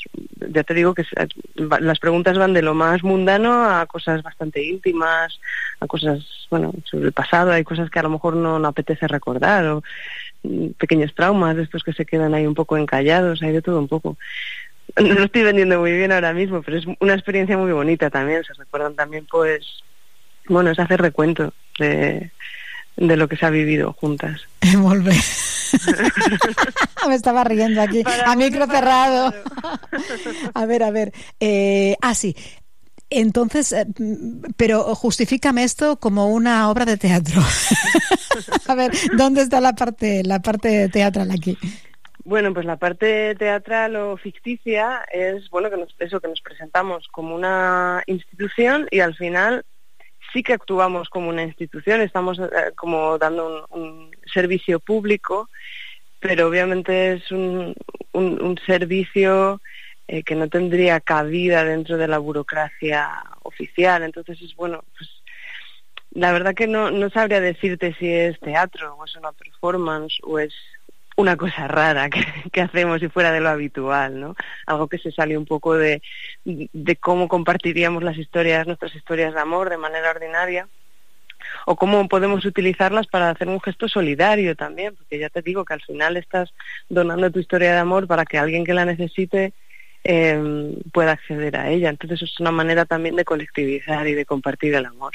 ya te digo que las preguntas van de lo más mundano a cosas bastante íntimas, a cosas, bueno, sobre el pasado, hay cosas que a lo mejor no, no apetece recordar, o pequeños traumas, estos que se quedan ahí un poco encallados, hay de todo un poco. no estoy vendiendo muy bien ahora mismo, pero es una experiencia muy bonita también. Se recuerdan también, pues, bueno, es hacer recuento de, de lo que se ha vivido juntas. Bé. Me estaba riendo aquí, a micro cerrado. a ver, a ver. Eh, ah, sí. Entonces, eh, pero justifícame esto como una obra de teatro. a ver, ¿dónde está la parte, la parte teatral aquí? Bueno, pues la parte teatral o ficticia es, bueno, que nos, eso, que nos presentamos como una institución y al final sí que actuamos como una institución, estamos eh, como dando un, servicio público, pero obviamente es un servicio eh, que no tendría cabida dentro de la burocracia oficial. Entonces es bueno, pues la verdad que no, no sabría decirte si es teatro o es una performance o es una cosa rara que, hacemos y fuera de lo habitual, ¿no? Algo que se sale un poco de, de cómo compartiríamos las historias, nuestras historias de amor de manera ordinaria o cómo podemos utilizarlas para hacer un gesto solidario también, porque ya te digo que al final estás donando tu historia de amor para que alguien que la necesite eh, pueda acceder a ella. Entonces es una manera también de colectivizar y de compartir el amor.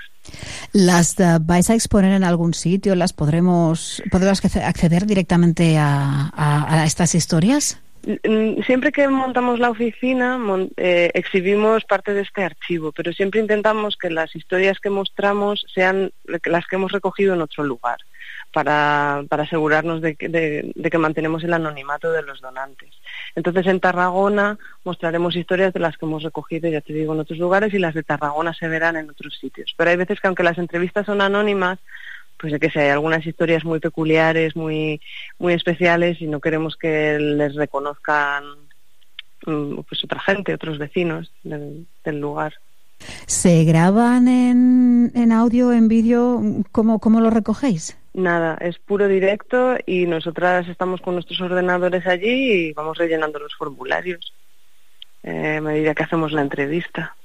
¿Las uh, vais a exponer en algún sitio? ¿Las podremos, podremos acceder directamente a, a, a estas historias? Siempre que montamos la oficina eh, exhibimos parte de este archivo, pero siempre intentamos que las historias que mostramos sean las que hemos recogido en otro lugar, para, para asegurarnos de que, de, que mantenemos el anonimato de los donantes. Entonces en Tarragona mostraremos historias de las que hemos recogido, ya te digo, en otros lugares y las de Tarragona se verán en otros sitios. Pero hay veces que aunque las entrevistas son anónimas, pues de que sé, hay algunas historias muy peculiares, muy, muy especiales y no queremos que les reconozcan pues otra gente, otros vecinos del lugar. ¿Se graban en, en audio, en vídeo? ¿Cómo, ¿Cómo lo recogéis? Nada, es puro directo y nosotras estamos con nuestros ordenadores allí y vamos rellenando los formularios eh, a medida que hacemos la entrevista.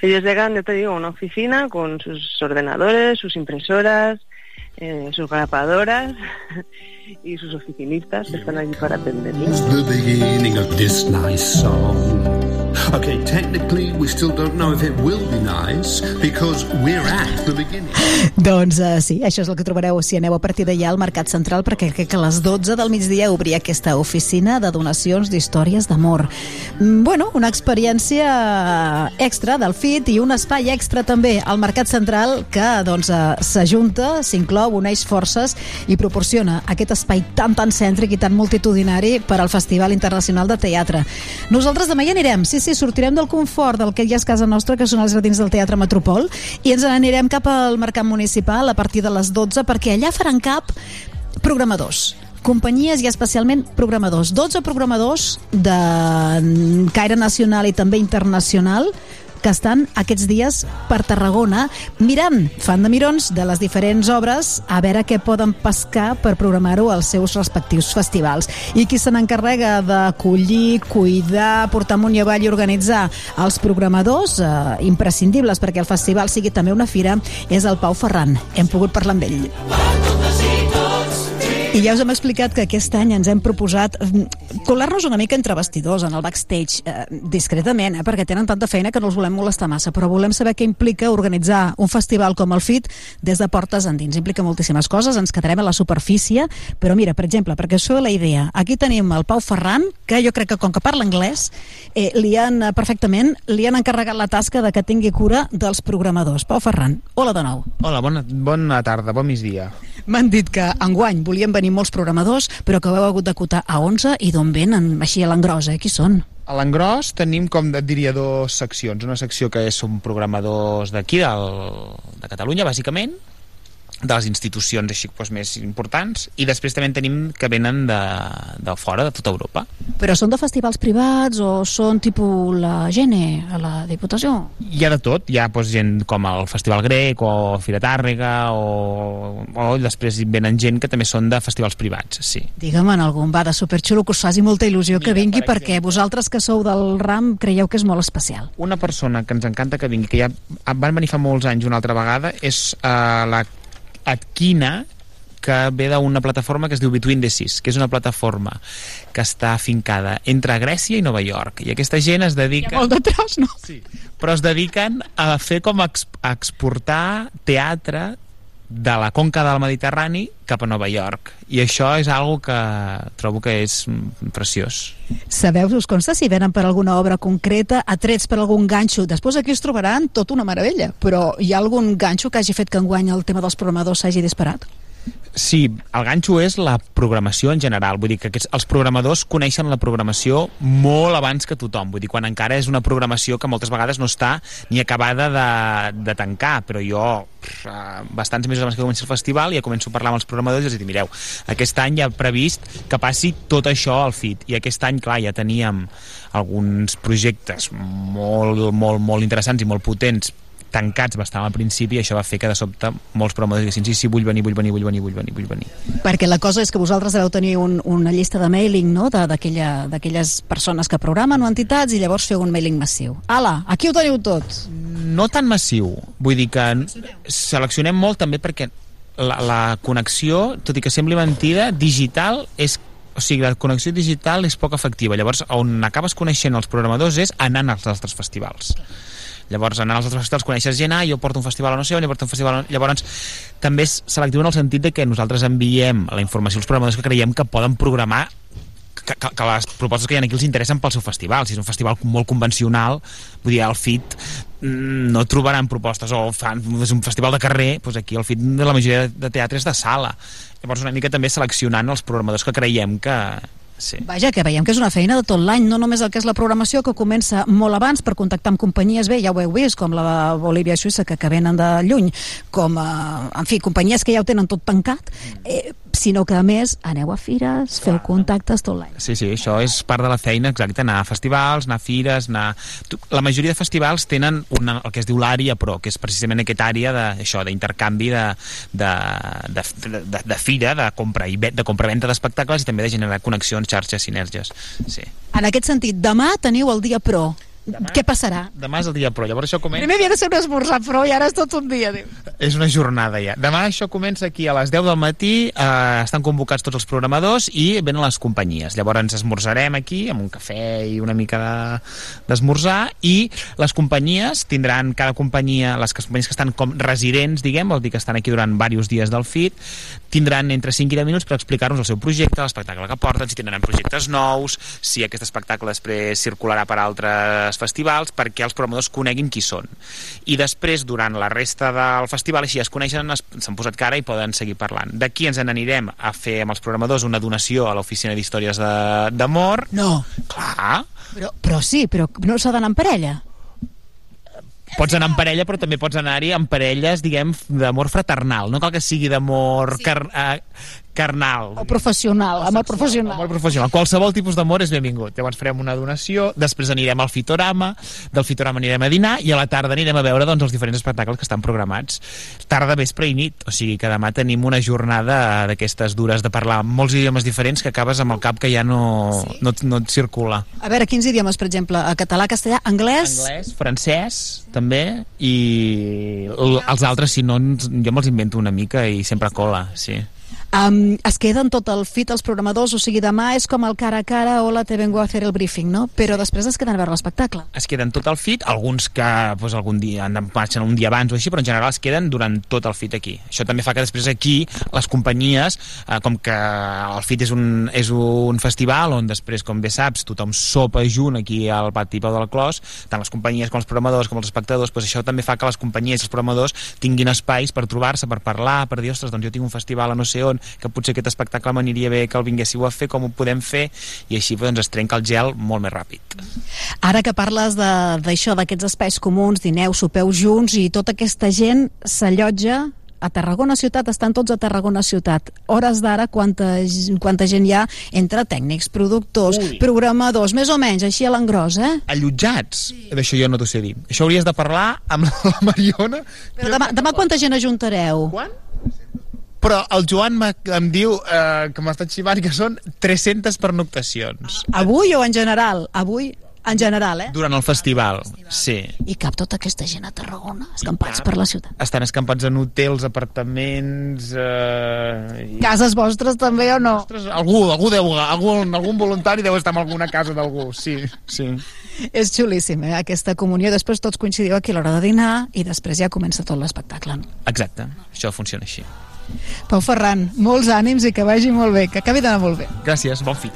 Ellos llegan, ya te digo, a una oficina con sus ordenadores, sus impresoras, eh, sus grapadoras y sus oficinistas que están allí para atenderlos. Okay, technically we still don't know if it will be nice because we're at the beginning. doncs uh, sí, això és el que trobareu si aneu a partir d'allà al Mercat Central perquè crec que a les 12 del migdia obria aquesta oficina de donacions d'històries d'amor. Mm, bueno, una experiència extra del FIT i un espai extra també al Mercat Central que doncs uh, s'ajunta, s'inclou, uneix forces i proporciona aquest espai tan tan cèntric i tan multitudinari per al Festival Internacional de Teatre. Nosaltres demà hi anirem, sí, sí, sortirem del confort del que ja és casa nostra, que són els jardins del Teatre Metropol, i ens n'anirem cap al Mercat Municipal a partir de les 12, perquè allà faran cap programadors companyies i especialment programadors. 12 programadors de caire nacional i també internacional que estan aquests dies per Tarragona mirant, fan de mirons de les diferents obres a veure què poden pescar per programar-ho als seus respectius festivals. I qui se n'encarrega d'acollir, cuidar, portar amunt i avall i organitzar els programadors eh, imprescindibles perquè el festival sigui també una fira és el Pau Ferran. Hem pogut parlar amb ell. I ja us hem explicat que aquest any ens hem proposat mm, colar-nos una mica entre vestidors, en el backstage, eh, discretament, eh, perquè tenen tanta feina que no els volem molestar massa, però volem saber què implica organitzar un festival com el FIT des de portes endins. Implica moltíssimes coses, ens quedarem a la superfície, però mira, per exemple, perquè feu la idea, aquí tenim el Pau Ferran, que jo crec que com que parla anglès, eh, li han, eh, perfectament, li han encarregat la tasca de que tingui cura dels programadors. Pau Ferran, hola de nou. Hola, bona, bona tarda, bon migdia. M'han dit que enguany volien venir molts programadors, però que heu hagut d'acotar a 11 i d'on venen, així a l'engròs, eh? Qui són? A l'engròs tenim, com et diria, dues seccions. Una secció que són programadors d'aquí, de Catalunya, bàsicament, de les institucions així doncs, més importants i després també en tenim que venen de, de fora, de tota Europa. Però són de festivals privats o són tipus la Gene, a la Diputació? Hi ha de tot, hi ha doncs, gent com el Festival Grec o Fira Tàrrega o, o després venen gent que també són de festivals privats, sí. Digue'm en algun va de superxulo que us faci molta il·lusió Mira, que vingui per perquè exemple, vosaltres que sou del RAM creieu que és molt especial. Una persona que ens encanta que vingui, que ja van venir fa molts anys una altra vegada, és uh, la Adquina, que ve d'una plataforma que es diu Between the Seas, que és una plataforma que està afincada entre Grècia i Nova York. I aquesta gent es dedica... Hi ha molt de tros, no? Sí. Però es dediquen a fer com a exportar teatre de la conca del Mediterrani cap a Nova York. I això és algo que trobo que és preciós. Sabeu, us consta si venen per alguna obra concreta, atrets per algun ganxo? Després aquí us trobaran tot una meravella, però hi ha algun ganxo que hagi fet que enguany el tema dels programadors s'hagi disparat? Sí, el ganxo és la programació en general. Vull dir que aquests, els programadors coneixen la programació molt abans que tothom. Vull dir, quan encara és una programació que moltes vegades no està ni acabada de, de tancar. Però jo, pff, eh, bastants mesos abans que comenci el festival, ja començo a parlar amb els programadors i els dic, mireu, aquest any ja previst que passi tot això al FIT. I aquest any, clar, ja teníem alguns projectes molt, molt, molt interessants i molt potents tancats bastant al principi i això va fer que de sobte molts promotors diguessin sí, sí, vull venir, vull venir, vull venir, vull venir, vull venir. Perquè la cosa és que vosaltres deveu tenir un, una llista de mailing no? d'aquelles persones que programen o entitats i llavors feu un mailing massiu. Ala, aquí ho teniu tot. No tan massiu, vull dir que seleccionem molt també perquè la, la connexió, tot i que sembli mentida, digital és o sigui, la connexió digital és poc efectiva. Llavors, on acabes coneixent els programadors és anant als altres festivals. Llavors, anant als altres festivals coneixes gent, ah, jo porto un festival a no sé on, jo porto un festival. Llavors, també és selectiu en el sentit de que nosaltres enviem la informació als programadors que creiem que poden programar que, que, que les propostes que hi ha aquí els interessen pel seu festival. Si és un festival molt convencional, vull dir, al FIT mm, no trobaran propostes o fan, és un festival de carrer, doncs aquí al FIT la majoria de teatre és de sala. Llavors una mica també seleccionant els programadors que creiem que, Sí. Vaja, que veiem que és una feina de tot l'any, no només el que és la programació, que comença molt abans per contactar amb companyies, bé, ja ho heu vist, com la de Bolívia i Suïssa, que, que venen de lluny, com, eh, en fi, companyies que ja ho tenen tot tancat, eh, sinó que a més aneu a fires, feu contactes tot l'any. Sí, sí, això és part de la feina, exacte, anar a festivals, anar a fires, anar... La majoria de festivals tenen una, el que es diu l'àrea pro, que és precisament aquesta àrea de, d'intercanvi de, de, de, de, de, fira, de compra i de compra-venda d'espectacles i també de generar connexions, xarxes, sinergies. Sí. En aquest sentit, demà teniu el dia pro. Demà, Què passarà? Demà és el dia pro, llavors això comença... Primer havia de ser un esmorzar pro i ara és tot un dia, diu. És una jornada ja. Demà això comença aquí a les 10 del matí, eh, estan convocats tots els programadors i venen les companyies. Llavors ens esmorzarem aquí amb un cafè i una mica d'esmorzar de, i les companyies tindran cada companyia, les companyies que estan com residents, diguem, vol dir que estan aquí durant diversos dies del FIT, tindran entre 5 i 10 minuts per explicar-nos el seu projecte, l'espectacle que porten, si tindran projectes nous, si aquest espectacle després circularà per altres festivals perquè els programadors coneguin qui són. I després, durant la resta del festival, així es coneixen, s'han posat cara i poden seguir parlant. D'aquí ens n'anirem a fer amb els programadors una donació a l'oficina d'històries d'amor. No. Clar. Però, però sí, però no s'ha d'anar en parella pots anar en parella però també pots anar-hi en parelles diguem d'amor fraternal no cal que sigui d'amor sí. car uh, carnal. O professional, amor professional. Amor professional. Qualsevol tipus d'amor és benvingut. Llavors farem una donació, després anirem al Fitorama, del Fitorama anirem a dinar i a la tarda anirem a veure doncs, els diferents espectacles que estan programats. Tarda, vespre i nit. O sigui que demà tenim una jornada d'aquestes dures de parlar molts idiomes diferents que acabes amb el cap que ja no, sí. no, no et circula. A veure, quins idiomes, per exemple? Català, castellà, anglès? Anglès, francès, també, i els altres, si no, jo me'ls invento una mica i sempre cola, sí. Um, es queden tot el fit els programadors, o sigui, demà és com el cara a cara, hola, te vengo a hacer el briefing, no? Però després es queden a veure l'espectacle. Es queden tot el fit, alguns que pues, algun dia marxar un dia abans o així, però en general es queden durant tot el fit aquí. Això també fa que després aquí les companyies, eh, com que el fit és un, és un festival on després, com bé saps, tothom sopa junt aquí al pati Pau del Clos, tant les companyies com els programadors com els espectadors, pues això també fa que les companyies i els programadors tinguin espais per trobar-se, per parlar, per dir, ostres, doncs jo tinc un festival a no sé on, que potser aquest espectacle m'aniria bé que el vinguéssiu a fer, com ho podem fer, i així doncs, es trenca el gel molt més ràpid. Ara que parles d'això, de, d'aquests espais comuns, dineu, sopeu junts, i tota aquesta gent s'allotja a Tarragona ciutat, estan tots a Tarragona ciutat. Hores d'ara, quanta, quanta gent hi ha entre tècnics, productors, Ui. programadors, més o menys, així a l'engròs, eh? Allotjats? Sí. D'això jo no t'ho sé dir. Això hauries de parlar amb la Mariona. Però demà, demà quanta gent ajuntareu? Quan? Però el Joan em diu eh, que m'ha estat xivant que són 300 pernoctacions. Avui o en general? Avui? En general, eh? Durant el festival, sí. I cap tota aquesta gent a Tarragona, escampats per la ciutat. Estan escampats en hotels, apartaments... Eh, i... Cases vostres també o no? Ostres, algú, algú deu, algun, algun voluntari deu estar en alguna casa d'algú, sí, sí. És xulíssim, eh? aquesta comunió. Després tots coincidiu aquí a l'hora de dinar i després ja comença tot l'espectacle. Exacte, això funciona així. Pau Ferran, molts ànims i que vagi molt bé, que acabi d'anar molt bé. Gràcies, bon fit.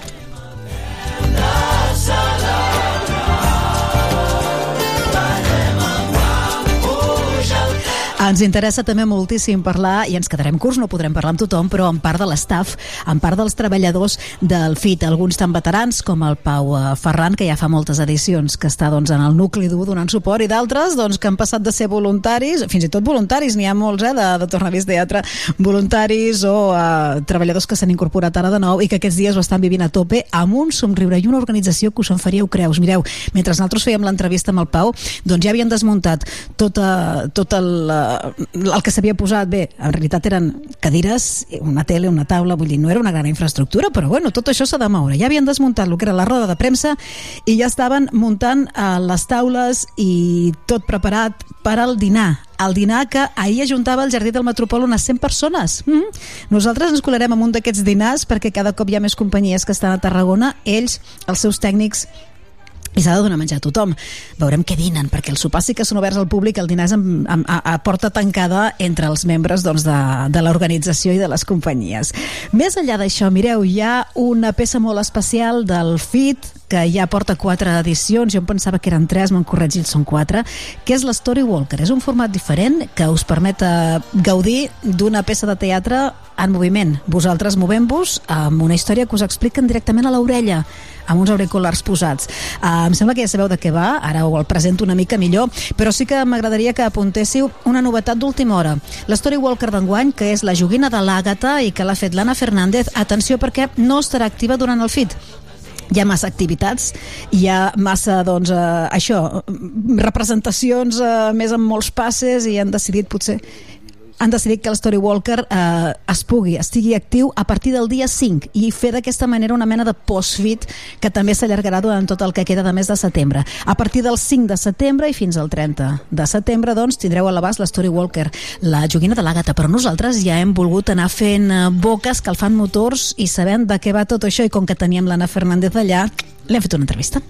Ens interessa també moltíssim parlar, i ens quedarem curts, no podrem parlar amb tothom, però en part de l'estaf, en part dels treballadors del FIT, alguns tan veterans com el Pau eh, Ferran, que ja fa moltes edicions que està doncs, en el nucli dur donant suport, i d'altres doncs, que han passat de ser voluntaris, fins i tot voluntaris, n'hi ha molts, eh, de, de Tornavís Teatre, voluntaris o eh, treballadors que s'han incorporat ara de nou i que aquests dies ho estan vivint a tope amb un somriure i una organització que us en faríeu creus. Mireu, mentre nosaltres fèiem l'entrevista amb el Pau, doncs ja havien desmuntat tota, tot el, el que s'havia posat, bé, en realitat eren cadires, una tele, una taula, vull dir, no era una gran infraestructura, però bueno, tot això s'ha de moure. Ja havien desmuntat el que era la roda de premsa i ja estaven muntant eh, les taules i tot preparat per al dinar el dinar que ahir ajuntava al Jardí del Metropol unes 100 persones. Mm -hmm. Nosaltres ens colarem en un d'aquests dinars perquè cada cop hi ha més companyies que estan a Tarragona, ells, els seus tècnics i s'ha de donar menjar a tothom. Veurem què dinen, perquè els sopars sí que són oberts al públic, el dinar és amb, amb, a, a porta tancada entre els membres doncs, de, de l'organització i de les companyies. Més enllà d'això, mireu, hi ha una peça molt especial del FIT, que ja porta quatre edicions, jo em pensava que eren tres, m'han corregit, són quatre, que és l'Story Walker. És un format diferent que us permet eh, gaudir d'una peça de teatre en moviment. Vosaltres movent-vos amb una història que us expliquen directament a l'orella amb uns auriculars posats. Uh, em sembla que ja sabeu de què va, ara ho el presento una mica millor, però sí que m'agradaria que apuntéssiu una novetat d'última hora. La Story Walker d'enguany, que és la joguina de l'Àgata i que l'ha fet l'Anna Fernández, atenció perquè no estarà activa durant el FIT hi ha massa activitats, hi ha massa, doncs, eh, això, representacions eh, més amb molts passes i han decidit potser han decidit que el Story Walker eh, es pugui, estigui actiu a partir del dia 5 i fer d'aquesta manera una mena de post-fit que també s'allargarà durant tot el que queda de mes de setembre. A partir del 5 de setembre i fins al 30 de setembre, doncs, tindreu a l'abast l'Story Walker, la joguina de l'Àgata, però nosaltres ja hem volgut anar fent eh, boques que fan motors i sabent de què va tot això i com que teníem l'Anna Fernández allà, l'hem fet una entrevista.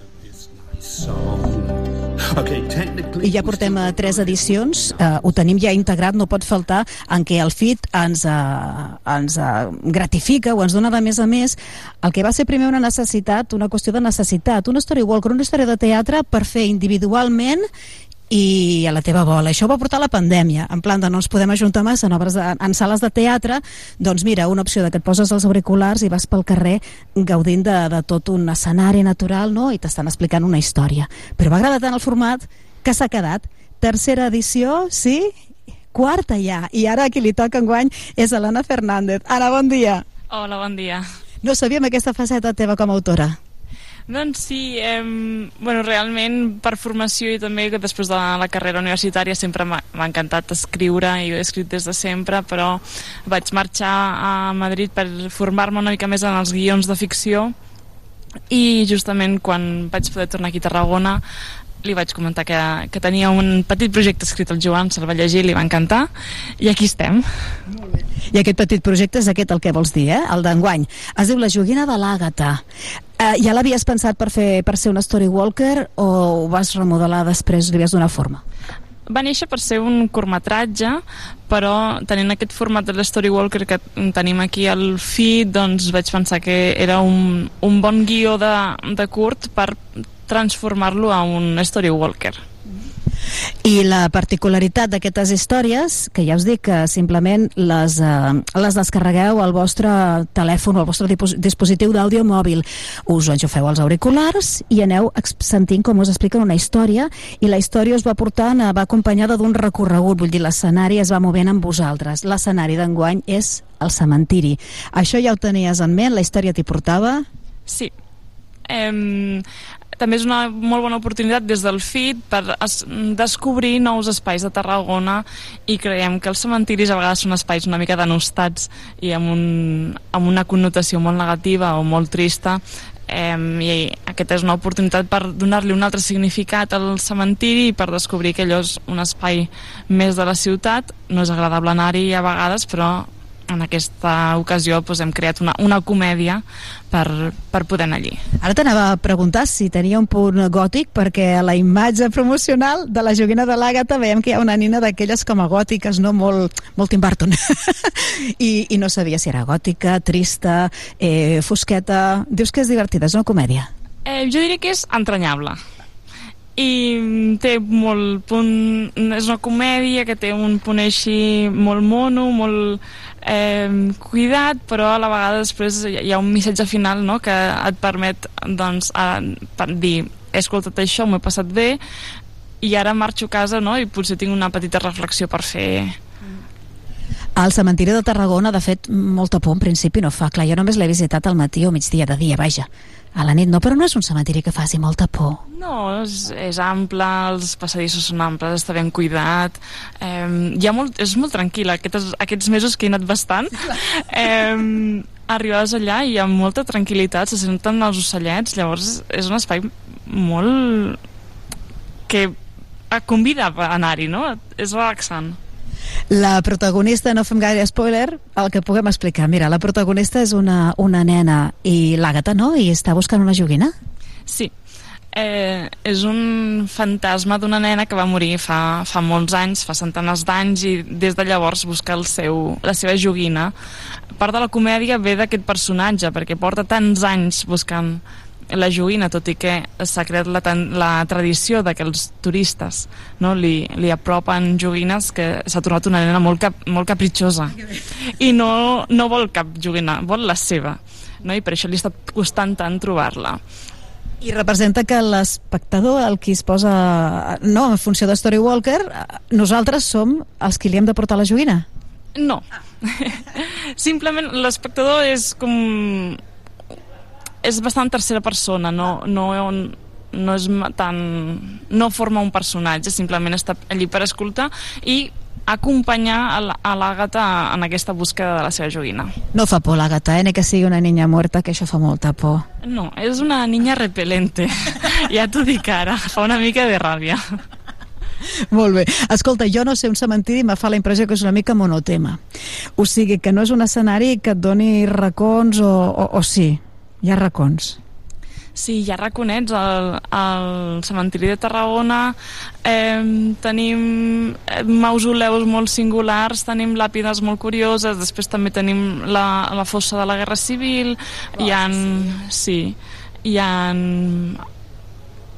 I ja portem a tres edicions, eh, ho tenim ja integrat, no pot faltar en què el FIT ens, eh, ens eh, gratifica o ens dona de més a més el que va ser primer una necessitat, una qüestió de necessitat, una story walker, una història de teatre per fer individualment i a la teva bola. Això va portar la pandèmia, en plan de no ens podem ajuntar massa en, obres de, en sales de teatre, doncs mira, una opció de que et poses els auriculars i vas pel carrer gaudint de, de tot un escenari natural no? i t'estan explicant una història. Però va agradar tant el format que s'ha quedat. Tercera edició, sí? Quarta ja. I ara qui li toca enguany és l'Anna Fernández. Anna, bon dia. Hola, bon dia. No sabíem aquesta faceta teva com a autora. Doncs sí, eh, bueno, realment per formació i també que després de la carrera universitària sempre m'ha encantat escriure i he escrit des de sempre, però vaig marxar a Madrid per formar-me una mica més en els guions de ficció i justament quan vaig poder tornar aquí a Tarragona li vaig comentar que, que tenia un petit projecte escrit al Joan, se'l va llegir, li va encantar i aquí estem. I aquest petit projecte és aquest el que vols dir, eh? el d'enguany. Es diu La joguina de l'Àgata. Eh, ja l'havies pensat per, fer, per ser una story walker o ho vas remodelar després, li vas donar forma? va néixer per ser un curtmetratge, però tenint aquest format de l'Story Walker que tenim aquí al feed, doncs vaig pensar que era un, un bon guió de, de curt per transformar-lo a un Story Walker. I la particularitat d'aquestes històries, que ja us dic que simplement les, eh, les descarregueu al vostre telèfon o al vostre dispositiu d'àudio mòbil, us enxufeu els auriculars i aneu sentint com us expliquen una història i la història us va portant, va acompanyada d'un recorregut, vull dir, l'escenari es va movent amb vosaltres. L'escenari d'enguany és el cementiri. Això ja ho tenies en ment? La història t'hi portava? Sí. Eh, també és una molt bona oportunitat des del FIT per es, descobrir nous espais de Tarragona i creiem que els cementiris a vegades són espais una mica denostats i amb, un, amb una connotació molt negativa o molt trista. Eh, i aquesta és una oportunitat per donar-li un altre significat al cementiri i per descobrir que allò és un espai més de la ciutat. No és agradable anar-hi a vegades però en aquesta ocasió doncs, hem creat una, una comèdia per, per poder anar allí. Ara t'anava a preguntar si tenia un punt gòtic, perquè a la imatge promocional de la joguina de l'Àgata veiem que hi ha una nina d'aquelles com a gòtiques, no? Molt, molt Tim Burton. I, I no sabia si era gòtica, trista, eh, fosqueta... Dius que és divertida, és una comèdia. Eh, jo diria que és entranyable i té molt punt és una comèdia que té un punt així molt mono, molt eh, cuidat, però a la vegada després hi ha un missatge final no? que et permet doncs, a, per dir he escoltat això, m'ho he passat bé i ara marxo a casa no? i potser tinc una petita reflexió per fer el cementiri de Tarragona, de fet, molta por en principi no fa. Clar, jo només l'he visitat al matí o migdia de dia, vaja. A la nit no, però no és un cementiri que faci molta por. No, és, és ample, els passadissos són amples, està ben cuidat, eh, hi ha molt, és molt tranquil·la. Aquests, aquests mesos que he anat bastant, eh, arribaves allà i ha molta tranquil·litat, se senten els ocellets, llavors és un espai molt... que convida a anar-hi, no? És relaxant. La protagonista, no fem gaire spoiler, el que puguem explicar. Mira, la protagonista és una, una nena i l'Àgata, no? I està buscant una joguina? Sí. Eh, és un fantasma d'una nena que va morir fa, fa molts anys, fa centenars d'anys i des de llavors busca el seu, la seva joguina. Part de la comèdia ve d'aquest personatge perquè porta tants anys buscant la joguina, tot i que s'ha creat la, la tradició de que els turistes no, li, li apropen joguines que s'ha tornat una nena molt, cap, molt capritxosa. I no, no vol cap joguina, vol la seva no? i per això li està costant tant trobar-la. I representa que l'espectador, el qui es posa no, en funció de Story Walker nosaltres som els qui li hem de portar la joguina? No. Simplement l'espectador és com és bastant tercera persona, no, no, no és tan... no forma un personatge, simplement està allí per escoltar i acompanyar a l'Àgata en aquesta búsqueda de la seva joguina. No fa por l'Àgata, eh? Ni que sigui una niña muerta, que això fa molta por. No, és una niña repelente. ja t'ho dic ara, fa una mica de ràbia. Molt bé. Escolta, jo no sé, un cementiri me fa la impressió que és una mica monotema. O sigui, que no és un escenari que et doni racons o, o, o sí? Hi ha racons. Sí, hi ha raconets al, al cementiri de Tarragona. Eh, tenim mausoleus molt singulars tenim làpides molt curioses després també tenim la, la fossa de la Guerra Civil. Oh, hi ha, sí, hi ha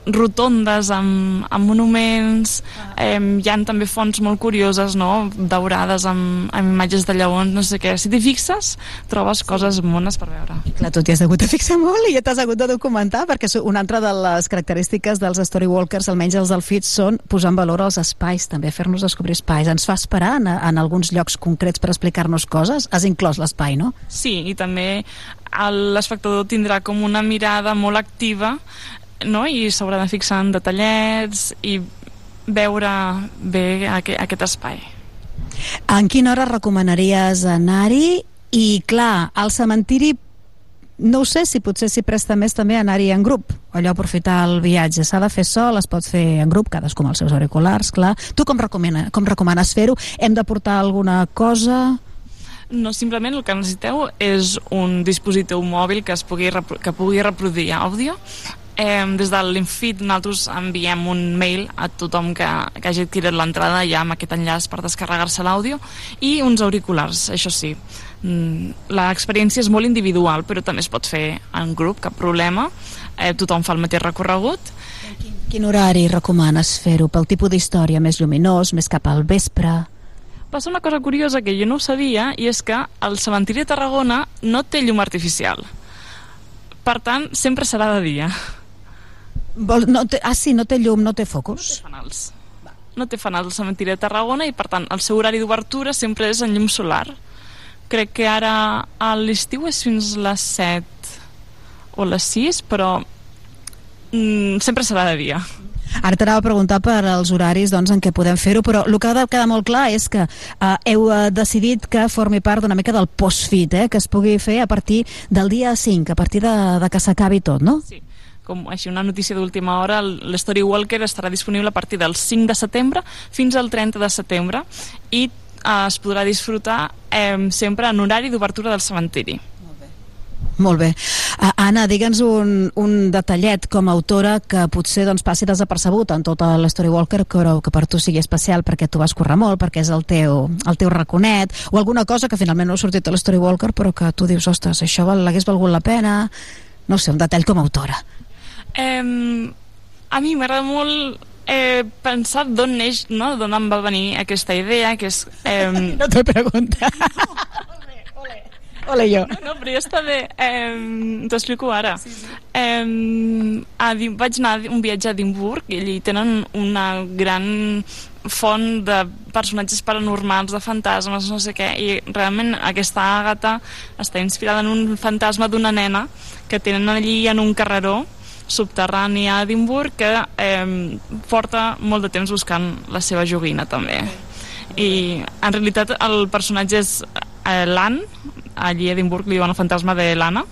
rotondes amb, amb monuments. Eh, hi han també fonts molt curioses no? daurades amb, amb imatges de lleons no sé què, si t'hi fixes trobes coses mones per veure. Clar, tu t'hi has hagut de fixar molt i ja t'has hagut de documentar perquè una altra de les característiques dels storywalkers, almenys els del FIT són posar en valor els espais, també fer-nos descobrir espais, ens fa esperar en, en alguns llocs concrets per explicar-nos coses, has inclòs l'espai, no? Sí, i també l'espectador tindrà com una mirada molt activa no? i s'haurà de fixar en detallets i veure bé aquest, aquest espai. En quina hora recomanaries anar-hi? I clar, al cementiri no ho sé si potser s'hi presta més també anar-hi en grup, allò aprofitar el viatge. S'ha de fer sol, es pot fer en grup, cadascú amb els seus auriculars, clar. Tu com, recomana, com recomanes fer-ho? Hem de portar alguna cosa? No, simplement el que necessiteu és un dispositiu mòbil que es pugui, que pugui reproduir àudio Eh, des de l'Infit nosaltres enviem un mail a tothom que, que hagi adquirit l'entrada ja amb aquest enllaç per descarregar-se l'àudio i uns auriculars, això sí. Mm, l'experiència és molt individual, però també es pot fer en grup, cap problema. Eh, tothom fa el mateix recorregut. Quin, quin horari recomanes fer-ho? Pel tipus d'història més lluminós, més cap al vespre? Passa una cosa curiosa que jo no ho sabia i és que el cementiri de Tarragona no té llum artificial. Per tant, sempre serà de dia. Vol, no té, ah, sí, no té llum, no té focus. No té fanals. No té fanals al cementiri de Tarragona i, per tant, el seu horari d'obertura sempre és en llum solar. Crec que ara a l'estiu és fins les 7 o les 6, però mm, sempre serà de dia. Ara t'anava a preguntar per als horaris doncs, en què podem fer-ho, però el que ha de quedar molt clar és que eh, heu eh, decidit que formi part d'una mica del post-fit, eh, que es pugui fer a partir del dia 5, a partir de, de que s'acabi tot, no? Sí com així una notícia d'última hora, l'Story Walker estarà disponible a partir del 5 de setembre fins al 30 de setembre i eh, es podrà disfrutar eh, sempre en horari d'obertura del cementiri. Molt bé. Uh, Anna, digue'ns un, un detallet com a autora que potser doncs, passi desapercebut en tota la Story Walker, però que per tu sigui especial perquè tu vas currar molt, perquè és el teu, el teu raconet, o alguna cosa que finalment no ha sortit a la Story Walker, però que tu dius, ostres, això l'hagués valgut la pena... No sé, un detall com a autora. Eh, a mi m'agrada molt eh, pensar d'on neix, no? d'on em va venir aquesta idea, que és... Eh... no te pregunta. Ole jo. No, no, però ja està bé. Eh, T'ho explico ara. Sí, sí. Eh, a, vaig anar a un viatge a Edimburg i allí tenen una gran font de personatges paranormals, de fantasmes, no sé què, i realment aquesta àgata està inspirada en un fantasma d'una nena que tenen allí en un carreró subterrani a Edimburg que eh, porta molt de temps buscant la seva joguina també. I en realitat el personatge és eh, l'Anne allí a Edimburg li diuen el fantasma de l'Anna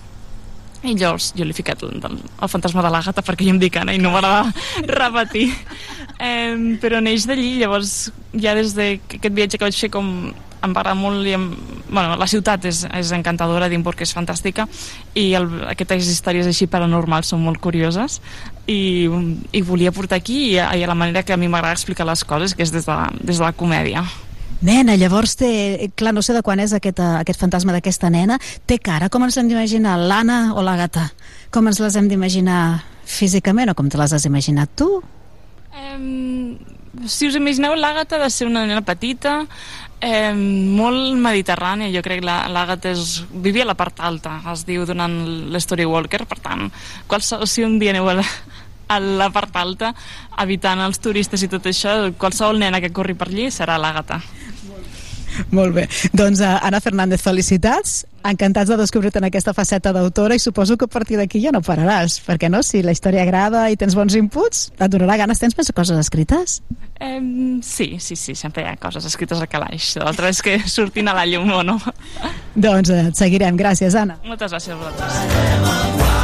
i llavors jo li he ficat el, el, fantasma de l'Àgata perquè jo em dic Anna i no m'agrada repetir. Eh, però neix d'allí llavors ja des d'aquest viatge que vaig fer com em va agradar molt i em, bueno, la ciutat és, és encantadora, Edimburg és fantàstica i el, aquestes històries així paranormals són molt curioses i, i volia portar aquí i, i la manera que a mi m'agrada explicar les coses que és des de, des de la comèdia Nena, llavors té... Clar, no sé de quan és aquest, aquest fantasma d'aquesta nena. Té cara? Com ens hem d'imaginar? L'Anna o la gata? Com ens les hem d'imaginar físicament o com te les has imaginat tu? Um, si us imagineu, l'Àgata de ser una nena petita, eh, molt mediterrània, jo crec que l'Àgata és... vivia a la part alta, es diu durant l'Story Walker, per tant, qualsevol, si un dia aneu a la, a la part alta, evitant els turistes i tot això, qualsevol nena que corri per allí serà l'Àgata. Molt bé. Doncs uh, Anna Fernández, felicitats. Encantats de descobrir-te en aquesta faceta d'autora i suposo que a partir d'aquí ja no pararàs, perquè no? Si la història agrada i tens bons inputs, et donarà ganes. Tens més coses escrites? Um, sí, sí, sí, sempre hi ha coses escrites al calaix. L'altre és que surtin a la llum o no. doncs uh, et seguirem. Gràcies, Anna. Moltes gràcies a vosaltres.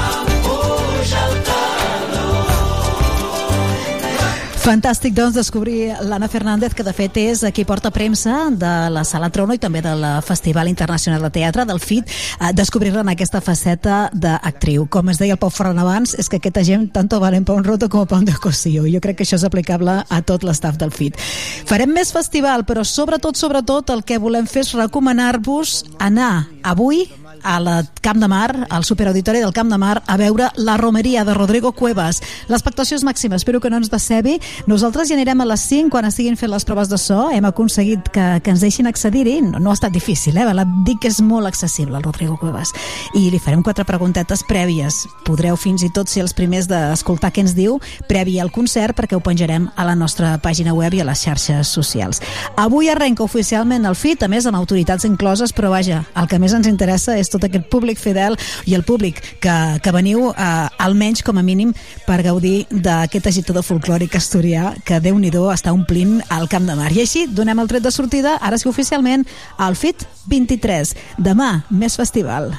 Fantàstic, doncs, descobrir l'Anna Fernández, que de fet és qui porta premsa de la Sala Trono i també del Festival Internacional de Teatre, del FIT, eh, descobrir-la en aquesta faceta d'actriu. Com es deia el Pau Ferran abans, és que aquesta gent tanto valen pa un roto com pa un de cosío. Jo crec que això és aplicable a tot l'estaf del FIT. Farem més festival, però sobretot, sobretot, el que volem fer és recomanar-vos anar avui a la Camp de Mar, al superauditori del Camp de Mar, a veure la romeria de Rodrigo Cuevas. L'expectació és màxima, espero que no ens decebi. Nosaltres ja anirem a les 5 quan estiguin fent les proves de so. Hem aconseguit que, que ens deixin accedir-hi. No, no ha estat difícil, eh? Dic que és molt accessible, el Rodrigo Cuevas. I li farem quatre preguntetes prèvies. Podreu fins i tot ser els primers d'escoltar què ens diu previ al concert perquè ho penjarem a la nostra pàgina web i a les xarxes socials. Avui arrenca oficialment el FIT, a més amb autoritats incloses, però vaja, el que més ens interessa és tot aquest públic fidel i el públic que, que veniu eh, almenys com a mínim per gaudir d'aquest agitador folclòric asturià que déu nhi està omplint el Camp de Mar. I així donem el tret de sortida, ara sí oficialment, al FIT 23. Demà, més festival.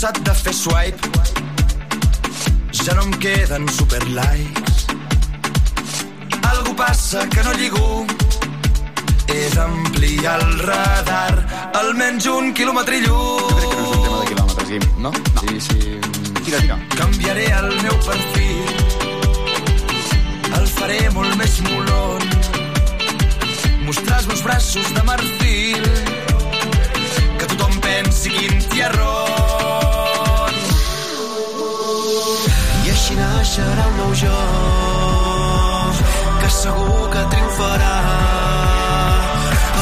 Cansat de fer swipe Ja no em queden super likes Algú passa que no lligo He d'ampliar el radar Almenys un quilòmetre lluny Crec que no és un tema de quilòmetres, Guim, no? no. Sí, sí. Tira, tira. Canviaré el meu perfil molons, mostrar els meus braços de marfil, que tothom pensi quin tiarrón. Naixerà un nou jo, que segur que triomfarà.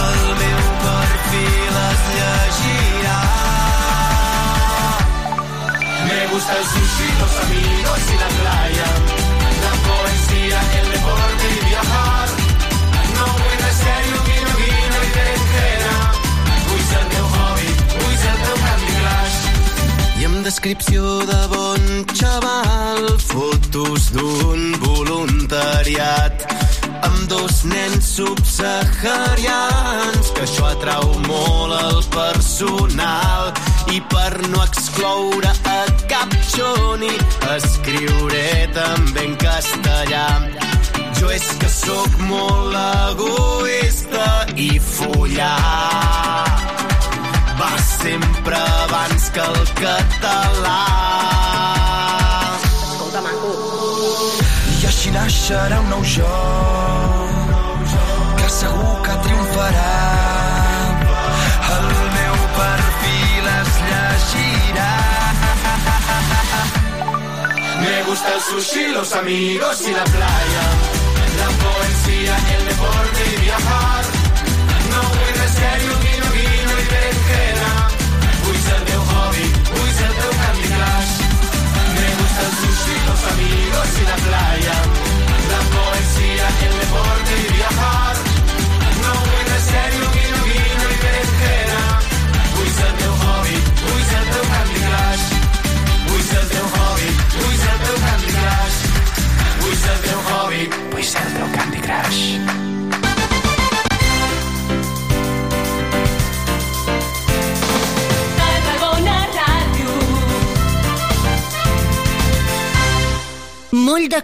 El meu perfil es llegirà. Me gusta el sushi, los amigos y la playa. La poesía, el deporte y viajar. No vull res serio, guiño, guiño i berenjena. Vull ser el teu hobby, vull ser el teu Candy Crush. I amb descripció de bon xaval, fotos d'un voluntariat amb dos nens subsaharians, que això atrau molt el personal. I per no excloure a cap xoni, escriuré també en castellà. Jo és que sóc molt egoista i follar va sempre abans que el català. Escolta, maco. I així naixerà un nou jo, que segur que triomfarà. El meu perfil es llegirà. Me gusta el sushi, los amigos y la playa. La poesía, el deporte y viajar. Los amigos y la playa. La poesía, el deporte y viajar. No res serio,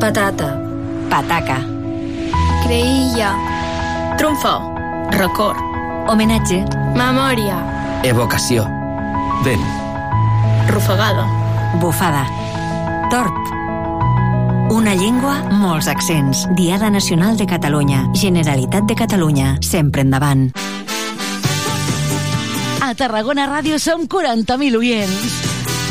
Patata. Pataca. Creïlla. Trumfó. Record. Homenatge. Memòria. Evocació. Vent. Rufagada. Bufada. Torp. Una llengua, molts accents. Diada Nacional de Catalunya. Generalitat de Catalunya. Sempre endavant. A Tarragona Ràdio som 40.000 oients.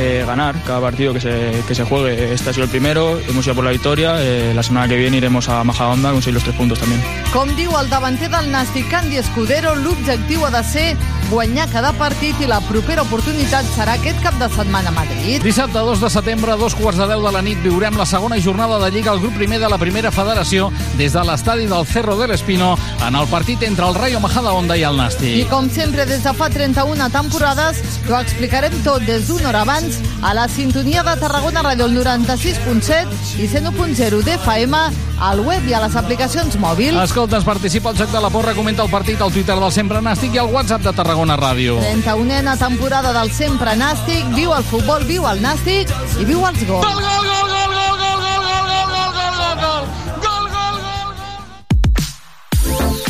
Eh, ganar cada partido que se, que se juegue. Este ha sido el primero, hemos ido por la victoria. eh, la semana que viene iremos a Majadahonda a conseguir los tres puntos también. Com diu el davanter del Nàstic, Candy Escudero, l'objectiu ha de ser guanyar cada partit i la propera oportunitat serà aquest cap de setmana a Madrid. Dissabte 2 de setembre, a dos quarts de 10 de la nit, viurem la segona jornada de Lliga al grup primer de la primera federació des de l'estadi del Cerro del Espino en el partit entre el Rayo Majadahonda i el I Nàstic. com sempre, des de fa 31 temporades, t'ho explicarem tot des d'una hora abans a la sintonia de Tarragona Ràdio el 96.7 i 101.0 d'FM, al web i a les aplicacions mòbils. Escolta'ns, participa al Joc de la Porra, comenta el partit al Twitter del Sempre Nàstic i al WhatsApp de Tarragona Ràdio. 31a temporada del sempre nàstic, viu el futbol, viu el nàstic i viu els gols. Gol, gol, gol, gol, gol,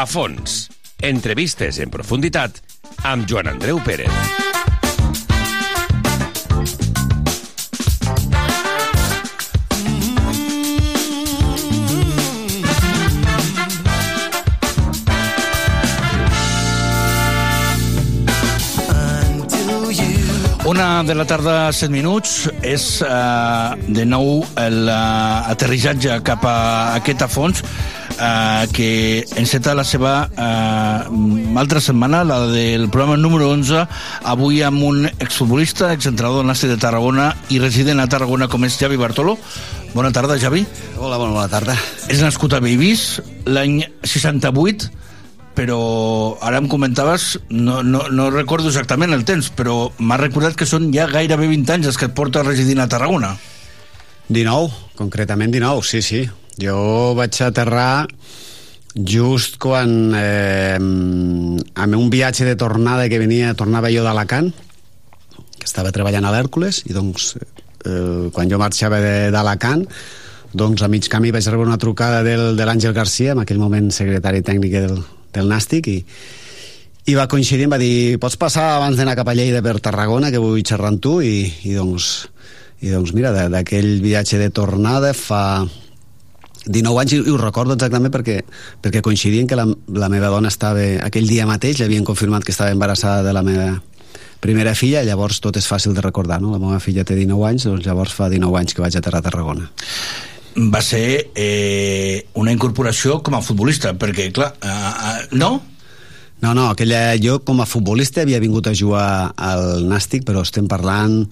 A fons. Entrevistes en profunditat amb Joan Andreu Pérez. Una de la tarda, 7 minuts, és eh, de nou l'aterrissatge cap a aquest fons eh, que enceta la seva eh, altra setmana, la del programa número 11, avui amb un exfutbolista, exentrenador del Nàstic de Tarragona i resident a Tarragona com és Javi Bartolo. Bona tarda, Javi. Hola, bona, bona tarda. És nascut a Beibís l'any 68, però ara em comentaves, no, no, no recordo exactament el temps, però m'ha recordat que són ja gairebé 20 anys els que et porta residint a Tarragona. 19, concretament 19, sí, sí. Jo vaig aterrar just quan eh, amb un viatge de tornada que venia, tornava jo d'Alacant que estava treballant a l'Hèrcules i doncs eh, quan jo marxava d'Alacant doncs a mig camí vaig rebre una trucada del, de l'Àngel Garcia, en aquell moment secretari tècnic del, del Nàstic i, i va coincidir, em va dir pots passar abans d'anar cap a Lleida per Tarragona que vull xerrar amb tu? I, i doncs i doncs mira, d'aquell viatge de tornada fa 19 anys i, i ho recordo exactament perquè, perquè coincidien que la, la meva dona estava aquell dia mateix, li havien confirmat que estava embarassada de la meva primera filla, llavors tot és fàcil de recordar, no? La meva filla té 19 anys, doncs llavors fa 19 anys que vaig aterrar a Tarragona va ser eh, una incorporació com a futbolista, perquè, clar, eh, eh, no? No, no, aquella, jo com a futbolista havia vingut a jugar al Nàstic, però estem parlant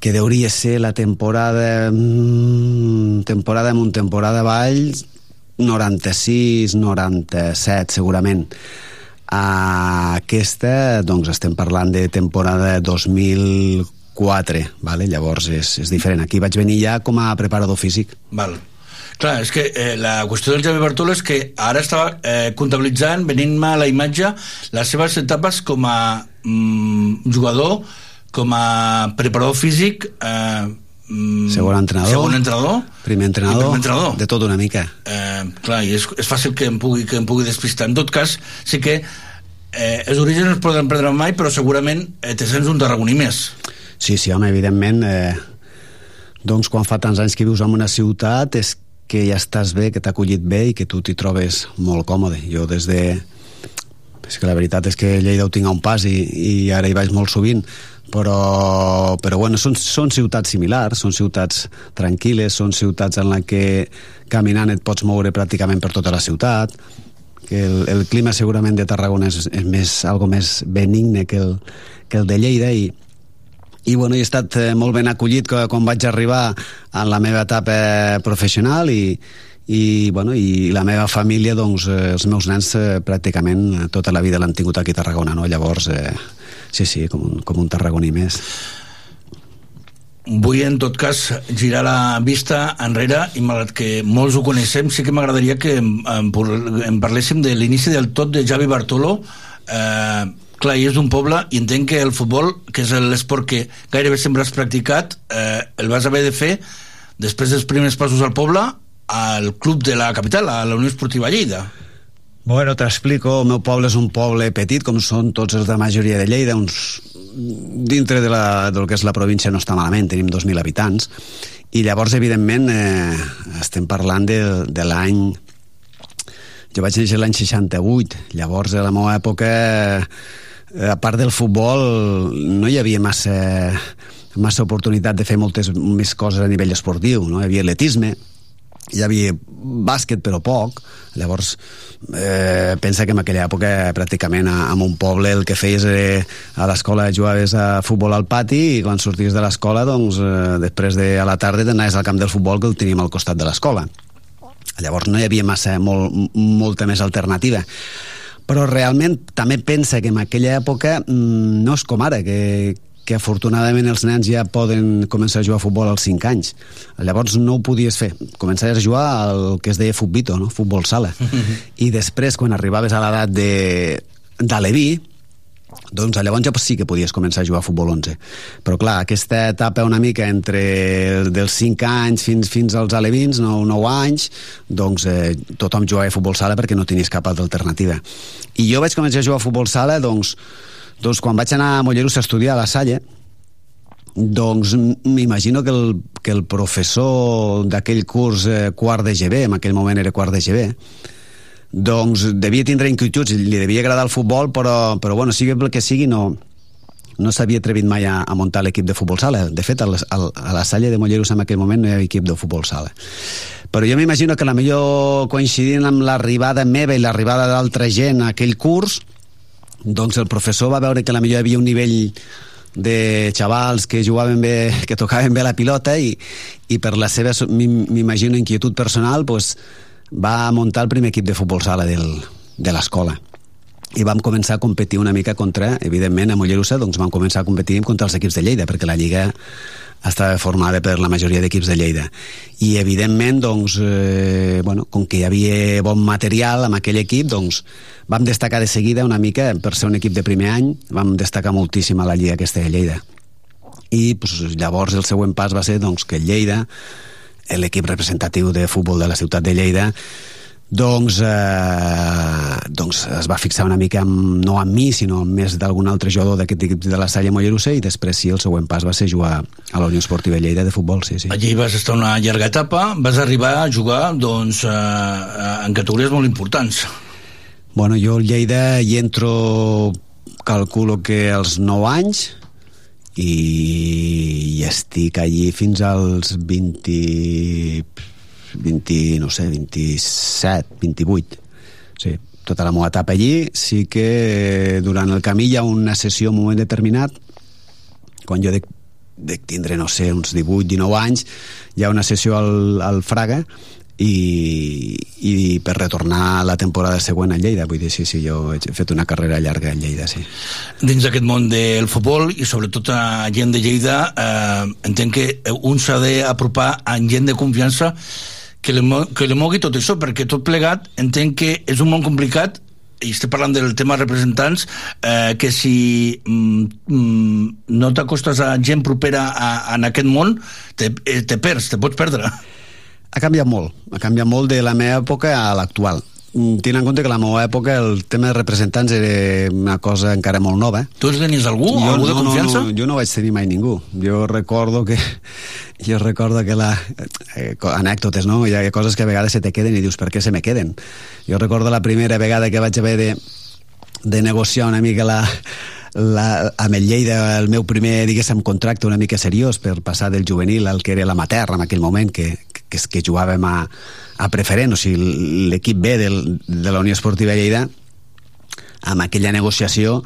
que deuria ser la temporada mm, temporada amunt, temporada avall 96, 97 segurament uh, aquesta doncs estem parlant de temporada 2004 vale? llavors és, és diferent aquí vaig venir ja com a preparador físic Val. Clar, és que eh, la qüestió del Javi Bartolo és que ara estava eh, comptabilitzant, venint-me a la imatge, les seves etapes com a mm, jugador, com a preparador físic, eh, mm, segon entrenador, segon entrenador, primer entrenador, primer entrenador. de tot una mica. Eh, clar, i és, és fàcil que em pugui, que em pugui despistar. En tot cas, sí que eh, els orígens no es poden prendre mai, però segurament eh, te sents un tarragoní més. Sí, sí, home, evidentment, eh, doncs quan fa tants anys que vius en una ciutat és que ja estàs bé, que t'ha acollit bé i que tu t'hi trobes molt còmode. Jo des de... És que la veritat és que Lleida ho tinc a un pas i, i ara hi vaig molt sovint, però, però bueno, són, són ciutats similars, són ciutats tranquil·les, són ciutats en la que caminant et pots moure pràcticament per tota la ciutat, que el, el clima segurament de Tarragona és, és més, algo més benigne que el, que el de Lleida i, i bueno, he estat eh, molt ben acollit quan vaig arribar en la meva etapa professional i, i, bueno, i la meva família, doncs, eh, els meus nens eh, pràcticament tota la vida l'han tingut aquí a Tarragona, no? Llavors, eh, sí, sí, com un, com un tarragoní més. Vull, en tot cas, girar la vista enrere i malgrat que molts ho coneixem, sí que m'agradaria que en parléssim de l'inici del tot de Javi Bartolo. Eh, clar, i és d'un poble i entenc que el futbol, que és l'esport que gairebé sempre has practicat, eh, el vas haver de fer després dels primers passos al poble al club de la capital, a la Unió Esportiva Lleida. Bueno, t'explico, el meu poble és un poble petit, com són tots els de majoria de Lleida, uns... dintre de la, del que és la província no està malament, tenim 2.000 habitants, i llavors, evidentment, eh, estem parlant de, de l'any... Jo vaig néixer l'any 68, llavors, a la meva època, a part del futbol, no hi havia massa, massa oportunitat de fer moltes més coses a nivell esportiu, no? Hi havia atletisme, hi havia bàsquet però poc. Llavors eh, pensa que en aquella època pràcticament a un poble el que feies eh, a l'escola jugaves a futbol al pati i quan sorties de l'escola doncs eh, després de a la tarda t'anaves al camp del futbol que el teníem al costat de l'escola. Llavors no hi havia massa molt, molta més alternativa. Però realment també pensa que en aquella època mm, no és com ara que, que afortunadament els nens ja poden començar a jugar a futbol als 5 anys. Llavors no ho podies fer. Començaves a jugar al que es deia futbito, no? futbol sala. I després, quan arribaves a l'edat de d'Aleví, doncs llavors ja sí que podies començar a jugar a futbol 11 però clar, aquesta etapa una mica entre el- dels 5 anys fins, fins als alevins, 9, 9 anys doncs eh, tothom jugava a futbol sala perquè no tenies cap altra alternativa i jo vaig començar a jugar a futbol sala doncs, doncs quan vaig anar a Mollerussa a estudiar a la Salle doncs m'imagino que el, que el professor d'aquell curs eh, quart de GB, en aquell moment era quart de GB, doncs devia tindre inquietuds, li devia agradar el futbol, però, però bueno, sigui pel que sigui, no, no s'havia atrevit mai a, a muntar l'equip de futbol sala. De fet, a la, a la Salle de Mollerussa en aquell moment no hi havia equip de futbol sala. Però jo m'imagino que la millor coincidint amb l'arribada meva i l'arribada d'altra gent a aquell curs, doncs el professor va veure que la millor hi havia un nivell de xavals que jugaven bé, que tocaven bé la pilota i, i per la seva, m'im- m'imagino, inquietud personal, pues, va muntar el primer equip de futbol sala del, de l'escola. I vam començar a competir una mica contra, evidentment, a Mollerussa, doncs vam començar a competir contra els equips de Lleida, perquè la Lliga estava formada per la majoria d'equips de Lleida. I, evidentment, doncs, eh, bueno, com que hi havia bon material amb aquell equip, doncs, vam destacar de seguida una mica, per ser un equip de primer any, vam destacar moltíssim a la Lliga aquesta de Lleida. I pues, llavors el següent pas va ser doncs, que Lleida, l'equip representatiu de futbol de la ciutat de Lleida, doncs, eh, doncs es va fixar una mica amb, no amb mi, sinó amb més d'algun altre jugador d'aquest equip de la Salle Mollerussa i després sí, el següent pas va ser jugar a la Unió Esportiva Lleida de futbol, sí, sí. Allí vas estar una llarga etapa, vas arribar a jugar doncs, eh, eh, en categories molt importants. Bueno, jo al Lleida hi entro, calculo que als 9 anys i, i estic allí fins als 20, 20 no sé, 27, 28. Sí, tota la meva etapa allí. Sí que durant el camí hi ha una sessió un moment determinat, quan jo dec, dec tindre, no sé, uns 18, 19 anys, hi ha una sessió al, al Fraga i, i per retornar la temporada següent a Lleida vull dir, sí, sí, jo he fet una carrera llarga a Lleida, sí. Dins d'aquest món del futbol i sobretot a gent de Lleida, eh, entenc que un s'ha d'apropar a gent de confiança que li, que li mogui tot això, perquè tot plegat entenc que és un món complicat i estic parlant del tema representants eh, que si mm, mm, no t'acostes a gent propera a, a, en aquest món te, eh, te perds, te pots perdre Ha canviat molt, ha canviat molt de la meva època a l'actual. Mm, Tenint en compte que la meva època el tema de representants era una cosa encara molt nova. Tu tenies algú? Jo, algú de no, confiança? No, no, jo no vaig tenir mai ningú. Jo recordo que jo recordo que la eh, anècdotes, no? Hi ha coses que a vegades se te queden i dius, per què se me queden? Jo recordo la primera vegada que vaig haver de, de negociar una mica la, la, amb el Lleida el meu primer, diguéssim, contracte una mica seriós per passar del juvenil al que era l'amater en aquell moment, que, que, que jugàvem a, a preferent, o sigui, l'equip B del, de la Unió Esportiva Lleida, amb aquella negociació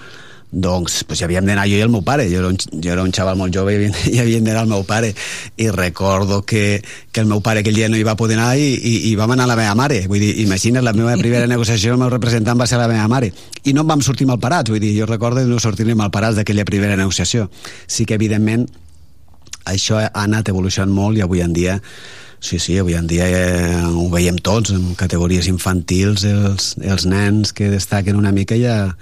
doncs, pues, hi havíem d'anar jo i el meu pare. Jo era un, jo era un xaval molt jove i havien d'anar el meu pare. I recordo que, que el meu pare aquell dia no hi va poder anar i, i, i vam anar a la meva mare. Vull dir, imagina't, la meva primera negociació el meu representant va ser la meva mare. I no vam sortir malparats, vull dir, jo recordo de no sortir malparats d'aquella primera negociació. Sí que evidentment això ha anat evolucionant molt i avui en dia Sí, sí, avui en dia eh, ho veiem tots, en categories infantils, els, els nens que destaquen una mica ja,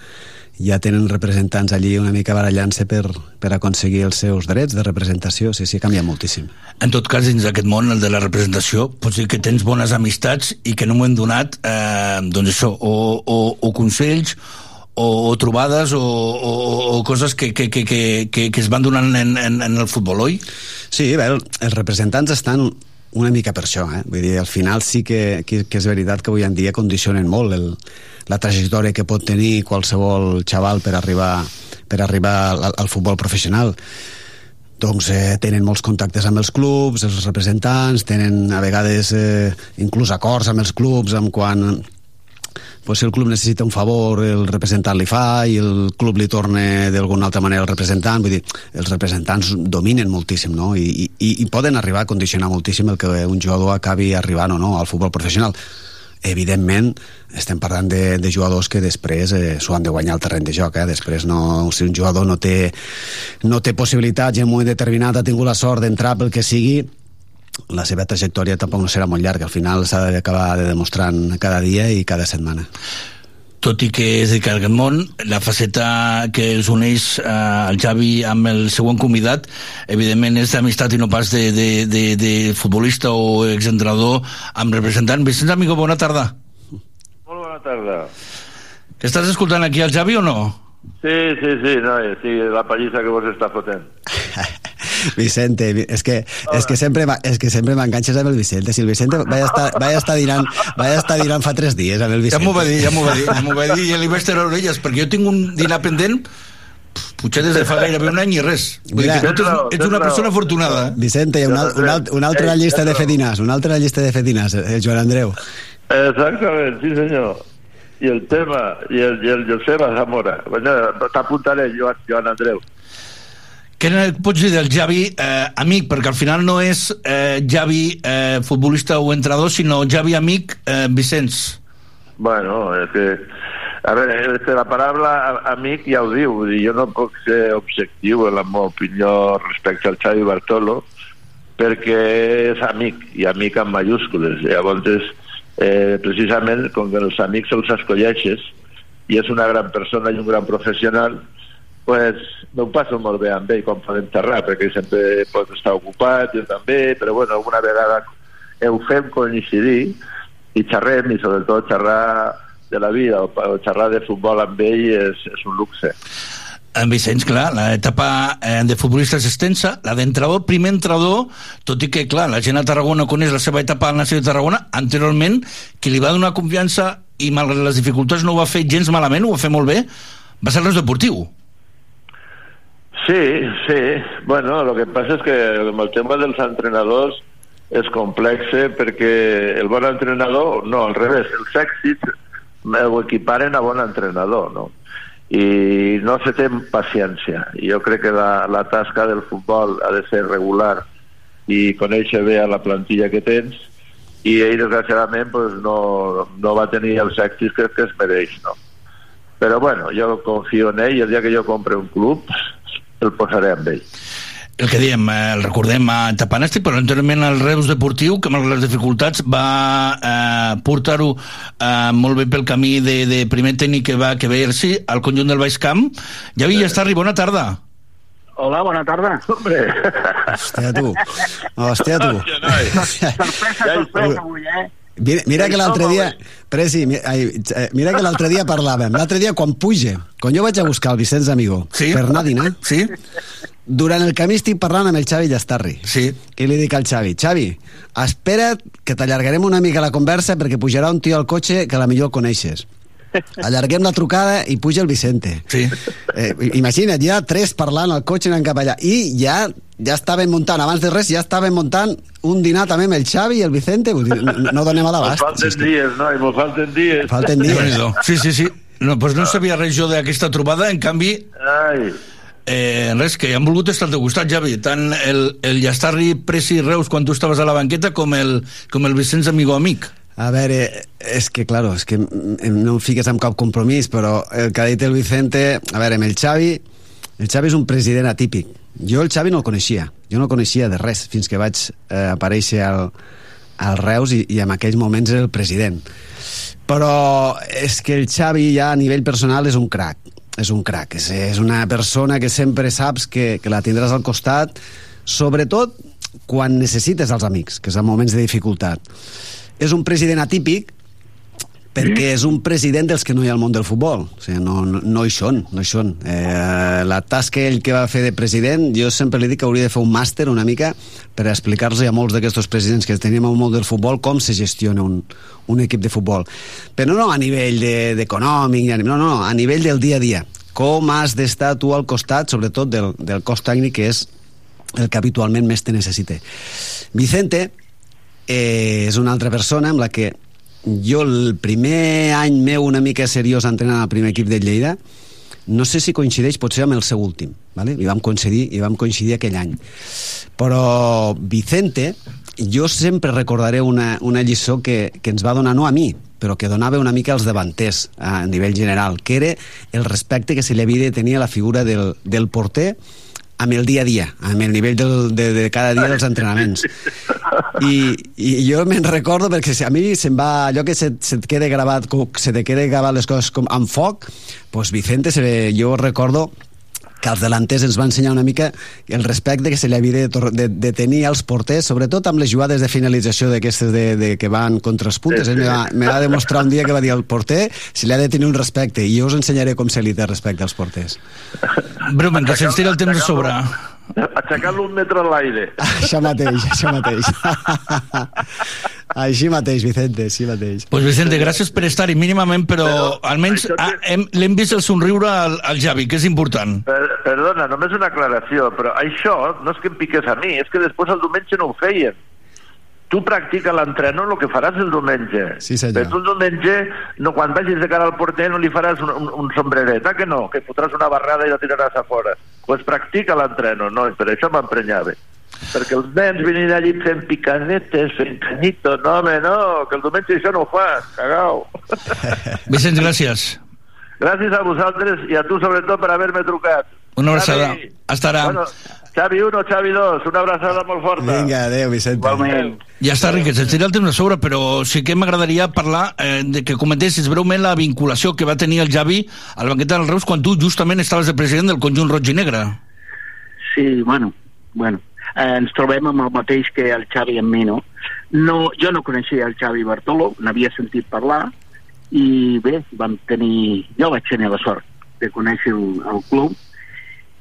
ja tenen representants allí una mica barallant-se per, per aconseguir els seus drets de representació. Sí, sí, canvia moltíssim. En tot cas, dins d'aquest món, el de la representació, pots dir que tens bones amistats i que no m'ho han donat, eh, doncs això, o, o, o consells, o, o trobades, o, o, o coses que, que, que, que, que, que es van donant en, en, en el futbol, oi? Sí, bé, els representants estan una mica per això, eh? Vull dir, al final sí que, que, que és veritat que avui en dia condicionen molt el, la trajectòria que pot tenir qualsevol xaval per arribar, per arribar al, al futbol professional doncs eh, tenen molts contactes amb els clubs, els representants, tenen a vegades eh, inclús acords amb els clubs amb quan pues, si el club necessita un favor, el representant li fa i el club li torna d'alguna altra manera al representant, vull dir, els representants dominen moltíssim, no? I, i, i poden arribar a condicionar moltíssim el que un jugador acabi arribant o no al futbol professional evidentment estem parlant de, de jugadors que després eh, s'ho han de guanyar al terreny de joc eh? després no, si un jugador no té, no té possibilitats en un moment determinat ha tingut la sort d'entrar pel que sigui la seva trajectòria tampoc no serà molt llarga al final s'ha d'acabar de demostrant cada dia i cada setmana tot i que és de aquest món, la faceta que els uneix eh, el Xavi amb el següent convidat, evidentment és d'amistat i no pas de, de, de, de futbolista o exentrenador amb representant. Vicenç Amigo, bona tarda. Molt bona tarda. Estàs escoltant aquí el Xavi o no? Sí, sí, sí, no, sí, la pallissa que vos està fotent. Vicente, és que, és que sempre, és que sempre m'enganxes amb el Vicente. Si el Vicente vaig estar, vaig estar, dinant, vaig estar dinant fa tres dies amb el Ja Vicente. m'ho va dir, ja m'ho va dir, ja m'ho va dir, i li vaig treure orelles, perquè jo tinc un dinar pendent potser des de fa gairebé un any i res. Vull dir Mira- que tu ets, ets una persona afortunada. eh? Vicente, hi ha un, al, un, al, un altre a la llista de fedinars, un altre a la llista de fedinars, el Joan Andreu. Exactament, sí senyor. I el tema, i el, i el Joseba Zamora. Bueno, T'apuntaré, Joan, Joan Andreu. Què ne pots dir del Javi eh, amic? Perquè al final no és eh, Javi eh, futbolista o entrenador, sinó Javi amic eh, Vicenç. Bueno, és que... A veure, és que la paraula amic ja ho diu, dir, jo no puc ser objectiu en la meva opinió respecte al Xavi Bartolo, perquè és amic, i amic amb mayúscules. Llavors, és, eh, precisament, com que els amics els escolleixes, i és una gran persona i un gran professional, pues, no ho passo molt bé amb ell quan podem xerrar, perquè sempre pot estar ocupat, jo també, però bueno, alguna vegada ho fem coincidir i xerrem, i sobretot xerrar de la vida o, xerrar de futbol amb ell és, és un luxe. En Vicenç, clar, l'etapa eh, de futbolista és extensa, la d'entrenador, primer entrenador, tot i que, clar, la gent a Tarragona coneix la seva etapa al Nació de Tarragona, anteriorment, qui li va donar confiança i malgrat les dificultats no ho va fer gens malament, ho va fer molt bé, va ser el deportiu. Sí, sí. Bueno, lo que passa és que amb el tema dels entrenadors és complex perquè el bon entrenador, no, al revés, els èxits ho equiparen a bon entrenador, no? I no se té paciència. Jo crec que la, la tasca del futbol ha de ser regular i conèixer bé a la plantilla que tens i ell desgraciadament pues, no, no va tenir els èxits que, que es mereix, no? Però bueno, jo confio en ell el dia que jo compre un club el posaré amb ell. El que diem, eh, el recordem a Tapanàstic, però anteriorment el Reus Deportiu, que malgrat les dificultats va eh, portar-ho eh, molt bé pel camí de, de primer tècnic que va que va exercir al conjunt del Baix Camp. Ja havia estat bona tarda. Hola, bona tarda. Hombre. Hòstia, tu. Hòstia, tu. sorpresa, sorpresa avui, eh? Mira, mira que l'altre dia... Presi, mi- ai, eh, mira que l'altre dia parlàvem. L'altre dia, quan puja, quan jo vaig a buscar el Vicenç Amigo sí? per anar a dinar, sí? durant el camí estic parlant amb el Xavi Llastarri. Sí. I li dic al Xavi, Xavi, espera't que t'allargarem una mica la conversa perquè pujarà un tio al cotxe que la millor coneixes. Allarguem la trucada i puja el Vicente. Sí. Eh, imagina't, ja tres parlant al cotxe anant cap allà. I ja ja estaven muntant, abans de res, ja estaven muntant un dinar també amb el Xavi i el Vicente. Vull dir, no, no donem a Ens l'abast. falten dies, no? I mos falten dies. Falten dies. Sí, sí, sí. No, doncs no sabia res jo d'aquesta trobada, en canvi... Ai. Eh, res, que han volgut estar al teu costat, Javi. Tant el, el Llastarri Presi Reus quan tu estaves a la banqueta com el, com el Vicenç Amigo Amic. A veure, és que, claro, és que em- no em fiques en cap compromís, però el que ha dit el Vicente... A veure, amb el Xavi... El Xavi és un president atípic. Jo el Xavi no el coneixia. Jo no el coneixia de res fins que vaig eh, aparèixer al, al Reus i, i en aquells moments era el president. Però és que el Xavi ja a nivell personal és un crac. És un crac. És, és una persona que sempre saps que, que la tindràs al costat, sobretot quan necessites els amics, que és en moments de dificultat. És un president atípic perquè és un president dels que no hi ha al món del futbol. O sigui, no, no, no hi són, no hi són. Eh, la tasca ell que va fer de president, jo sempre li dic que hauria de fer un màster una mica per explicar-los a molts d'aquests presidents que tenim al món del futbol com se gestiona un, un equip de futbol. Però no a nivell de- d'econòmic, de, no, no, a nivell del dia a dia. Com has d'estar tu al costat, sobretot del, del cos tècnic, que és el que habitualment més te necessita. Vicente eh, és una altra persona amb la que jo el primer any meu una mica seriós entrenant al primer equip de Lleida no sé si coincideix potser amb el seu últim vale? I, vam coincidir, i vam coincidir aquell any però Vicente jo sempre recordaré una, una lliçó que, que ens va donar no a mi però que donava una mica als davanters a nivell general, que era el respecte que se li havia de tenir a la figura del, del porter amb el dia a dia, amb el nivell del, de, de cada dia dels entrenaments. I, i jo me'n recordo perquè a mi se'm va allò que se, se et queda gravat se te queda gravat les coses com amb foc pues Vicente se, jo recordo que els delanters ens va ensenyar una mica el respecte que se li havia de, de, de tenir als porters, sobretot amb les jugades de finalització d'aquestes de, de, que van contra els puntes. Sí, Ell sí. me va, me va demostrar un dia que va dir al porter se li ha de tenir un respecte i jo us ensenyaré com se li té respecte als porters. Breument, que se'ns tira el temps a sobre. Aixecar-lo un metre a l'aire. això mateix, això mateix. Així mateix, Vicente, així mateix. Pues Vicente, gràcies per estar-hi mínimament, però, almenys ah, hem- l'hem vist el somriure al, al Javi, que és important. Per, perdona, només una aclaració, però això no és que em piques a mi, és que després el diumenge no ho feien. Tu practica l'entreno el que faràs el diumenge. Sí, senyor. Però tu el diumenge, no, quan vagis de cara al porter, no li faràs un, un, un sombreret, ah, que no? Que fotràs una barrada i la tiraràs a fora. Doncs pues practica l'entreno, no? I per això m'emprenyava. Perquè els nens venien allí fent picanetes, fent canyito, no, home, no, que el diumenge això no ho fas, cagau. Vicent, gràcies. Gràcies a vosaltres i a tu sobretot per haver-me trucat. Una abraçada. Ara. Bueno, Xavi 1, Xavi 2, una abraçada molt forta. Vinga, adéu, Vicente. Igualment. Ja està, Riquet, se'ns tira el temps a sobre, però sí que m'agradaria parlar eh, de que comentessis breument la vinculació que va tenir el Javi al banquet del Reus quan tu justament estaves de president del conjunt roig i negre. Sí, bueno, bueno. Eh, ens trobem amb el mateix que el Xavi amb mi, no? no jo no coneixia el Xavi Bartolo, n'havia sentit parlar, i bé, vam tenir... Jo vaig tenir la sort de conèixer el, el club,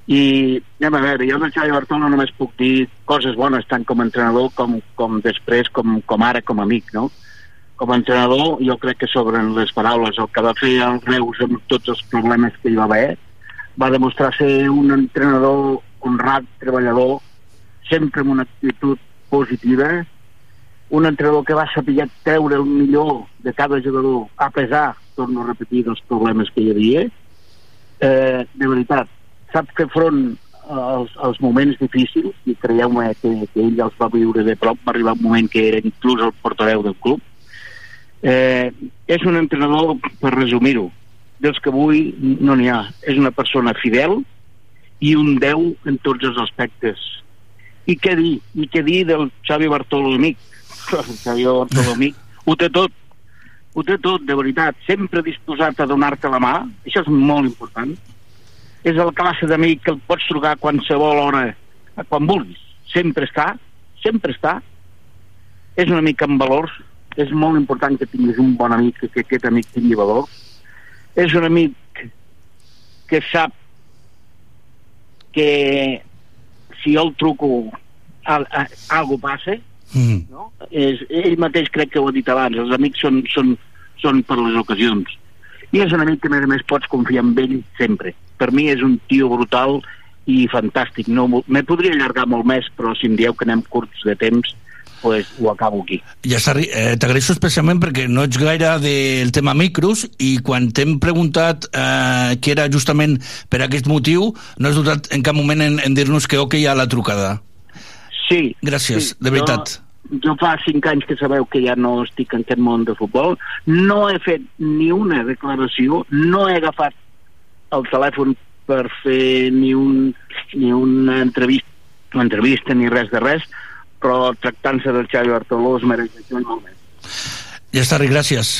i anem a veure, jo del Xavi Bartolo només puc dir coses bones, tant com a entrenador com, com després, com, com ara, com a amic, no? Com a entrenador, jo crec que sobren les paraules. El que va fer el Reus amb tots els problemes que hi va haver, va demostrar ser un entrenador honrat, treballador, sempre amb una actitud positiva, un entrenador que va saber treure el millor de cada jugador, a pesar, torno a repetir, dels problemes que hi havia. Eh, de veritat, sap fer front als, als moments difícils i creieu-me que, que ell els va viure de prop, va arribar un moment que era inclús el portaveu del club. Eh, és un entrenador, per resumir-ho, dels que avui no n'hi ha. És una persona fidel i un 10 en tots els aspectes. I què dir? I què dir del Xavi Bartolo amic? El Xavi Bartolo amic ho té tot. Ho té tot, de veritat. Sempre disposat a donar-te la mà. Això és molt important. És el classe d'amic que el pots trucar a qualsevol hora, a quan vulguis. Sempre està, sempre està. És un amic amb valors. És molt important que tinguis un bon amic, que, que aquest amic tingui valors. És un amic que sap que si jo el truco a, a, algo passa Mm. no? és, ell mateix crec que ho ha dit abans els amics són, són, són per les ocasions i és un amic que a més a més pots confiar en ell sempre per mi és un tio brutal i fantàstic no, me podria allargar molt més però si em dieu que anem curts de temps pues, ho acabo aquí Ja eh, t'agraeixo especialment perquè no ets gaire del tema micros i quan t'hem preguntat eh, que era justament per aquest motiu no has dubtat en cap moment en, en dir-nos que ok a la trucada. Sí. Gràcies, sí, de veritat. Jo, jo fa cinc anys que sabeu que ja no estic en aquest món de futbol. No he fet ni una declaració, no he agafat el telèfon per fer ni, un, ni una entrevista, una entrevista ni res de res, però tractant-se del Xavi Bartoló es mereix això molt més. Ja està, gràcies.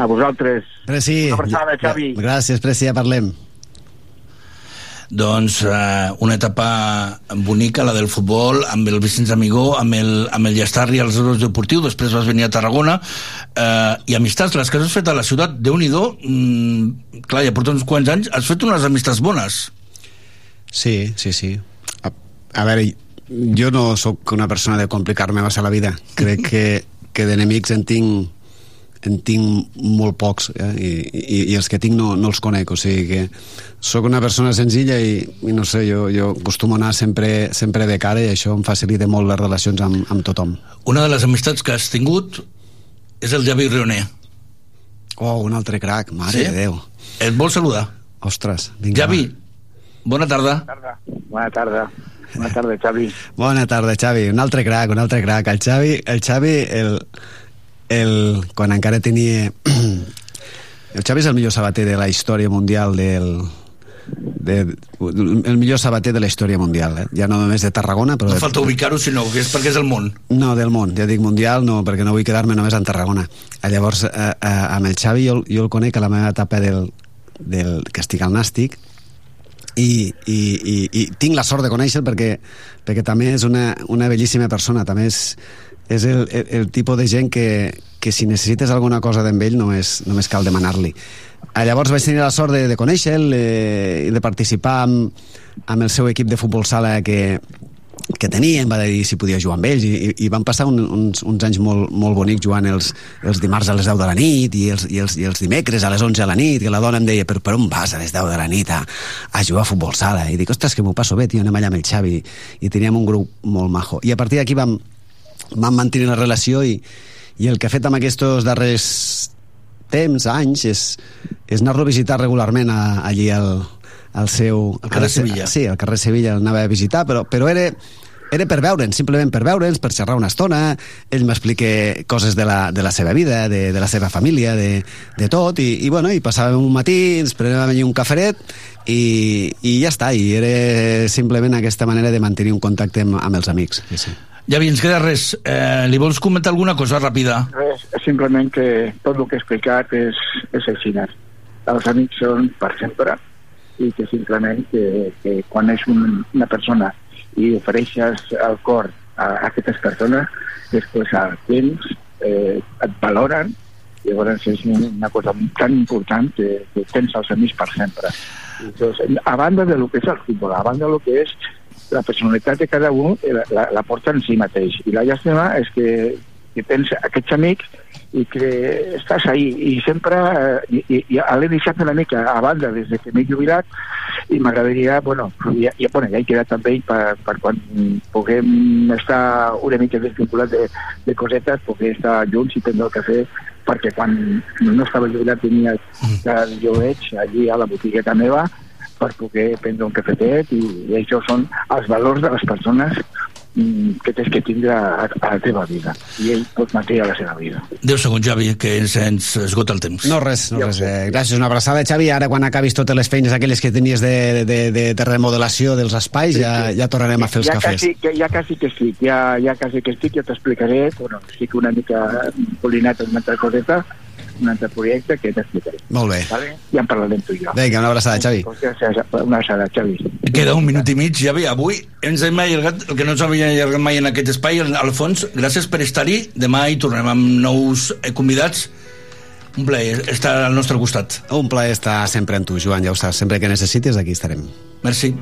A vosaltres. Preci, Una abraçada, Xavi. Gràcies, Preci, ja parlem. Doncs eh, una etapa bonica, la del futbol, amb el Vicenç Amigó, amb el, amb el Llastarri als Euros Deportiu, després vas venir a Tarragona, eh, i amistats, les que has fet a la ciutat, déu nhi mm, clar, ja porta uns quants anys, has fet unes amistats bones. Sí, sí, sí. A, a veure, jo no sóc una persona de complicar-me massa la vida. Crec que, que d'enemics en tinc en tinc molt pocs eh? I, i, i els que tinc no, no els conec o sigui que sóc una persona senzilla i, i no sé, jo, jo acostumo a anar sempre, sempre de cara i això em facilita molt les relacions amb, amb tothom Una de les amistats que has tingut és el Javi Rioner. Oh, un altre crac, mare Sí? de Déu Et vol saludar. Ostres, vinga Javi, bona tarda. Bona tarda. Bona tarda, Xavi. Bona tarda, Xavi. Un altre crac, un altre crac. El Xavi, el Xavi, el, el, quan encara tenia... El Xavi és el millor sabater de la història mundial del, de, el millor sabater de la història mundial, eh? ja no només de Tarragona, però... No de, falta ubicar-ho, sinó que és perquè és el món. No, del món, ja dic mundial, no, perquè no vull quedar-me només en Tarragona. Eh, Llavors, eh, eh, amb el Xavi jo, jo el conec a la meva etapa del, del que estic al Nàstic, i, i, i, i tinc la sort de conèixer perquè, perquè també és una, una bellíssima persona, també és, és el, el, el tipus de gent que, que si necessites alguna cosa d'en ell només, només cal demanar-li. Eh, Llavors vaig tenir la sort de, de conèixer-lo eh, i de participar amb, amb el seu equip de futbol sala que, que tenia, em va dir si podia jugar amb ells i, i, i van passar un, uns, uns anys molt, molt bonics jugant els, els dimarts a les 10 de la nit i els, i, els, i els dimecres a les 11 de la nit que la dona em deia, però per on vas a les 10 de la nit a, a jugar a futbol sala? I dic, ostres, que m'ho passo bé, tio, anem allà amb el Xavi i teníem un grup molt majo i a partir d'aquí vam, vam mantenir la relació i, i el que ha fet amb aquests darrers temps, anys, és, és anar-lo a visitar regularment a, allí al, al seu... Al carrer Sevilla. Sí, al carrer Sevilla l'anava a visitar, però, però era, era per veure'ns, simplement per veure'ns, per xerrar una estona, ell m'explica coses de la, de la seva vida, de, de la seva família, de, de tot, i, i, bueno, i passàvem un matí, ens prenèiem allí un cafret, i, i ja està, i era simplement aquesta manera de mantenir un contacte amb, amb els amics. Sí, sí. Javi, ens queda res. Eh, li vols comentar alguna cosa ràpida? Res, simplement que tot el que he explicat és, és així. Els amics són per sempre i que simplement que, que quan és un, una persona i ofereixes el cor a, a aquestes persones, després al temps eh, et valoren i llavors és una cosa tan important que, que tens els amics per sempre. Entonces, a banda de lo que és el futbol, a banda de lo que és la personalitat de cada un eh, la, la, la porta en si mateix. I la llàstima és que, que tens aquests amics i que estàs ahí i sempre eh, i, i l'he deixat una mica a banda des de que m'he jubilat i m'agradaria, bueno, ja, ja, bueno, ja he quedat amb ell per, per quan puguem estar una mica desvinculats de, de cosetes, poder estar junts i prendre el cafè perquè quan no estava jubilat tenia el joveig allí a la botigueta meva per poder prendre un cafetet i, i això són els valors de les persones mm, que tens que tindre a, a la teva vida i ell pot mantenir a la seva vida 10 segons, Javi, que ens, ens esgota el temps. No res, no res. Eh, gràcies, una abraçada, Xavi. Ara, quan acabis totes les feines aquelles que tenies de, de, de, de remodelació dels espais, Sí, ja, sí. ja tornarem a fer els ja cafès. Quasi, que, ja quasi que estic, ja, ja quasi que estic, ja t'explicaré, bueno, estic una mica polinat en una altra coseta, un altre projecte que t'explicaré. Molt bé. Vale? Ja en parlarem tu i jo. Vinga, una abraçada, Xavi. Una abraçada, Xavi. Queda un minut i mig, Javi. Avui ens hem allargat, el que no ens havia allargat mai en aquest espai, Alfons, gràcies per estar-hi. Demà hi tornem amb nous eh, convidats. Un plaer estar al nostre costat. Un plaer estar sempre amb tu, Joan, ja ho saps. Sempre que necessitis, aquí estarem. Merci.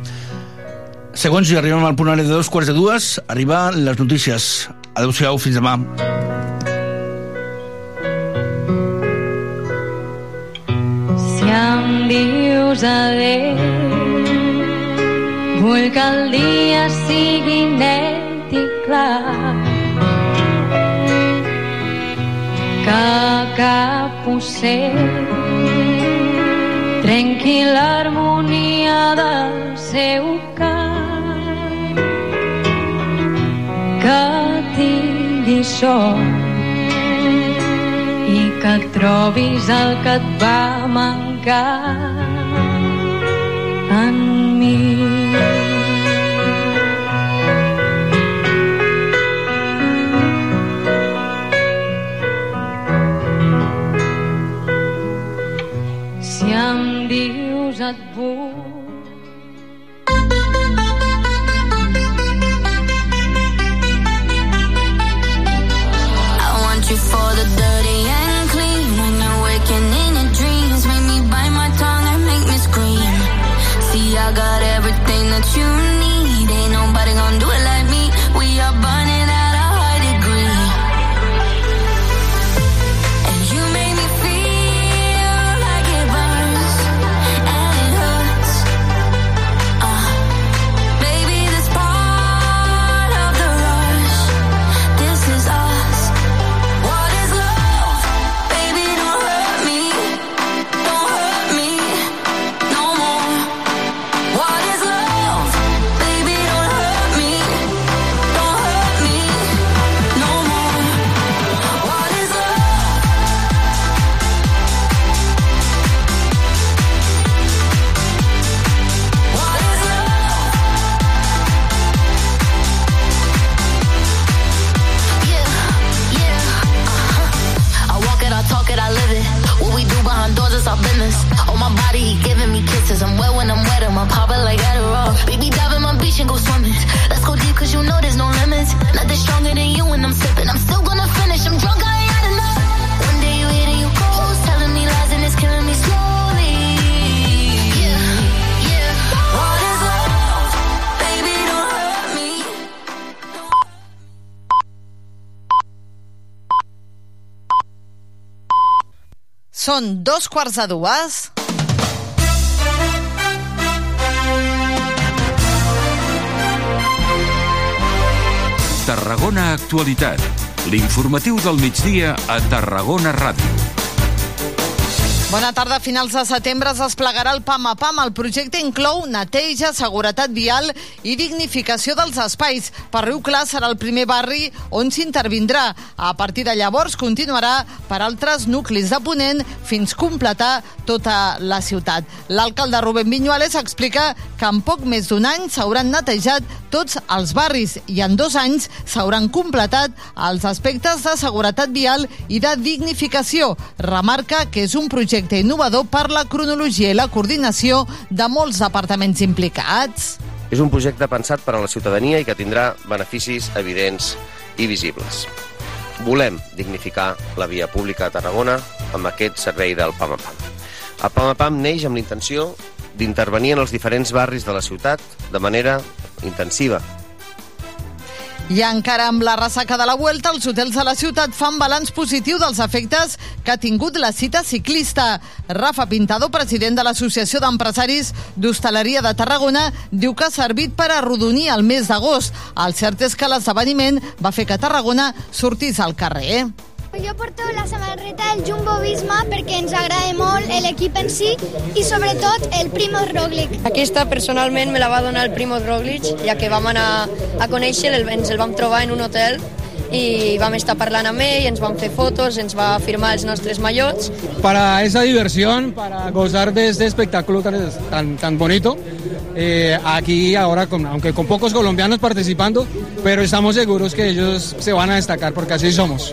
Segons i arribem al punt de dos quarts de dues, arriben les notícies. Adéu-siau, fins demà. Dius adéu, vull que el dia sigui net i clar. Que cap ocell trenqui l'harmonia del seu cant. Que tingui sort que trobis el que et va mancar en mi. Si em dius et vull Són dos quarts de dues. Tarragona Actualitat. L'informatiu del migdia a Tarragona Ràdio. Bona tarda. A finals de setembre es desplegarà el PAM a PAM. El projecte inclou neteja, seguretat vial i dignificació dels espais. Per Riu Clar serà el primer barri on s'intervindrà. A partir de llavors continuarà per altres nuclis de Ponent fins completar tota la ciutat. L'alcalde Rubén Viñuales explica que en poc més d'un any s'hauran netejat tots els barris i en dos anys s'hauran completat els aspectes de seguretat vial i de dignificació. Remarca que és un projecte innovador per la cronologia i la coordinació de molts departaments implicats. És un projecte pensat per a la ciutadania i que tindrà beneficis evidents i visibles. Volem dignificar la via pública a Tarragona amb aquest servei del PAM a PAM. El PAM neix amb l'intenció d'intervenir en els diferents barris de la ciutat de manera intensiva, I encara amb la ressaca de la Vuelta, els hotels de la ciutat fan balanç positiu dels efectes que ha tingut la cita ciclista. Rafa Pintado, president de l'Associació d'Empresaris d'Hostaleria de Tarragona, diu que ha servit per arrodonir el mes d'agost. El cert és que l'esdeveniment va fer que Tarragona sortís al carrer. Jo porto la samarreta del Jumbo Visma perquè ens agrada molt l'equip en si i sobretot el Primo Roglic. Aquesta personalment me la va donar el Primo Roglic, ja que vam anar a conèixer, el, ens el vam trobar en un hotel i vam estar parlant amb ell, ens vam fer fotos, ens va firmar els nostres mallots. Para esa diversión, para gozar de este espectáculo tan, tan, tan bonito, eh, aquí ahora, con, aunque con pocos colombianos participando, pero estamos seguros que ellos se van a destacar porque así somos.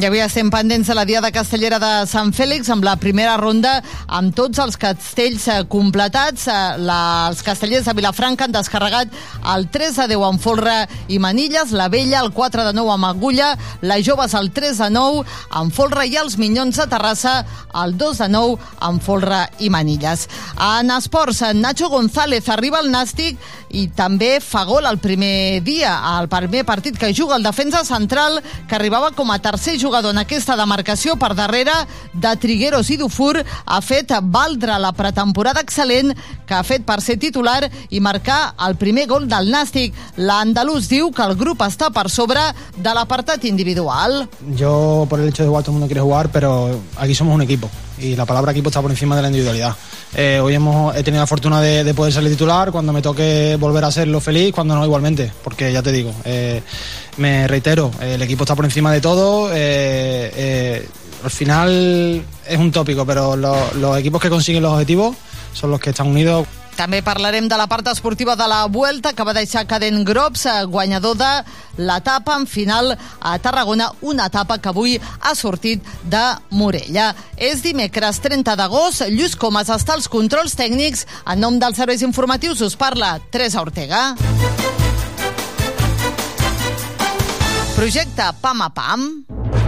I avui estem pendents de la Diada Castellera de Sant Fèlix amb la primera ronda amb tots els castells eh, completats. Eh, La, els castellers de Vilafranca han descarregat el 3 de 10 amb Folra i Manilles, la Vella el 4 de 9 amb Agulla, les Joves el 3 de 9 amb Folra i els Minyons de Terrassa el 2 de 9 amb Folra i Manilles. En esports, Nacho González arriba al Nàstic i també fa gol el primer dia, al primer partit que juga el defensa central que arribava com a tercer jugador en aquesta demarcació per darrere de Trigueros i Dufour ha fet valdre la pretemporada excel·lent que ha fet per ser titular i marcar el primer gol del Nàstic. L'andalús diu que el grup està per sobre de l'apartat individual. Yo, por el hecho de jugar, todo el mundo quiere jugar, pero aquí somos un equipo y la palabra equipo está por encima de la individualidad. Eh, hoy hemos, he tenido la fortuna de, de poder salir titular, cuando me toque volver a serlo feliz, cuando no igualmente, porque ya te digo, eh, me reitero, el equipo está por encima de todo. eh, al final es un tópico, pero lo- los equipos que consiguen los objetivos son los que están unidos. També parlarem de la part esportiva de la Vuelta, que va deixar Caden Grops, eh, guanyador de l'etapa en final a Tarragona, una etapa que avui ha sortit de Morella. És dimecres 30 d'agost, Lluís Comas està als controls tècnics. En nom dels serveis informatius us parla Teresa Ortega. Projecte Pam a Pam.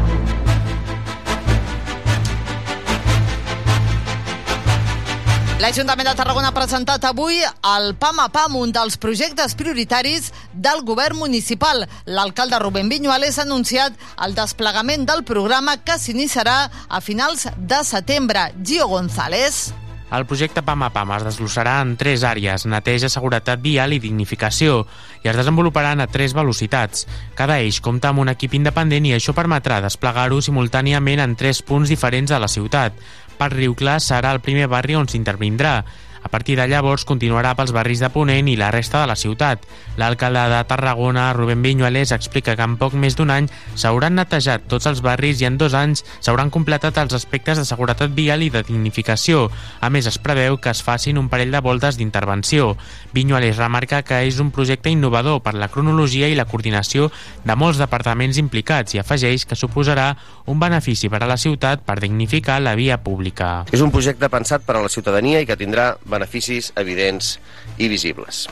L'Ajuntament de Tarragona ha presentat avui el PAM a PAM, un dels projectes prioritaris del govern municipal. L'alcalde Rubén Viñuales ha anunciat el desplegament del programa que s'iniciarà a finals de setembre. Gio González. El projecte PAM a PAM es desglossarà en tres àrees, neteja, seguretat vial i dignificació, i es desenvoluparan a tres velocitats. Cada eix compta amb un equip independent i això permetrà desplegar-ho simultàniament en tres punts diferents de la ciutat. Per Riu Clar serà el primer barri on s'intervindrà. A partir de llavors continuarà pels barris de Ponent i la resta de la ciutat. L'alcalde de Tarragona, Rubén Viñuales, explica que en poc més d'un any s'hauran netejat tots els barris i en dos anys s'hauran completat els aspectes de seguretat vial i de dignificació. A més, es preveu que es facin un parell de voltes d'intervenció. Viñuales remarca que és un projecte innovador per la cronologia i la coordinació de molts departaments implicats i afegeix que suposarà un benefici per a la ciutat per dignificar la via pública. És un projecte pensat per a la ciutadania i que tindrà beneficis evidents i visibles.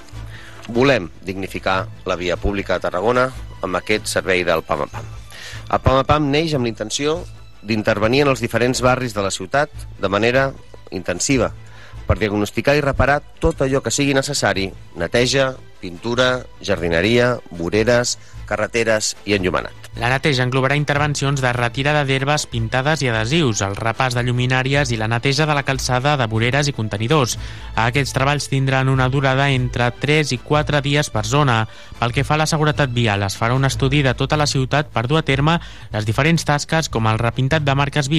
Volem dignificar la via pública a Tarragona amb aquest servei del PAM PAM. El PAM PAM neix amb l'intenció d'intervenir en els diferents barris de la ciutat de manera intensiva per diagnosticar i reparar tot allò que sigui necessari, neteja, pintura, jardineria, voreres, carreteres i enllumenat. La neteja englobarà intervencions de retirada d'herbes pintades i adhesius, el repàs de lluminàries i la neteja de la calçada de voreres i contenidors. Aquests treballs tindran una durada entre 3 i 4 dies per zona. Pel que fa a la seguretat vial, es farà un estudi de tota la ciutat per dur a terme les diferents tasques com el repintat de marques vials